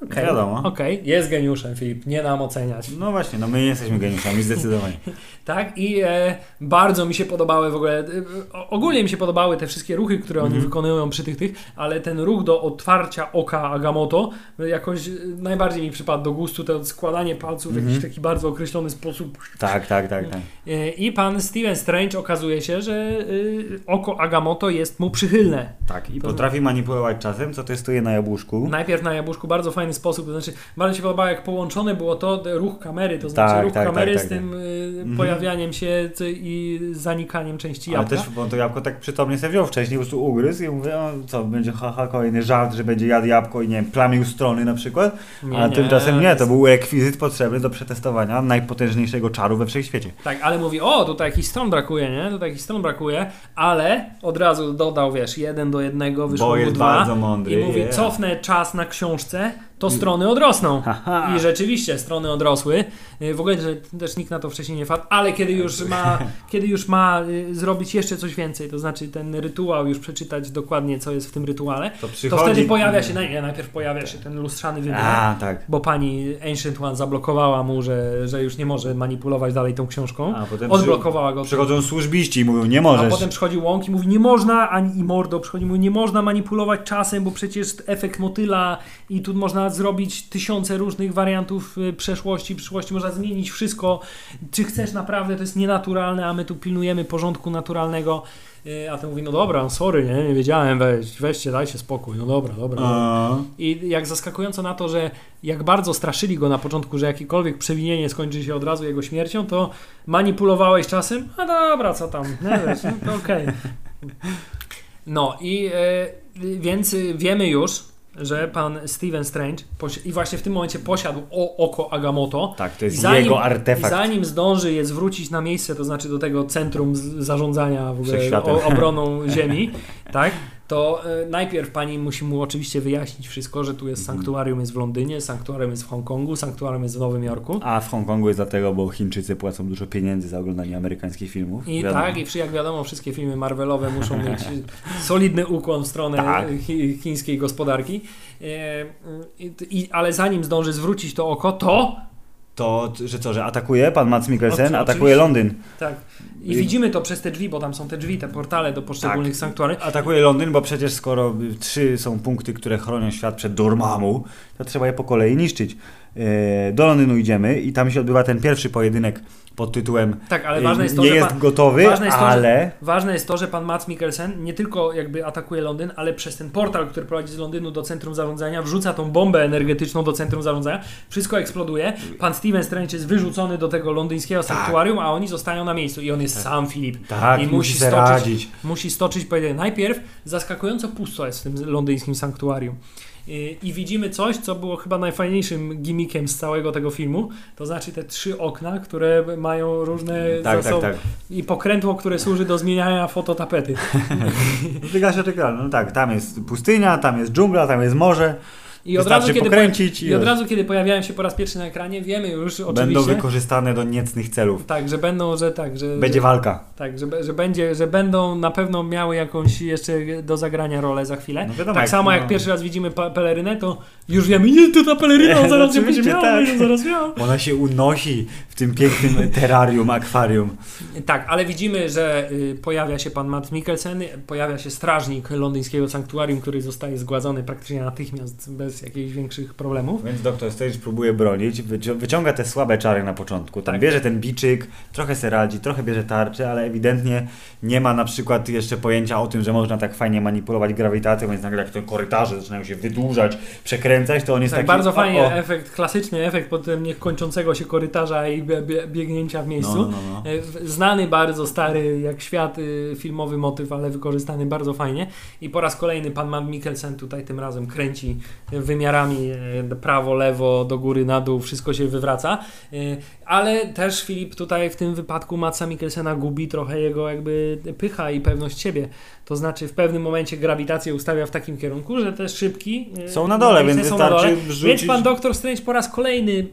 S1: Okej,
S2: Wiadomo.
S1: Okej, jest geniuszem, Filip, nie nam oceniać.
S2: No właśnie, no my nie jesteśmy geniuszami, zdecydowanie. <laughs>
S1: Tak, i e, bardzo mi się podobały w ogóle, e, ogólnie mi się podobały te wszystkie ruchy, które oni
S2: Mhm.
S1: wykonują przy tych tych, ale ten ruch do otwarcia oka Agamotto jakoś e, najbardziej mi przypadł do gustu, to składanie palców w
S2: Mhm.
S1: jakiś taki bardzo określony sposób.
S2: Tak, tak, tak, tak.
S1: E, I pan Steven Strange okazuje się, że e, oko Agamotto jest mu przychylne.
S2: Tak, i
S1: To
S2: potrafi manipulować czasem, co testuje na jabłuszku.
S1: Najpierw na jabłuszku bardzo fajny sposób, to znaczy bardzo się podobało jak połączone było to ruch kamery, to znaczy
S2: Tak,
S1: ruch
S2: tak,
S1: kamery
S2: tak,
S1: z
S2: tak,
S1: tym y,
S2: Mhm.
S1: pojawianiem się i zanikaniem części
S2: Ale
S1: jabłka.
S2: też, bo to jabłko tak przytomnie sobie wziął wcześniej, po prostu ugryzł i mówię, o co, będzie haha, kolejny żart, że będzie jadł jabłko i nie wiem, plamił strony na przykład.
S1: Nie,
S2: A
S1: nie,
S2: tymczasem nie, to był ekwizyt potrzebny do przetestowania najpotężniejszego czaru we wszechświecie.
S1: Tak, ale mówi, o, tutaj jakiś stron brakuje, nie? Tutaj jakiś stron brakuje, ale od razu dodał, wiesz, jeden do jednego, wyszło
S2: Bo jest
S1: dwa.
S2: bardzo mądry.
S1: I mówi,
S2: yeah.
S1: cofnę czas na książce, to strony odrosną. I rzeczywiście strony odrosły. Y, W ogóle, że też nikt na to wcześniej nie wpadł, ale kiedy już <laughs> ma, kiedy już ma y, zrobić jeszcze coś więcej, to znaczy ten rytuał, już przeczytać dokładnie, co jest w tym rytuale,
S2: To
S1: to
S2: przychodzi...
S1: wtedy pojawia się, najpierw pojawia się ten lustrzany wymiar.
S2: A, tak.
S1: Bo pani Ancient One zablokowała mu, że, że już nie może manipulować dalej tą książką.
S2: A potem
S1: Odblokowała go.
S2: przy, przychodzą służbiści i mówią, nie
S1: A
S2: możesz.
S1: potem przychodzi Łąk i mówi, nie można, ani i Mordo przychodzi i mówi, nie można manipulować czasem, bo przecież efekt motyla i tu można zrobić tysiące różnych wariantów y, przeszłości, przyszłości, można zmienić wszystko. Czy chcesz naprawdę, to jest nienaturalne, a my tu pilnujemy porządku naturalnego. Y, A ten mówi, no dobra, no sorry, nie, nie wiedziałem, weź, weźcie, dajcie spokój, no dobra, dobra.
S2: A,
S1: I jak zaskakująco na to, że jak bardzo straszyli go na początku, że jakiekolwiek przewinienie skończy się od razu jego śmiercią, to manipulowałeś czasem, a dobra, co tam, nie wiesz, no to okej. <laughs> No i e, więc y, wiemy już, że pan Steven Strange i właśnie w tym momencie posiadł o, oko Agamotto.
S2: tak, to jest
S1: zanim-
S2: jego
S1: I
S2: artefakt.
S1: zanim zdąży je zwrócić na miejsce, to znaczy do tego centrum zarządzania w ogóle o, obroną Ziemi, <laughs> tak? To e, najpierw pani musi mu oczywiście wyjaśnić wszystko, że tu jest
S2: Mhm.
S1: sanktuarium jest w Londynie, sanktuarium jest w Hongkongu, sanktuarium jest w Nowym Jorku.
S2: A w Hongkongu jest dlatego, bo Chińczycy płacą dużo pieniędzy za oglądanie amerykańskich filmów.
S1: I
S2: Wiadomo.
S1: tak, i przy- jak wiadomo, wszystkie filmy Marvelowe muszą <laughs> mieć solidny ukłon w stronę
S2: Tak.
S1: chi, chińskiej gospodarki. E, i, ale zanim zdąży zwrócić to oko, to
S2: To, że co, że atakuje pan Mats Mikkelsen,
S1: O,
S2: atakuje
S1: oczywiście.
S2: Londyn.
S1: tak. I
S2: I-
S1: widzimy to przez te drzwi, bo tam są te drzwi, te portale do poszczególnych
S2: Tak.
S1: sanktuariów.
S2: Atakuje Londyn, bo przecież skoro trzy są punkty, które chronią świat przed Dormammu, to trzeba je po kolei niszczyć. E, do Londynu idziemy i tam się odbywa ten pierwszy pojedynek pod tytułem
S1: Tak, ale
S2: e,
S1: ważne jest to,
S2: nie
S1: że
S2: jest
S1: pan-
S2: gotowy,
S1: ważne jest to, że-
S2: ale
S1: Ważne jest to, że pan Mats Mikkelsen nie tylko jakby atakuje Londyn, ale przez ten portal, który prowadzi z Londynu do centrum zarządzania, wrzuca tą bombę energetyczną do centrum zarządzania, wszystko eksploduje. Pan Steven Strange jest wyrzucony do tego londyńskiego sanktuarium, a oni zostają na miejscu i on jest sam Filip.
S2: tak,
S1: I
S2: musi
S1: stoczyć,
S2: radzić.
S1: musi stoczyć pojedynek. Najpierw zaskakująco pusto jest w tym londyńskim sanktuarium. I- I widzimy coś, co było chyba najfajniejszym gimmickiem z całego tego filmu. To znaczy te trzy okna, które mają różne
S2: Tak, tak,
S1: zasoby
S2: tak.
S1: i pokrętło, które służy do zmieniania fototapety. <laughs>
S2: Wygasza. No tak, tam jest pustynia, tam jest dżungla, tam jest morze.
S1: I od, razu, kiedy
S2: pokręcić
S1: po,
S2: i
S1: od razu, kiedy pojawiają się po raz pierwszy na ekranie, wiemy już
S2: Będą
S1: oczywiście,
S2: wykorzystane do niecnych celów.
S1: tak, że będą, że tak, że,
S2: Będzie walka.
S1: tak, że, że, będzie, że będą na pewno miały jakąś jeszcze do zagrania rolę za chwilę.
S2: No wiadomo,
S1: tak
S2: jak-
S1: samo jak
S2: no.
S1: pierwszy raz widzimy pelerynę, to już wiemy, nie, to ta peleryna, <laughs> on zaraz ją będzie
S2: Oczywiście
S1: miał,
S2: tak.
S1: ją zaraz miał.
S2: Ona się unosi w tym pięknym <laughs> terrarium, akwarium.
S1: Tak, ale widzimy, że y, pojawia się pan Matt Mikkelsen, pojawia się strażnik londyńskiego sanktuarium, który zostaje zgładzony praktycznie natychmiast, bez jakichś większych problemów.
S2: Więc doktor Strange próbuje bronić, wyci- wyciąga te słabe czary na początku. Tam
S1: Tak.
S2: bierze ten biczyk, trochę se radzi, trochę bierze tarczy, ale ewidentnie nie ma na przykład jeszcze pojęcia o tym, że można tak fajnie manipulować grawitacją, więc nagle jak te korytarze zaczynają się wydłużać, przekręcać, to on jest
S1: Tak,
S2: taki...
S1: bardzo fajnie,
S2: o.
S1: efekt, klasyczny efekt potem niekończącego się korytarza i bie, bie, biegnięcia w miejscu.
S2: No, no, no.
S1: E, w- Znany bardzo stary jak świat y, filmowy motyw, ale wykorzystany bardzo fajnie. I po raz kolejny pan Mikkelsen tutaj tym razem kręci wymiarami e, prawo, lewo, do góry, na dół, wszystko się wywraca. E, Ale też Filip tutaj w tym wypadku Matsa Mikkelsena gubi trochę jego jakby pycha i pewność siebie. To znaczy w pewnym momencie grawitację ustawia w takim kierunku, że te szybki e,
S2: Są na dole, więc
S1: są na dole.
S2: wystarczy wrzucić...
S1: Więc pan doktor Strange po raz kolejny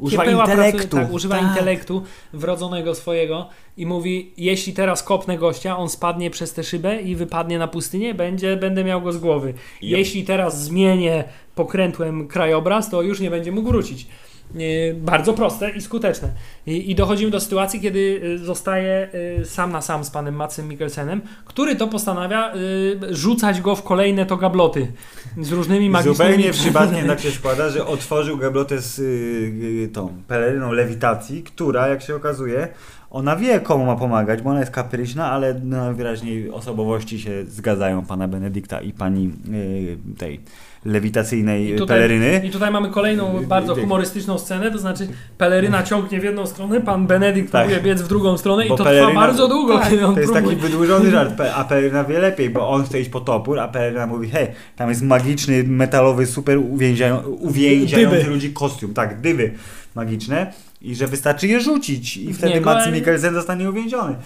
S2: Używa intelektu.
S1: Pracuje, tak, używa
S2: Tak.
S1: intelektu wrodzonego swojego i mówi, jeśli teraz kopnę gościa, on spadnie przez tę szybę i wypadnie na pustynię, będzie, będę miał go z głowy.
S2: Yep.
S1: Jeśli teraz zmienię pokrętłem krajobraz, to już nie będzie mógł wrócić. E, Bardzo proste i skuteczne. I, I dochodzimy do sytuacji, kiedy e, zostaje e, sam na sam z panem Matsem Mikkelsenem, który to postanawia rzucać go w kolejne to gabloty z różnymi magicznymi...
S2: Zupełnie przypadnie tak się składa, że otworzył gablotę z tą peleryną lewitacji, która, jak się okazuje, ona wie, komu ma pomagać, bo ona jest kapryśna, ale najwyraźniej osobowości się zgadzają pana Benedykta i pani y, tej lewitacyjnej
S1: I tutaj,
S2: peleryny.
S1: I tutaj mamy kolejną bardzo humorystyczną scenę, to znaczy peleryna ciągnie w jedną stronę, pan Benedykt
S2: Tak.
S1: próbuje biec w drugą stronę i
S2: Bo
S1: to
S2: peleryna-
S1: trwa bardzo długo,
S2: tak,
S1: kiedy on
S2: To jest
S1: próbuje.
S2: taki wydłużony <laughs> żart, a peleryna wie lepiej, bo on chce iść po topór, a peleryna mówi, hej, tam jest magiczny, metalowy, super uwięziają, uwięziający ludzi kostium. Tak, dyby magiczne i że wystarczy je rzucić i
S1: W
S2: wtedy
S1: niego,
S2: Mads Mikkelsen zostanie uwięziony.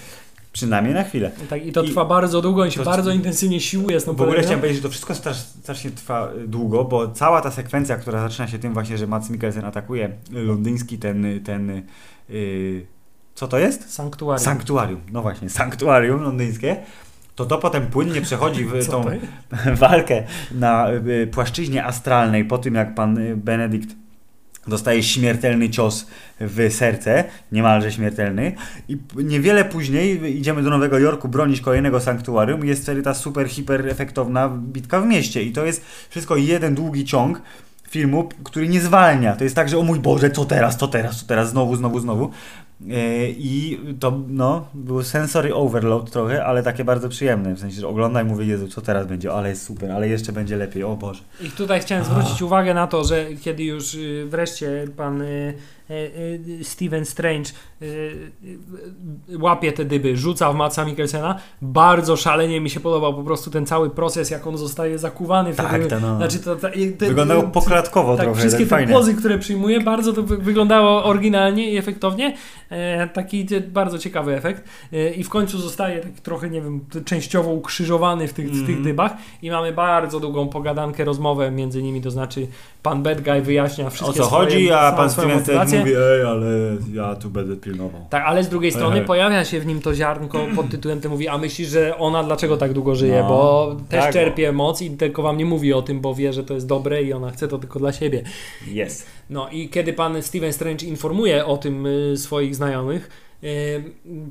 S2: Przynajmniej na chwilę.
S1: Tak, I to
S2: I-
S1: trwa bardzo długo, on się
S2: to-
S1: bardzo intensywnie siłuje
S2: W ogóle chciałem powiedzieć, że to wszystko strasz, strasznie trwa y, długo, bo cała ta sekwencja, która zaczyna się tym właśnie, że Mads Mikkelsen atakuje londyński ten, ten y, co to jest?
S1: Sanktuarium.
S2: Sanktuarium, no właśnie, sanktuarium londyńskie, to to potem płynnie przechodzi w <laughs> tą <laughs> walkę na y, płaszczyźnie astralnej po tym, jak pan y, Benedykt dostaje śmiertelny cios w serce, niemalże śmiertelny i niewiele później idziemy do Nowego Jorku bronić kolejnego sanktuarium jest wtedy ta super, hiper efektowna bitka w mieście i to jest wszystko jeden długi ciąg filmu, który nie zwalnia. To jest tak, że o mój Boże, co teraz, co teraz, co teraz, znowu, znowu, znowu. E, I to, no, był sensory overload trochę, ale takie bardzo przyjemne. W sensie, że oglądaj, mówię, Jezu, co teraz będzie, ale jest super, ale jeszcze będzie lepiej, o Boże.
S1: I tutaj chciałem zwrócić uwagę na to, że kiedy już y, wreszcie pan y, Steven Strange y, łapie te dyby, rzuca w Matsa Mikkelsena, bardzo szalenie mi się podobał po prostu ten cały proces, jak on zostaje zakuwany w te
S2: Tak, to no.
S1: Znaczy to, to, te-
S2: Wyglądało poklatkowo
S1: tak,
S2: trochę,
S1: wszystkie
S2: tak
S1: te pozy, które przyjmuje, bardzo to wy- wyglądało oryginalnie i efektownie. E, taki e, bardzo ciekawy efekt. E, I w końcu zostaje tak trochę, nie wiem, częściowo ukrzyżowany w tych, w tych
S2: Mhm.
S1: dybach i mamy bardzo długą pogadankę, rozmowę między nimi, to znaczy pan Bad Guy wyjaśnia
S2: O
S1: wszystkie
S2: co
S1: swoje,
S2: chodzi, a pan Steven
S1: Motywację.
S2: mówi, ej, ale ja tu będę pilnował.
S1: Tak, ale z drugiej strony
S2: hej.
S1: pojawia się w nim to ziarnko pod tytułem, ty mówi, a myślisz, że ona dlaczego tak długo żyje,
S2: No,
S1: bo też
S2: tak,
S1: czerpie moc i tylko wam nie mówi o tym, bo wie, że to jest dobre i ona chce to tylko dla siebie.
S2: Jest.
S1: No i kiedy pan Steven Strange informuje o tym y, swoich znajomych,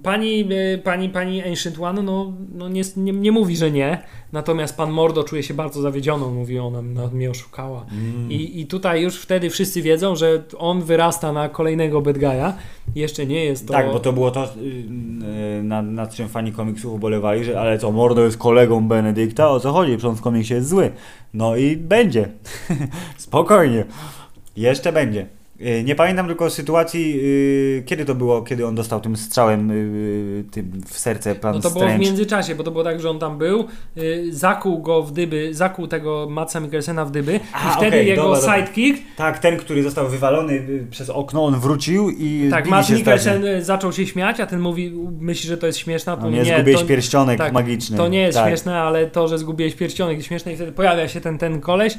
S1: Pani, e, pani, pani Ancient One no, no nie, nie, nie mówi, że nie, natomiast pan Mordo czuje się bardzo zawiedziony, mówi ona mnie oszukała.
S2: Mm.
S1: I, I tutaj już wtedy wszyscy wiedzą, że on wyrasta na kolejnego bad guy'a. Jeszcze nie jest to...
S2: Tak, bo to było to, y, y, nad, nad czym fani komiksów ubolewali, że ale co, Mordo jest kolegą Benedykta, o co chodzi? Przecież on w komiksie jest zły. No i będzie. <laughs> Spokojnie. Jeszcze będzie. Y, Nie pamiętam tylko sytuacji, y, kiedy to było, kiedy on dostał tym strzałem y, tym w serce pan
S1: No to było w międzyczasie, bo to było tak, że on tam był, y, zakuł go w dyby, zakuł tego Matsa Mikkelsena w dyby
S2: A,
S1: i wtedy
S2: okej,
S1: jego
S2: dobra, dobra.
S1: sidekick,
S2: Tak, ten, który został wywalony przez okno, on wrócił i
S1: tak,
S2: się
S1: Mikkelsen zaczął się śmiać, a ten mówi, myśli, że to jest śmieszne, a to
S2: No nie,
S1: nie,
S2: zgubiłeś
S1: to,
S2: pierścionek
S1: tak,
S2: magiczny.
S1: to nie jest
S2: tak.
S1: śmieszne, ale to, że zgubiłeś pierścionek jest śmieszne i wtedy pojawia się ten, ten koleś,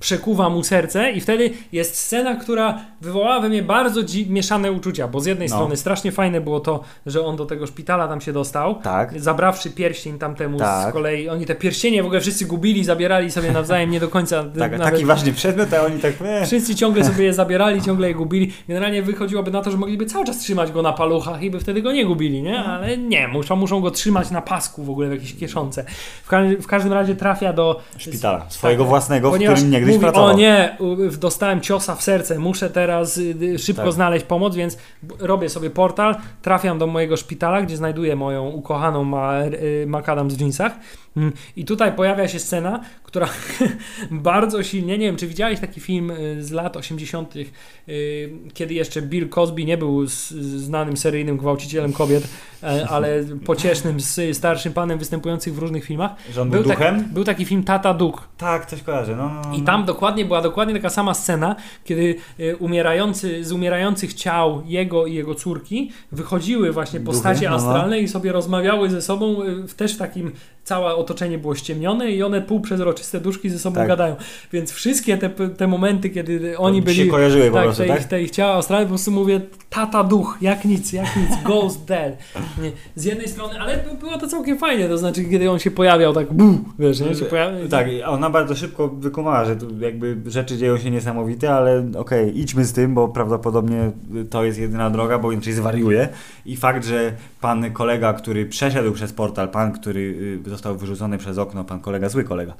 S1: przekuwa mu serce i wtedy jest scena, która wywołała we mnie bardzo dzi- mieszane uczucia, bo z jednej
S2: No.
S1: strony strasznie fajne było to, że on do tego szpitala tam się dostał,
S2: Tak.
S1: zabrawszy pierścień tamtemu
S2: Tak.
S1: z kolei, oni te pierścienie w ogóle wszyscy gubili, zabierali sobie nawzajem nie do końca. <laughs>
S2: Tak,
S1: nawet,
S2: taki ważny przedmiot, a oni tak... E,
S1: Wszyscy ciągle sobie je zabierali, ciągle je gubili. Generalnie wychodziłoby na to, że mogliby cały czas trzymać go na paluchach i by wtedy go nie gubili, nie? Ale nie, muszą, muszą go trzymać na pasku w ogóle w jakiejś kieszonce. W, ka- w każdym razie trafia do
S2: szpitala, swojego
S1: tak,
S2: własnego, w którym niegdyś
S1: mówi,
S2: pracował.
S1: O nie, dostałem ciosa w serce, muszę teraz y, y, szybko
S2: Tak.
S1: znaleźć pomoc, więc robię sobie portal, trafiam do mojego szpitala, gdzie znajduję moją ukochaną ma, y, Macadam w jeansach. Mm, I tutaj pojawia się scena, która <laughs> bardzo silnie, nie wiem, czy widziałeś taki film z lat 80., y, kiedy jeszcze Bill Cosby nie był znanym seryjnym gwałcicielem kobiet, e, ale <laughs> pociesznym, starszym panem występującym w różnych filmach.
S2: Że był,
S1: tak-
S2: duchem?
S1: był taki film Tata Duke.
S2: Tak, coś kojarzę. No, no, no.
S1: I tam dokładnie była dokładnie taka sama scena, kiedy umierający, z umierających ciał jego i jego córki wychodziły właśnie
S2: Duchy,
S1: postacie
S2: no, no.
S1: astralne i sobie rozmawiały ze sobą, y, w- też takim całe otoczenie było ściemnione i one półprzezroczyste duszki ze sobą
S2: Tak.
S1: gadają. Więc wszystkie te, te momenty, kiedy oni
S2: To
S1: byli
S2: się kojarzyły po
S1: tak,
S2: prostu,
S1: te,
S2: tak?
S1: ich, te ich ciała astralne, po prostu mówię tata duch, jak nic, jak nic, ghost dead. Nie, Z jednej strony, ale by- było to całkiem fajnie, to znaczy kiedy on się pojawiał tak bu, wiesz, nie? Się pojawiał,
S2: Tak, ona bardzo szybko wykumała, że jakby rzeczy dzieją się niesamowite, ale okej, idźmy z tym, bo prawdopodobnie to jest jedyna droga, bo inaczej zwariuje. I fakt, że pan kolega, który przeszedł przez portal, pan, który y, został wyrzucony przez okno, pan kolega, zły kolega,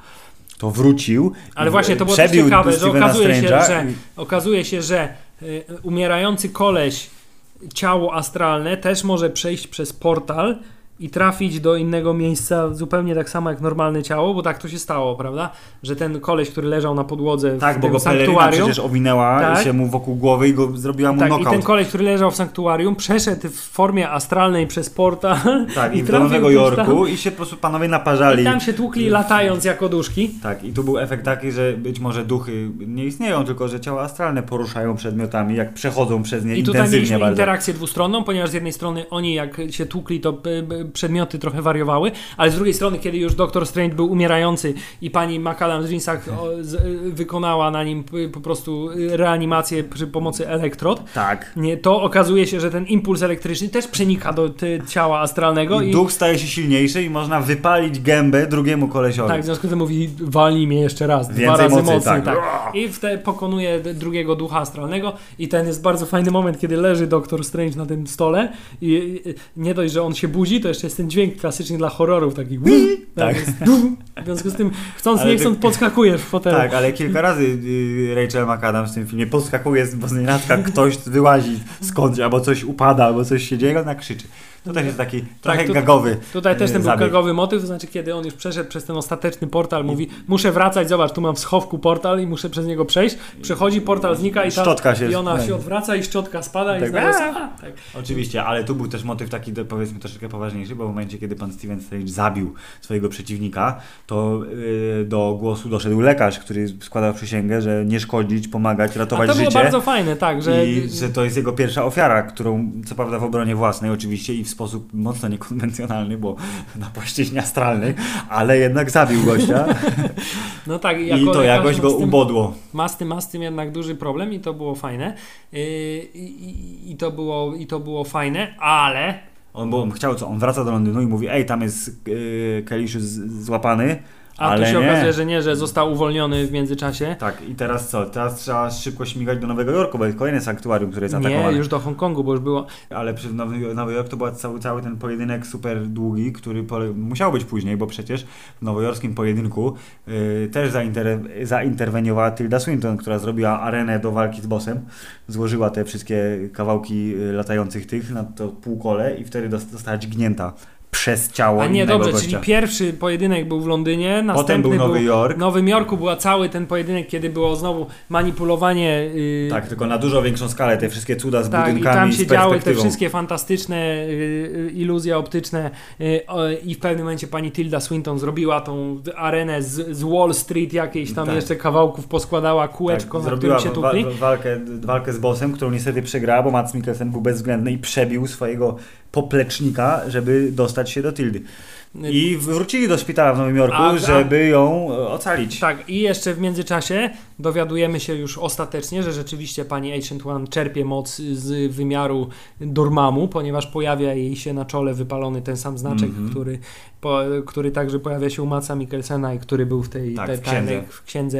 S2: to wrócił.
S1: Ale właśnie to było też ciekawe, że okazuje się, że, okazuje się, że y, umierający koleś, ciało astralne też może przejść przez portal i trafić do innego miejsca zupełnie tak samo jak normalne ciało, bo tak to się stało, prawda? Że ten koleś, który leżał na podłodze
S2: Tak,
S1: w
S2: bo go
S1: sanktuarium,
S2: przecież owinęła
S1: Tak.
S2: się mu wokół głowy i go zrobiła mu
S1: tak, i
S2: knockout.
S1: ten koleś, który leżał w sanktuarium, przeszedł w formie astralnej przez portal <laughs>
S2: Tak, i,
S1: i
S2: do Nowego Jorku
S1: tam.
S2: i się po prostu panowie naparzali.
S1: i tam się tłukli latając jako duszki.
S2: Tak, i tu był efekt taki, że być może duchy nie istnieją, tylko że ciała astralne poruszają przedmiotami, jak przechodzą przez nie
S1: I tutaj
S2: intensywnie
S1: mieliśmy
S2: bardzo.
S1: interakcję dwustronną, ponieważ z jednej strony oni jak się tłukli, to y, y, przedmioty trochę wariowały, ale z drugiej strony, kiedy już Doktor Strange był umierający i pani McAdams w jeansach y, wykonała na nim y, po prostu y, reanimację przy pomocy elektrod,
S2: Tak.
S1: nie, to okazuje się, że ten impuls elektryczny też przenika do ciała astralnego
S2: I
S1: i,
S2: duch staje się silniejszy i można wypalić gębę drugiemu kolesiowi.
S1: tak, w związku z tym mówi, walnij mnie jeszcze raz, dwa
S2: Więcej
S1: razy
S2: mocy,
S1: mocniej.
S2: tak.
S1: Tak. I wtedy pokonuje drugiego ducha astralnego i ten jest bardzo fajny moment, kiedy leży Doktor Strange na tym stole i i nie dość, że on się budzi, to jeszcze jest ten dźwięk klasyczny dla horrorów, taki
S2: Tak. <laughs>
S1: jest, w związku z tym chcąc
S2: Ale
S1: nie
S2: ty-
S1: chcąc podskakujesz w fotelu.
S2: Tak, ale kilka razy y, Rachel McAdams w tym filmie podskakuje z nienacka, ktoś wyłazi skądś, albo coś upada, albo coś się dzieje, ona krzyczy. To też jest taki trochę
S1: tu-
S2: gagowy
S1: Tutaj też
S2: y,
S1: ten był
S2: zabieg.
S1: gagowy motyw, to znaczy kiedy on już przeszedł przez ten ostateczny portal, mówi muszę wracać, zobacz, tu mam w schowku portal i muszę przez niego przejść, przechodzi, portal znika i, ta,
S2: Szczotka się
S1: i ona
S2: tak.
S1: się odwraca i szczotka spada
S2: Tak.
S1: i sama. Tak.
S2: Oczywiście, ale tu był też motyw taki, powiedzmy, troszeczkę poważniejszy, bo w momencie, kiedy pan Steven Strange zabił swojego przeciwnika, to y, do głosu doszedł lekarz, który składał przysięgę, że nie szkodzić, pomagać, ratować
S1: to było
S2: życie.
S1: bardzo fajne, tak, że
S2: I że to jest jego pierwsza ofiara, którą co prawda w obronie własnej oczywiście i w sposób mocno niekonwencjonalny, bo <laughs> na płaszczyźnie astralnej, ale jednak zabił gościa <laughs>
S1: no tak,
S2: i to jakoś go
S1: tym-
S2: ubodło.
S1: Ma z tym, ma z tym jednak duży problem i to było fajne. Yy, i, i, to było, I to było fajne, ale
S2: On, bo on chciał co? On wraca do Londynu i mówi, ej, tam jest yy, złapany,
S1: A
S2: Ale
S1: tu się
S2: nie.
S1: okazuje, że nie, że został uwolniony w międzyczasie.
S2: Tak, i teraz co? Teraz trzeba szybko śmigać do Nowego Jorku, bo jest kolejne sanktuarium, które jest
S1: Nie,
S2: atakowane.
S1: już do Hongkongu, bo już było.
S2: Ale przez Nowy, Nowy Jork to był cały, cały ten pojedynek super długi, który musiał być później, bo przecież w nowojorskim pojedynku y, też zainter, zainterweniowała Tilda Swinton, która zrobiła arenę do walki z bossem, złożyła te wszystkie kawałki y, latających tych na to półkole i wtedy dos- została dźgnięta przez ciało
S1: A nie, dobrze,
S2: gościa.
S1: czyli pierwszy pojedynek był w Londynie,
S2: Potem
S1: następny
S2: był Nowy Jork.
S1: W Nowym Jorku była cały ten pojedynek, kiedy było znowu manipulowanie. Yy,
S2: Tak, tylko na dużo większą skalę, te wszystkie cuda z
S1: Tak, i
S2: budynkami,
S1: tam
S2: z
S1: się działy te wszystkie fantastyczne y, y, iluzje optyczne y, o, i w pewnym momencie pani Tilda Swinton zrobiła tą arenę z, z Wall Street jakiejś tam
S2: Tak.
S1: jeszcze kawałków poskładała kółeczko,
S2: tak,
S1: na
S2: zrobiła
S1: którym się tukli.
S2: wa- walkę, walkę z bossem, którą niestety przegrała, bo Mats Mikkelsen był bezwzględny i przebił swojego poplecznika, żeby dostać się do Tildy. I wrócili do szpitala w Nowym Jorku,
S1: A-
S2: żeby ją e, ocalić.
S1: Tak, i jeszcze w międzyczasie dowiadujemy się już ostatecznie, że rzeczywiście pani Ancient One czerpie moc z wymiaru Dormammu, ponieważ pojawia jej się na czole wypalony ten sam znaczek,
S2: Mhm.
S1: który, po, który także pojawia się u Matsa Mikkelsena i który był w tej,
S2: Tak,
S1: tej
S2: w księdze.
S1: tajnej- w księdze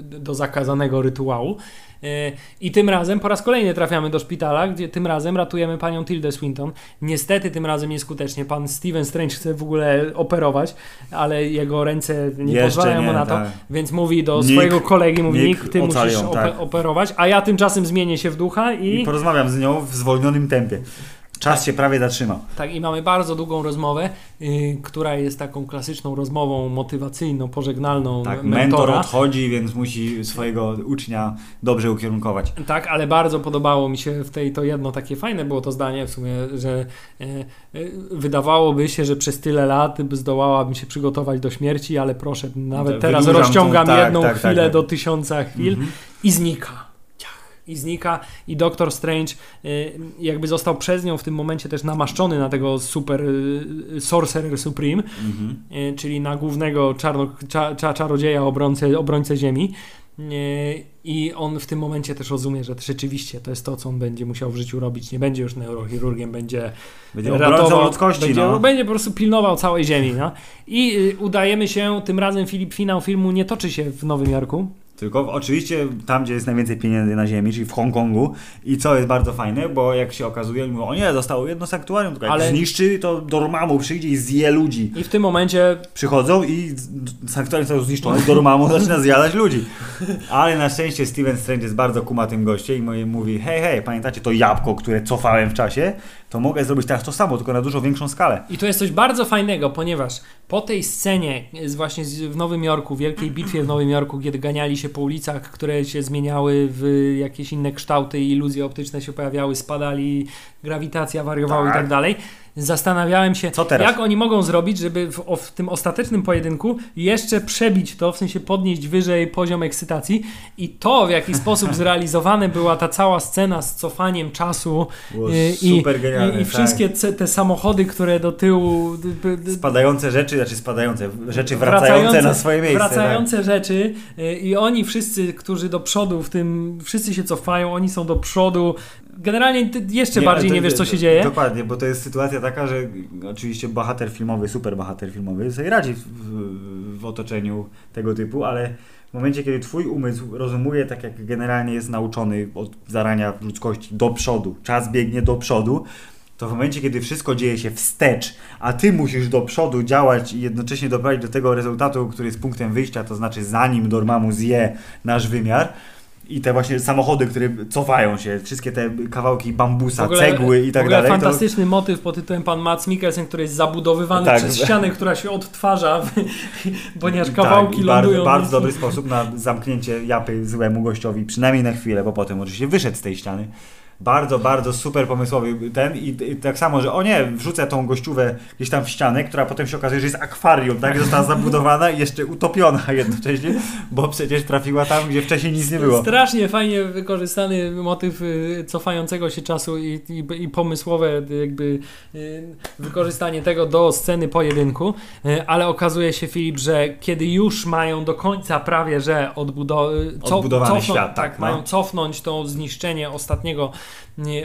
S1: do zakazanego rytuału. Y, I tym razem po raz kolejny trafiamy do szpitala, gdzie tym razem ratujemy panią Tildę Swinton. Niestety tym razem nieskutecznie. Pan Steven Strange chce w ogóle operować, ale jego ręce nie
S2: Jeszcze
S1: pozwalają mu
S2: nie,
S1: na to,
S2: tak.
S1: więc mówi do
S2: Nick-
S1: swojego kolegi, mówi
S2: Nick
S1: Nick, ty
S2: ocali
S1: musisz
S2: tak.
S1: operować, a ja tymczasem zmienię się w ducha i,
S2: I porozmawiam z nią w zwolnionym tempie. Czas się prawie zatrzymał.
S1: tak, i mamy bardzo długą rozmowę, y, która jest taką klasyczną rozmową motywacyjną, pożegnalną
S2: Tak, mentor odchodzi, więc musi swojego ucznia dobrze ukierunkować.
S1: Tak, ale bardzo podobało mi się w tej to jedno takie fajne było to zdanie w sumie, że e, wydawałoby się, że przez tyle lat by zdołałabym się przygotować do śmierci, ale proszę, nawet
S2: Tak,
S1: teraz
S2: wydłużam
S1: rozciągam
S2: tą- tak,
S1: jedną
S2: tak, tak,
S1: chwilę
S2: tak.
S1: do tysiąca chwil
S2: Mhm.
S1: i znika. I znika i Doktor Strange y, jakby został przez nią w tym momencie też namaszczony na tego super y, Sorcerer Supreme,
S2: Mhm.
S1: y, czyli na głównego czarno, cza, cza, czarodzieja obrońcę, obrońcę Ziemi. Y, I on w tym momencie też rozumie, że rzeczywiście to jest to, co on będzie musiał w życiu robić. Nie będzie już neurochirurgiem, będzie
S2: Będzie obrońcą ludzkości,
S1: będzie,
S2: no.
S1: będzie po prostu pilnował całej Ziemi. No. I y, udajemy się, tym razem Filip, finał filmu nie toczy się w Nowym Jorku,
S2: Tylko w- oczywiście tam, gdzie jest najwięcej pieniędzy na ziemi, czyli w Hongkongu. I co jest bardzo fajne, bo jak się okazuje, mówią, o nie, zostało jedno sanktuarium, tylko jak
S1: Ale-
S2: zniszczy, to Dormammu przyjdzie i zje ludzi.
S1: i w tym momencie
S2: Przychodzą i sanktuarium zostało zniszczone, Dormammu <laughs> zaczyna zjadać ludzi. Ale na szczęście Steven Strange jest bardzo kumatym gościem i mówi, hej, hej, pamiętacie to jabłko, które cofałem w czasie? To mogę zrobić teraz to samo, tylko na dużo większą skalę.
S1: I to jest coś bardzo fajnego, ponieważ po tej scenie właśnie w Nowym Jorku, wielkiej bitwie w Nowym Jorku, kiedy ganiali się po ulicach, które się zmieniały w jakieś inne kształty i iluzje optyczne się pojawiały, spadali, grawitacja wariowała i
S2: Tak.
S1: tak dalej, zastanawiałem się, jak oni mogą zrobić, żeby w, o, w tym ostatecznym pojedynku jeszcze przebić to, w sensie podnieść wyżej poziom ekscytacji i to, w jaki sposób <laughs> zrealizowane była ta cała scena z cofaniem czasu y,
S2: super
S1: i, i, i
S2: tak.
S1: wszystkie ce- te samochody, które do tyłu
S2: Spadające rzeczy, znaczy spadające, rzeczy wracające, na swoje miejsce. tak.
S1: Wracające rzeczy y, i oni wszyscy, którzy do przodu w tym, wszyscy się cofają, oni są do przodu. Generalnie ty jeszcze
S2: Nie,
S1: bardziej
S2: to-
S1: nie wiesz, co się dzieje.
S2: Dokładnie, bo to jest sytuacja taka, że oczywiście bohater filmowy, super bohater filmowy sobie radzi w, w, w otoczeniu tego typu, ale w momencie, kiedy twój umysł rozumuje tak, jak generalnie jest nauczony od zarania ludzkości do przodu, czas biegnie do przodu, to w momencie, kiedy wszystko dzieje się wstecz, a ty musisz do przodu działać i jednocześnie doprowadzić do tego rezultatu, który jest punktem wyjścia, to znaczy zanim Dormammu zje nasz wymiar, i te właśnie samochody, które cofają się, wszystkie te kawałki bambusa, cegły i tak
S1: ogóle
S2: dalej. to-
S1: fantastyczny motyw pod tytułem Pan Mats Mikkelsen, który jest zabudowywany
S2: Tak.
S1: przez ścianę, która się odtwarza, <laughs> ponieważ kawałki
S2: tak,
S1: lądują.
S2: Bardzo, bardzo dobry sposób na zamknięcie japy złemu gościowi, przynajmniej na chwilę, bo potem oczywiście wyszedł z tej ściany. Bardzo, bardzo super pomysłowy ten i, i tak samo, że o nie, wrzucę tą gościówę gdzieś tam w ścianę, która potem się okazuje, że jest akwarium, tak? Została zabudowana i jeszcze utopiona jednocześnie, bo przecież trafiła tam, gdzie wcześniej nic nie było.
S1: Strasznie fajnie wykorzystany motyw y, cofającego się czasu i, i, i pomysłowe y, jakby y, wykorzystanie tego do sceny pojedynku, ale okazuje się Filip, że kiedy już mają do końca prawie, że odbudo- co-
S2: Odbudowany
S1: cofną-
S2: świat,
S1: tak,
S2: no.
S1: mają cofnąć to zniszczenie ostatniego,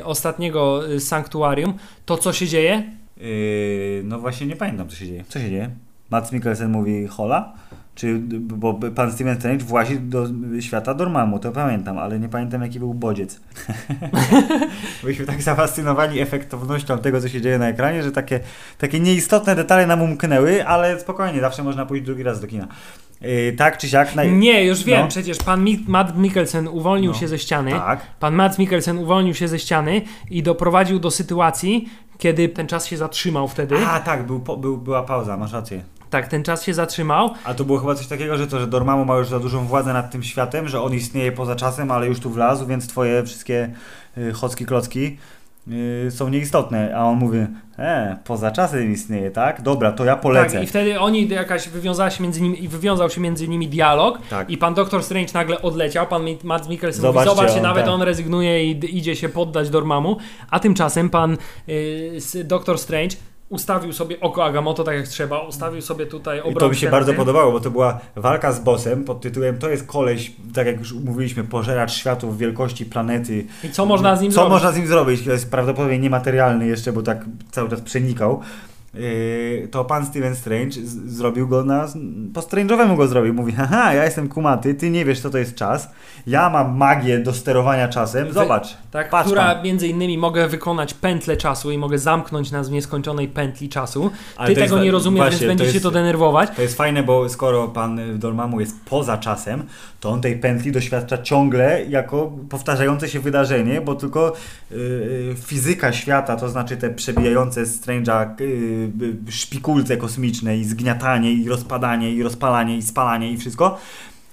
S1: ostatniego y, sanktuarium, to co się dzieje?
S2: Yy, no właśnie nie pamiętam, co się dzieje. Co się dzieje? Mads Mikkelsen mówi hola? Czy, bo pan Steven Strange włazi do świata Dormammu, to pamiętam, ale nie pamiętam jaki był bodziec. <laughs> Byliśmy tak zafascynowani efektownością tego, co się dzieje na ekranie, że takie, takie nieistotne detale nam umknęły, ale spokojnie, zawsze można pójść drugi raz do kina. Yy, tak czy siak... Naj...
S1: Nie, już wiem,
S2: No.
S1: przecież pan Mi- Matt Mikkelsen uwolnił
S2: No.
S1: się ze ściany.
S2: Tak.
S1: Pan Matt Mikkelsen uwolnił się ze ściany i doprowadził do sytuacji, kiedy ten czas się zatrzymał wtedy.
S2: A tak, był, po, był, była pauza, masz rację.
S1: Tak, ten czas się zatrzymał.
S2: A to było chyba coś takiego, że to, że Dormammu ma już za dużą władzę nad tym światem, że on istnieje poza czasem, ale już tu wlazł, więc twoje wszystkie y, chocki klocki y, są nieistotne. A on mówi, e, poza czasem istnieje, tak? Dobra, to ja polecę.
S1: Tak, i wtedy oni jakaś wywiązała się między nimi i wywiązał się między nimi dialog
S2: Tak.
S1: i pan Doktor Strange nagle odleciał, pan Matt Mikkelsen
S2: Zobaczcie,
S1: mówi, zobaczcie,
S2: on
S1: nawet
S2: tak.
S1: on rezygnuje i idzie się poddać Dormammu, a tymczasem pan y, Doktor Strange ustawił sobie oko Agamotto tak jak trzeba, ustawił sobie tutaj
S2: I
S1: obrączkę
S2: to mi się bardzo podobało, bo to była walka z bossem pod tytułem To jest koleś, tak jak już mówiliśmy, pożeracz światów wielkości planety.
S1: I co można z nim
S2: Co
S1: zrobić?
S2: można z nim zrobić? To jest prawdopodobnie niematerialny jeszcze, bo tak cały czas przenikał. Yy, to pan Steven Strange zrobił go na. Po Strange'owemu go zrobił. Mówi: Haha, ja jestem kumaty, ty nie wiesz, co to jest czas. Ja mam magię do sterowania czasem. Zobacz.
S1: Tak,
S2: patrz
S1: która
S2: pan.
S1: między innymi mogę wykonać pętlę czasu i mogę zamknąć nas w nieskończonej pętli czasu.
S2: Ale
S1: Ty
S2: to jest
S1: tego nie rozumiesz,
S2: właśnie,
S1: więc będzie
S2: to
S1: się to denerwować.
S2: To jest fajne, bo skoro pan Dormammu jest poza czasem, to on tej pętli doświadcza ciągle jako powtarzające się wydarzenie, bo tylko y, y, fizyka świata, to znaczy te przebijające Strange'a y, y, szpikulce kosmiczne i zgniatanie i rozpadanie i rozpalanie i spalanie i wszystko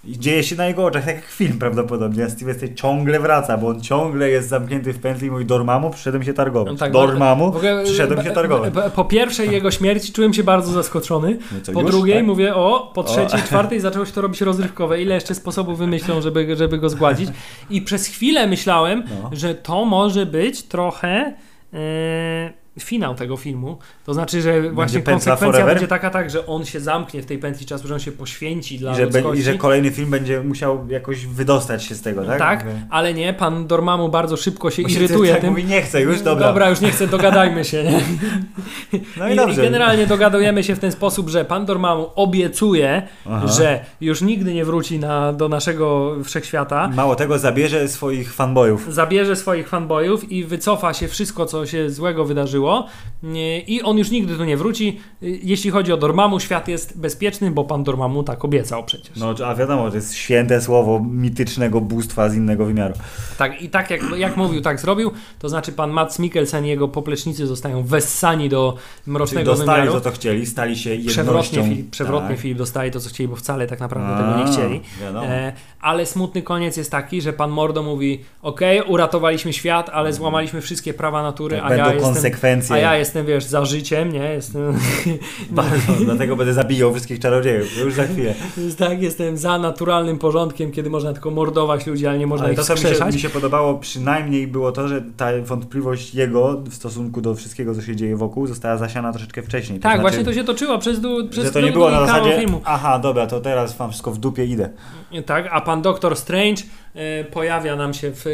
S2: i dzieje się na jego oczach, tak jak film prawdopodobnie. A Steve ciągle wraca, bo on ciągle jest zamknięty w pętli i mówi Dormammu, przyszedłem się targować.
S1: No tak,
S2: Dormammu,
S1: w ogóle,
S2: przyszedłem się targować.
S1: Po pierwszej jego śmierci czułem się bardzo zaskoczony.
S2: No co,
S1: Po
S2: już?
S1: drugiej
S2: Tak?
S1: mówię, o, po trzeciej, <laughs> czwartej zaczęło się to robić rozrywkowe. Ile jeszcze sposobów wymyślą, żeby, żeby go zgładzić. I przez chwilę myślałem,
S2: No.
S1: że to może być trochę e, finał tego filmu. To znaczy, że właśnie konsekwencja będzie taka, tak, że on się zamknie w tej pętli czasu, że on się poświęci dla
S2: I że,
S1: ludzkości.
S2: I że kolejny film będzie musiał jakoś wydostać się z tego, tak?
S1: tak, ale nie, pan Dormammu bardzo szybko się
S2: Bo się
S1: irytuje
S2: tak
S1: tym.
S2: Mówi, nie chcę już, dobra.
S1: Dobra, już nie chcę, dogadajmy się. Nie? <laughs>
S2: no i,
S1: I,
S2: dobrze.
S1: I generalnie dogadujemy się w ten sposób, że pan Dormammu obiecuje,
S2: Aha.
S1: że już nigdy nie wróci na, do naszego wszechświata.
S2: Mało tego, zabierze swoich fanboyów.
S1: Zabierze swoich fanboyów i wycofa się wszystko, co się złego wydarzyło. Nie, I on już nigdy tu nie wróci. Y, Jeśli chodzi o Dormammu, świat jest bezpieczny, bo pan Dormammu tak obiecał przecież.
S2: No, a wiadomo, to jest święte słowo mitycznego bóstwa z innego wymiaru.
S1: Tak, I tak jak, jak mówił, tak zrobił. To znaczy pan Mats Mikkelsen i jego poplecznicy zostają wessani do
S2: Czyli
S1: mrocznego
S2: dostali
S1: wymiaru.
S2: to, co chcieli, stali się jednością.
S1: Przewrotnie, Filip, przewrotnie
S2: tak.
S1: Filip dostali to, co chcieli, bo wcale tak naprawdę
S2: A,
S1: tego nie chcieli. E, ale smutny koniec jest taki, że pan Mordo mówi: OK, uratowaliśmy świat, ale złamaliśmy wszystkie prawa natury,
S2: Tak,
S1: a, ja jestem, a ja jestem, wiesz, za życiem, nie? Jestem, <laughs>
S2: Bardzo, dlatego będę zabijał wszystkich czarodziejów. Już za chwilę. <laughs>
S1: tak, jestem za naturalnym porządkiem, kiedy można tylko mordować ludzi, ale nie można
S2: Ale
S1: ich
S2: to, co mi się, mi się podobało przynajmniej było to, że ta wątpliwość jego w stosunku do wszystkiego, co się dzieje wokół, została zasiana troszeczkę wcześniej. To
S1: Tak,
S2: znaczy,
S1: właśnie to się toczyło przez, dłu- przez
S2: że to nie było na zasadzie,
S1: filmu.
S2: aha, dobra, to teraz mam wszystko w dupie, idę.
S1: Tak, a pan doktor Strange e, pojawia nam się w, e,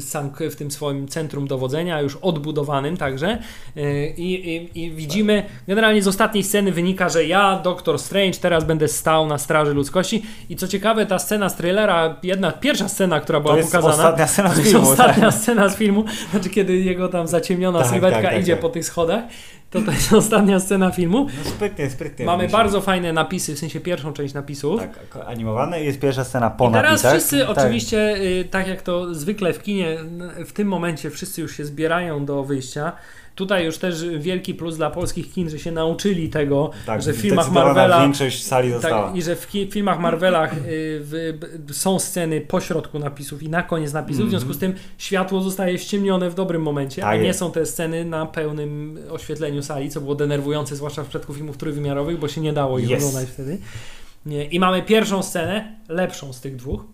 S1: sank- w tym swoim centrum dowodzenia, już odbudowanym także. E, i, i, I widzimy, generalnie z ostatniej sceny wynika, że ja, doktor Strange, teraz będę stał na straży ludzkości. I co ciekawe, ta scena z trailera, jedna, pierwsza scena, która była
S2: To jest
S1: pokazana.
S2: ostatnia scena z
S1: to jest
S2: filmu.
S1: ostatnia
S2: tak.
S1: scena z filmu, znaczy kiedy jego tam zaciemniona
S2: Tak,
S1: sylwetka
S2: tak, tak,
S1: idzie
S2: tak.
S1: po tych schodach. To to jest <laughs> ostatnia scena filmu.
S2: No sprytnie, sprytnie.
S1: Mamy
S2: wymyślił.
S1: bardzo fajne napisy, w sensie pierwszą część napisów.
S2: Tak, animowane i jest pierwsza scena po
S1: I teraz
S2: napisach.
S1: wszyscy
S2: Tak.
S1: oczywiście, y, tak jak to zwykle w kinie, w tym momencie wszyscy już się zbierają do wyjścia. Tutaj już też wielki plus dla polskich kin, że się nauczyli tego,
S2: Tak,
S1: że w filmach Marvela
S2: większość sali została.
S1: tak, i że w filmach Marvelach y, w, są sceny pośrodku napisów i na koniec napisów, w związku z tym światło zostaje ściemnione w dobrym momencie,
S2: Tak
S1: a nie
S2: jest.
S1: są te sceny na pełnym oświetleniu sali, co było denerwujące, zwłaszcza w przypadku filmów trójwymiarowych, bo się nie dało ich
S2: Yes.
S1: oglądać wtedy. I mamy pierwszą scenę, lepszą z tych dwóch,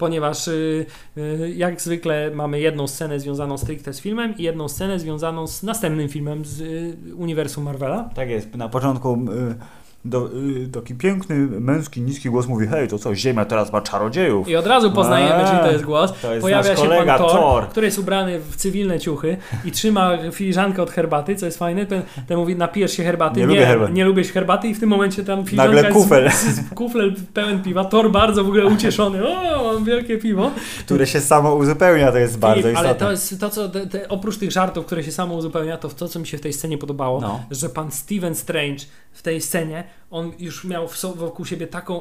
S1: ponieważ y, y, jak zwykle mamy jedną scenę związaną stricte z filmem i jedną scenę związaną z następnym filmem z y, uniwersum Marvela.
S2: Tak jest. Na początku do, y, taki piękny, męski, niski głos mówi, hej, to co, Ziemia teraz ma czarodziejów.
S1: I od razu poznajemy,
S2: A,
S1: czyli to jest głos.
S2: to jest
S1: Pojawia się
S2: kolega
S1: pan Thor,
S2: Thor.
S1: który jest ubrany w cywilne ciuchy i trzyma filiżankę od herbaty, co jest fajne. Ten, ten mówi, napijesz się herbaty.
S2: Nie lubię herbaty.
S1: Nie lubię herbaty i w tym momencie tam filiżanka
S2: Nagle kufel.
S1: Kufel pełen piwa. Thor bardzo w ogóle ucieszony. O, mam wielkie piwo.
S2: Które się samo uzupełnia, to jest bardzo
S1: ale
S2: istotne.
S1: to jest to, co te, te, oprócz tych żartów, które się samo uzupełnia, to to, co mi się w tej scenie podobało,
S2: No.
S1: że pan Steven Strange w tej scenie, on już miał wokół siebie taką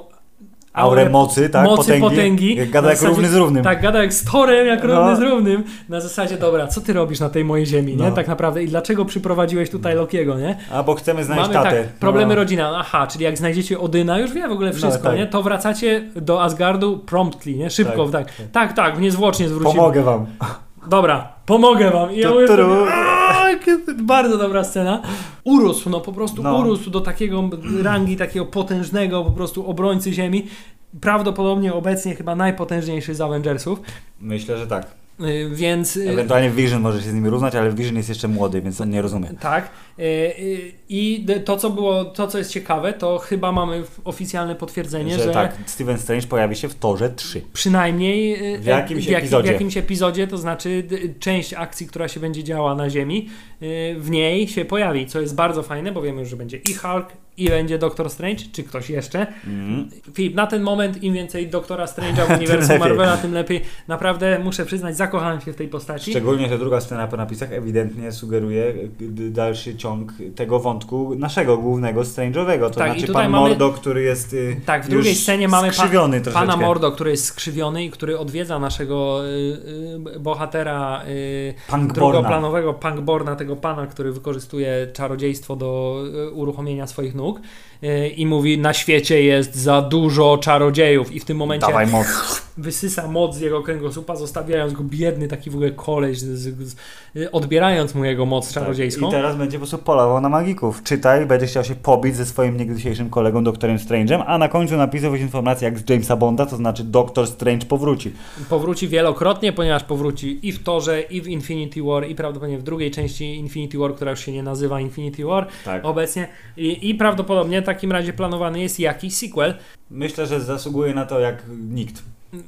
S2: Aurę mocy, tak?
S1: mocy,
S2: potęgi.
S1: potęgi.
S2: Jak Gada jak
S1: zasadzie-
S2: równy z równym.
S1: Tak, gada jak z Torem, jak
S2: No.
S1: równy z równym. Na zasadzie, dobra, co ty robisz na tej mojej ziemi, nie?
S2: No.
S1: Tak naprawdę. I dlaczego przyprowadziłeś tutaj Lokiego, nie?
S2: A bo chcemy znaleźć
S1: Mamy
S2: tatę.
S1: tak, problemy
S2: no.
S1: rodzina. Aha, czyli jak znajdziecie Odyna, już wie w ogóle wszystko,
S2: tak.
S1: nie? To wracacie do Asgardu promptly, nie? Szybko,
S2: Tak,
S1: tak. Tak, tak, niezwłocznie zwrócimy.
S2: Pomogę wam.
S1: Dobra, pomogę wam. I ja
S2: Tu,
S1: mówię
S2: tu,
S1: sobie,
S2: ru.
S1: "Aaa, jakie- bardzo dobra scena. Urósł, no po prostu
S2: No.
S1: urósł do takiego rangi, takiego potężnego po prostu obrońcy ziemi. Prawdopodobnie obecnie chyba najpotężniejszy z Avengersów.
S2: Myślę, że tak.
S1: Y, Więc y,
S2: Ewentualnie Vision może się z nimi równać, ale Vision jest jeszcze młody, więc on nie rozumie.
S1: tak. Y, I to, co było, to, co jest ciekawe, to chyba mamy oficjalne potwierdzenie,
S2: że,
S1: że,
S2: tak, Steven Strange pojawi się w Torze 3.
S1: przynajmniej
S2: W jakimś
S1: jak-
S2: epizodzie.
S1: w jakimś epizodzie, to znaczy część akcji, która się będzie działa na Ziemi, w niej się pojawi, co jest bardzo fajne, bo wiemy już, że będzie i Hulk, i będzie Doctor Strange, czy ktoś jeszcze.
S2: Mm.
S1: Filip, na ten moment im więcej Doktora Strange'a w <laughs> uniwersum. Marvela, tym lepiej. Naprawdę muszę przyznać, zakochałem się w tej postaci.
S2: Szczególnie, że druga scena po napisach ewidentnie sugeruje d- dalszy ciąg tego wątku naszego głównego Strange'owego. To
S1: Tak,
S2: znaczy pan
S1: mamy-
S2: Mordo, który jest y,
S1: Tak, w drugiej scenie mamy pa- pana Mordo, który jest skrzywiony i który odwiedza naszego y, y, bohatera y, drugoplanowego Punkborna, tego pana, który wykorzystuje czarodziejstwo do uruchomienia swoich nóg y, i mówi, na świecie jest za dużo czarodziejów i w tym momencie
S2: Dawaj moc.
S1: wysysa moc z jego kręgosłupa, zostawiając go biedny, taki w ogóle koleś, z, z, odbierając mu jego moc czarodziejską.
S2: Tak. I teraz będzie po prostu polował na magików. Czytaj, będzie chciał się pobić ze swoim niegdysiejszym kolegą, doktorem Strange'em, a na końcu napisał informację jak z Jamesa Bonda, to znaczy Doktor Strange powróci.
S1: Powróci wielokrotnie, ponieważ powróci i w Torze, i w Infinity War, i prawdopodobnie w drugiej części Infinity War, która już się nie nazywa Infinity War
S2: Tak.
S1: obecnie. I, I prawdopodobnie takim razie planowany jest jakiś sequel.
S2: Myślę, że zasługuje na to jak nikt.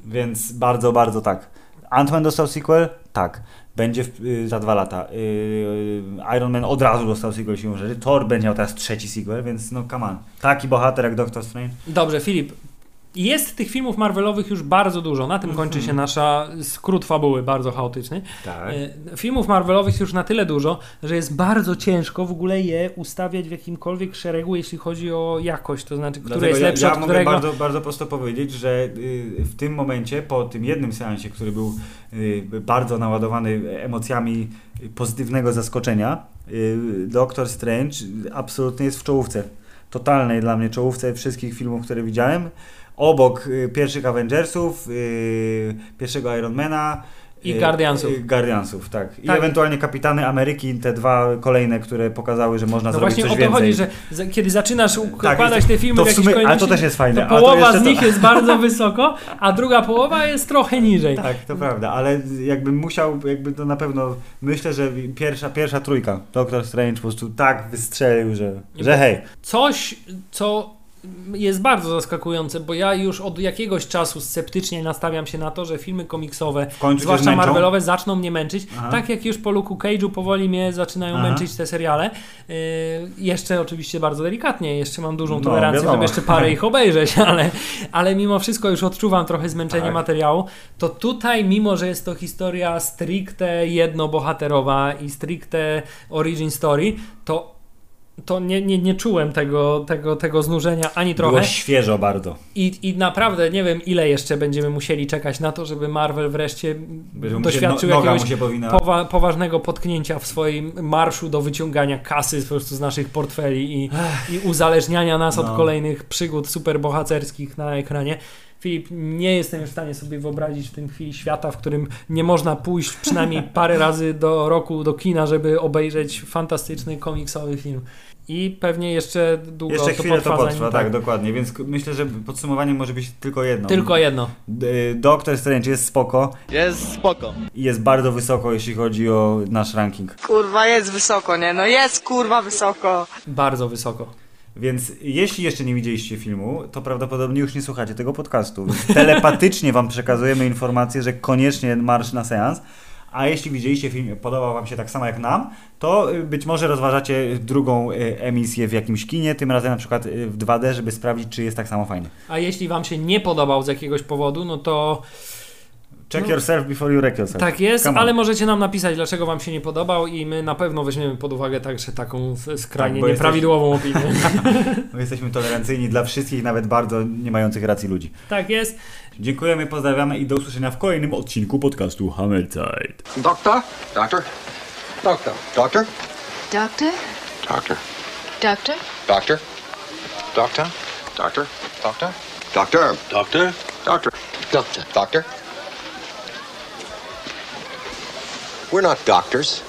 S2: Więc bardzo, bardzo tak. Ant-Man dostał sequel? Tak. Będzie w, y, za dwa lata. Y, y, Iron Man od razu dostał sequel siłą rzeczy. Thor będzie miał teraz trzeci sequel, więc no come on. Taki bohater jak Doctor Strange.
S1: Dobrze, Filip. Jest tych filmów Marvelowych już bardzo dużo. Na tym kończy się nasza skrót fabuły, bardzo chaotyczny.
S2: Tak.
S1: E, Filmów Marvelowych już na tyle dużo, że jest bardzo ciężko w ogóle je ustawiać w jakimkolwiek szeregu, jeśli chodzi o jakość, to znaczy, który jest
S2: ja,
S1: lepszy
S2: ja
S1: od
S2: mogę
S1: którego.
S2: bardzo, bardzo prosto powiedzieć, że y, w tym momencie, po tym jednym seansie, który był y, bardzo naładowany emocjami pozytywnego zaskoczenia, y, Doctor Strange absolutnie jest w czołówce. Totalnej dla mnie czołówce wszystkich filmów, które widziałem. Obok y, pierwszych Avengersów, y, pierwszego Ironmana.
S1: I
S2: y,
S1: Guardiansów.
S2: Guardiansów, tak. I
S1: Tak.
S2: ewentualnie Kapitany Ameryki, te dwa kolejne, które pokazały, że można
S1: No
S2: zrobić
S1: właśnie
S2: coś
S1: o to
S2: więcej.
S1: chodzi, że kiedy zaczynasz układać
S2: jest-
S1: te filmy
S2: to
S1: w
S2: w sumie, ale to też jest fajne.
S1: to
S2: to
S1: połowa z
S2: to-
S1: nich jest bardzo <laughs> wysoko, a druga połowa jest trochę niżej.
S2: Tak, to prawda, ale jakbym musiał, jakby to na pewno, myślę, że pierwsza, pierwsza trójka, Doctor Strange po prostu tak wystrzelił, że, że hej.
S1: Coś, co jest bardzo zaskakujące, bo ja już od jakiegoś czasu sceptycznie nastawiam się na to, że filmy komiksowe, zwłaszcza. Marvelowe, zaczną mnie męczyć.
S2: Aha.
S1: Tak jak już po Luke'u Cage'u powoli mnie zaczynają
S2: Aha.
S1: męczyć te seriale. Yy, jeszcze oczywiście bardzo delikatnie, jeszcze mam dużą
S2: No,
S1: tolerancję,
S2: wiadomo.
S1: żeby jeszcze parę ich <laughs> obejrzeć, ale, ale mimo wszystko już odczuwam trochę zmęczenie
S2: Tak.
S1: materiału. To tutaj, mimo że jest to historia stricte jednobohaterowa i stricte origin story, to to nie, nie, nie czułem tego, tego, tego znużenia ani trochę.
S2: Było świeżo bardzo.
S1: I, I naprawdę nie wiem, ile jeszcze będziemy musieli czekać na to, żeby Marvel wreszcie doświadczył
S2: się, no,
S1: jakiegoś
S2: powinna...
S1: powa poważnego potknięcia w swoim marszu do wyciągania kasy po prostu z naszych portfeli i, i uzależniania nas od
S2: No.
S1: kolejnych przygód superbohacerskich na ekranie. Filip, nie jestem już w stanie sobie wyobrazić w tej chwili świata, w którym nie można pójść przynajmniej parę razy do roku do kina, żeby obejrzeć fantastyczny komiksowy film. I pewnie jeszcze długo
S2: Jeszcze
S1: to
S2: chwilę
S1: potrwa,
S2: to potrwa,
S1: zanim-
S2: tak, dokładnie, więc myślę, że podsumowanie może być tylko jedno.
S1: Tylko jedno.
S2: D- Doctor Strange jest spoko
S3: Jest spoko.
S2: i jest bardzo wysoko, jeśli chodzi o nasz ranking.
S4: Kurwa, jest wysoko, nie? No jest kurwa wysoko.
S1: Bardzo wysoko.
S2: Więc jeśli jeszcze nie widzieliście filmu, to prawdopodobnie już nie słuchacie tego podcastu. Telepatycznie wam przekazujemy informację, że koniecznie marsz na seans. A jeśli widzieliście film, podobał wam się tak samo jak nam, to y, być może rozważacie drugą y, emisję w jakimś kinie, tym razem na przykład y, w 2D, żeby sprawdzić, czy jest tak samo fajny.
S1: A jeśli wam się nie podobał z jakiegoś powodu, no to
S2: Check
S1: No.
S2: yourself before you wreck yourself.
S1: tak jest, ale możecie nam napisać, dlaczego wam się nie podobał i my na pewno weźmiemy pod uwagę także taką skrajnie
S2: Tak,
S1: nieprawidłową opinię.
S2: My jesteśmy tolerancyjni dla wszystkich, nawet bardzo nie mających racji ludzi.
S1: tak jest.
S2: Dziękujemy, pozdrawiamy i do usłyszenia w kolejnym odcinku podcastu Hammerzeit.
S5: Doctor?
S6: Doctor?
S5: Doctor.
S6: Doctor?
S3: Doctor?
S6: Doctor.
S3: Doctor?
S6: Doctor? Doctor? Doctor? Doctor? Doctor? Doctor? Doctor?
S5: Doctor.
S6: Doctor? We're not doctors.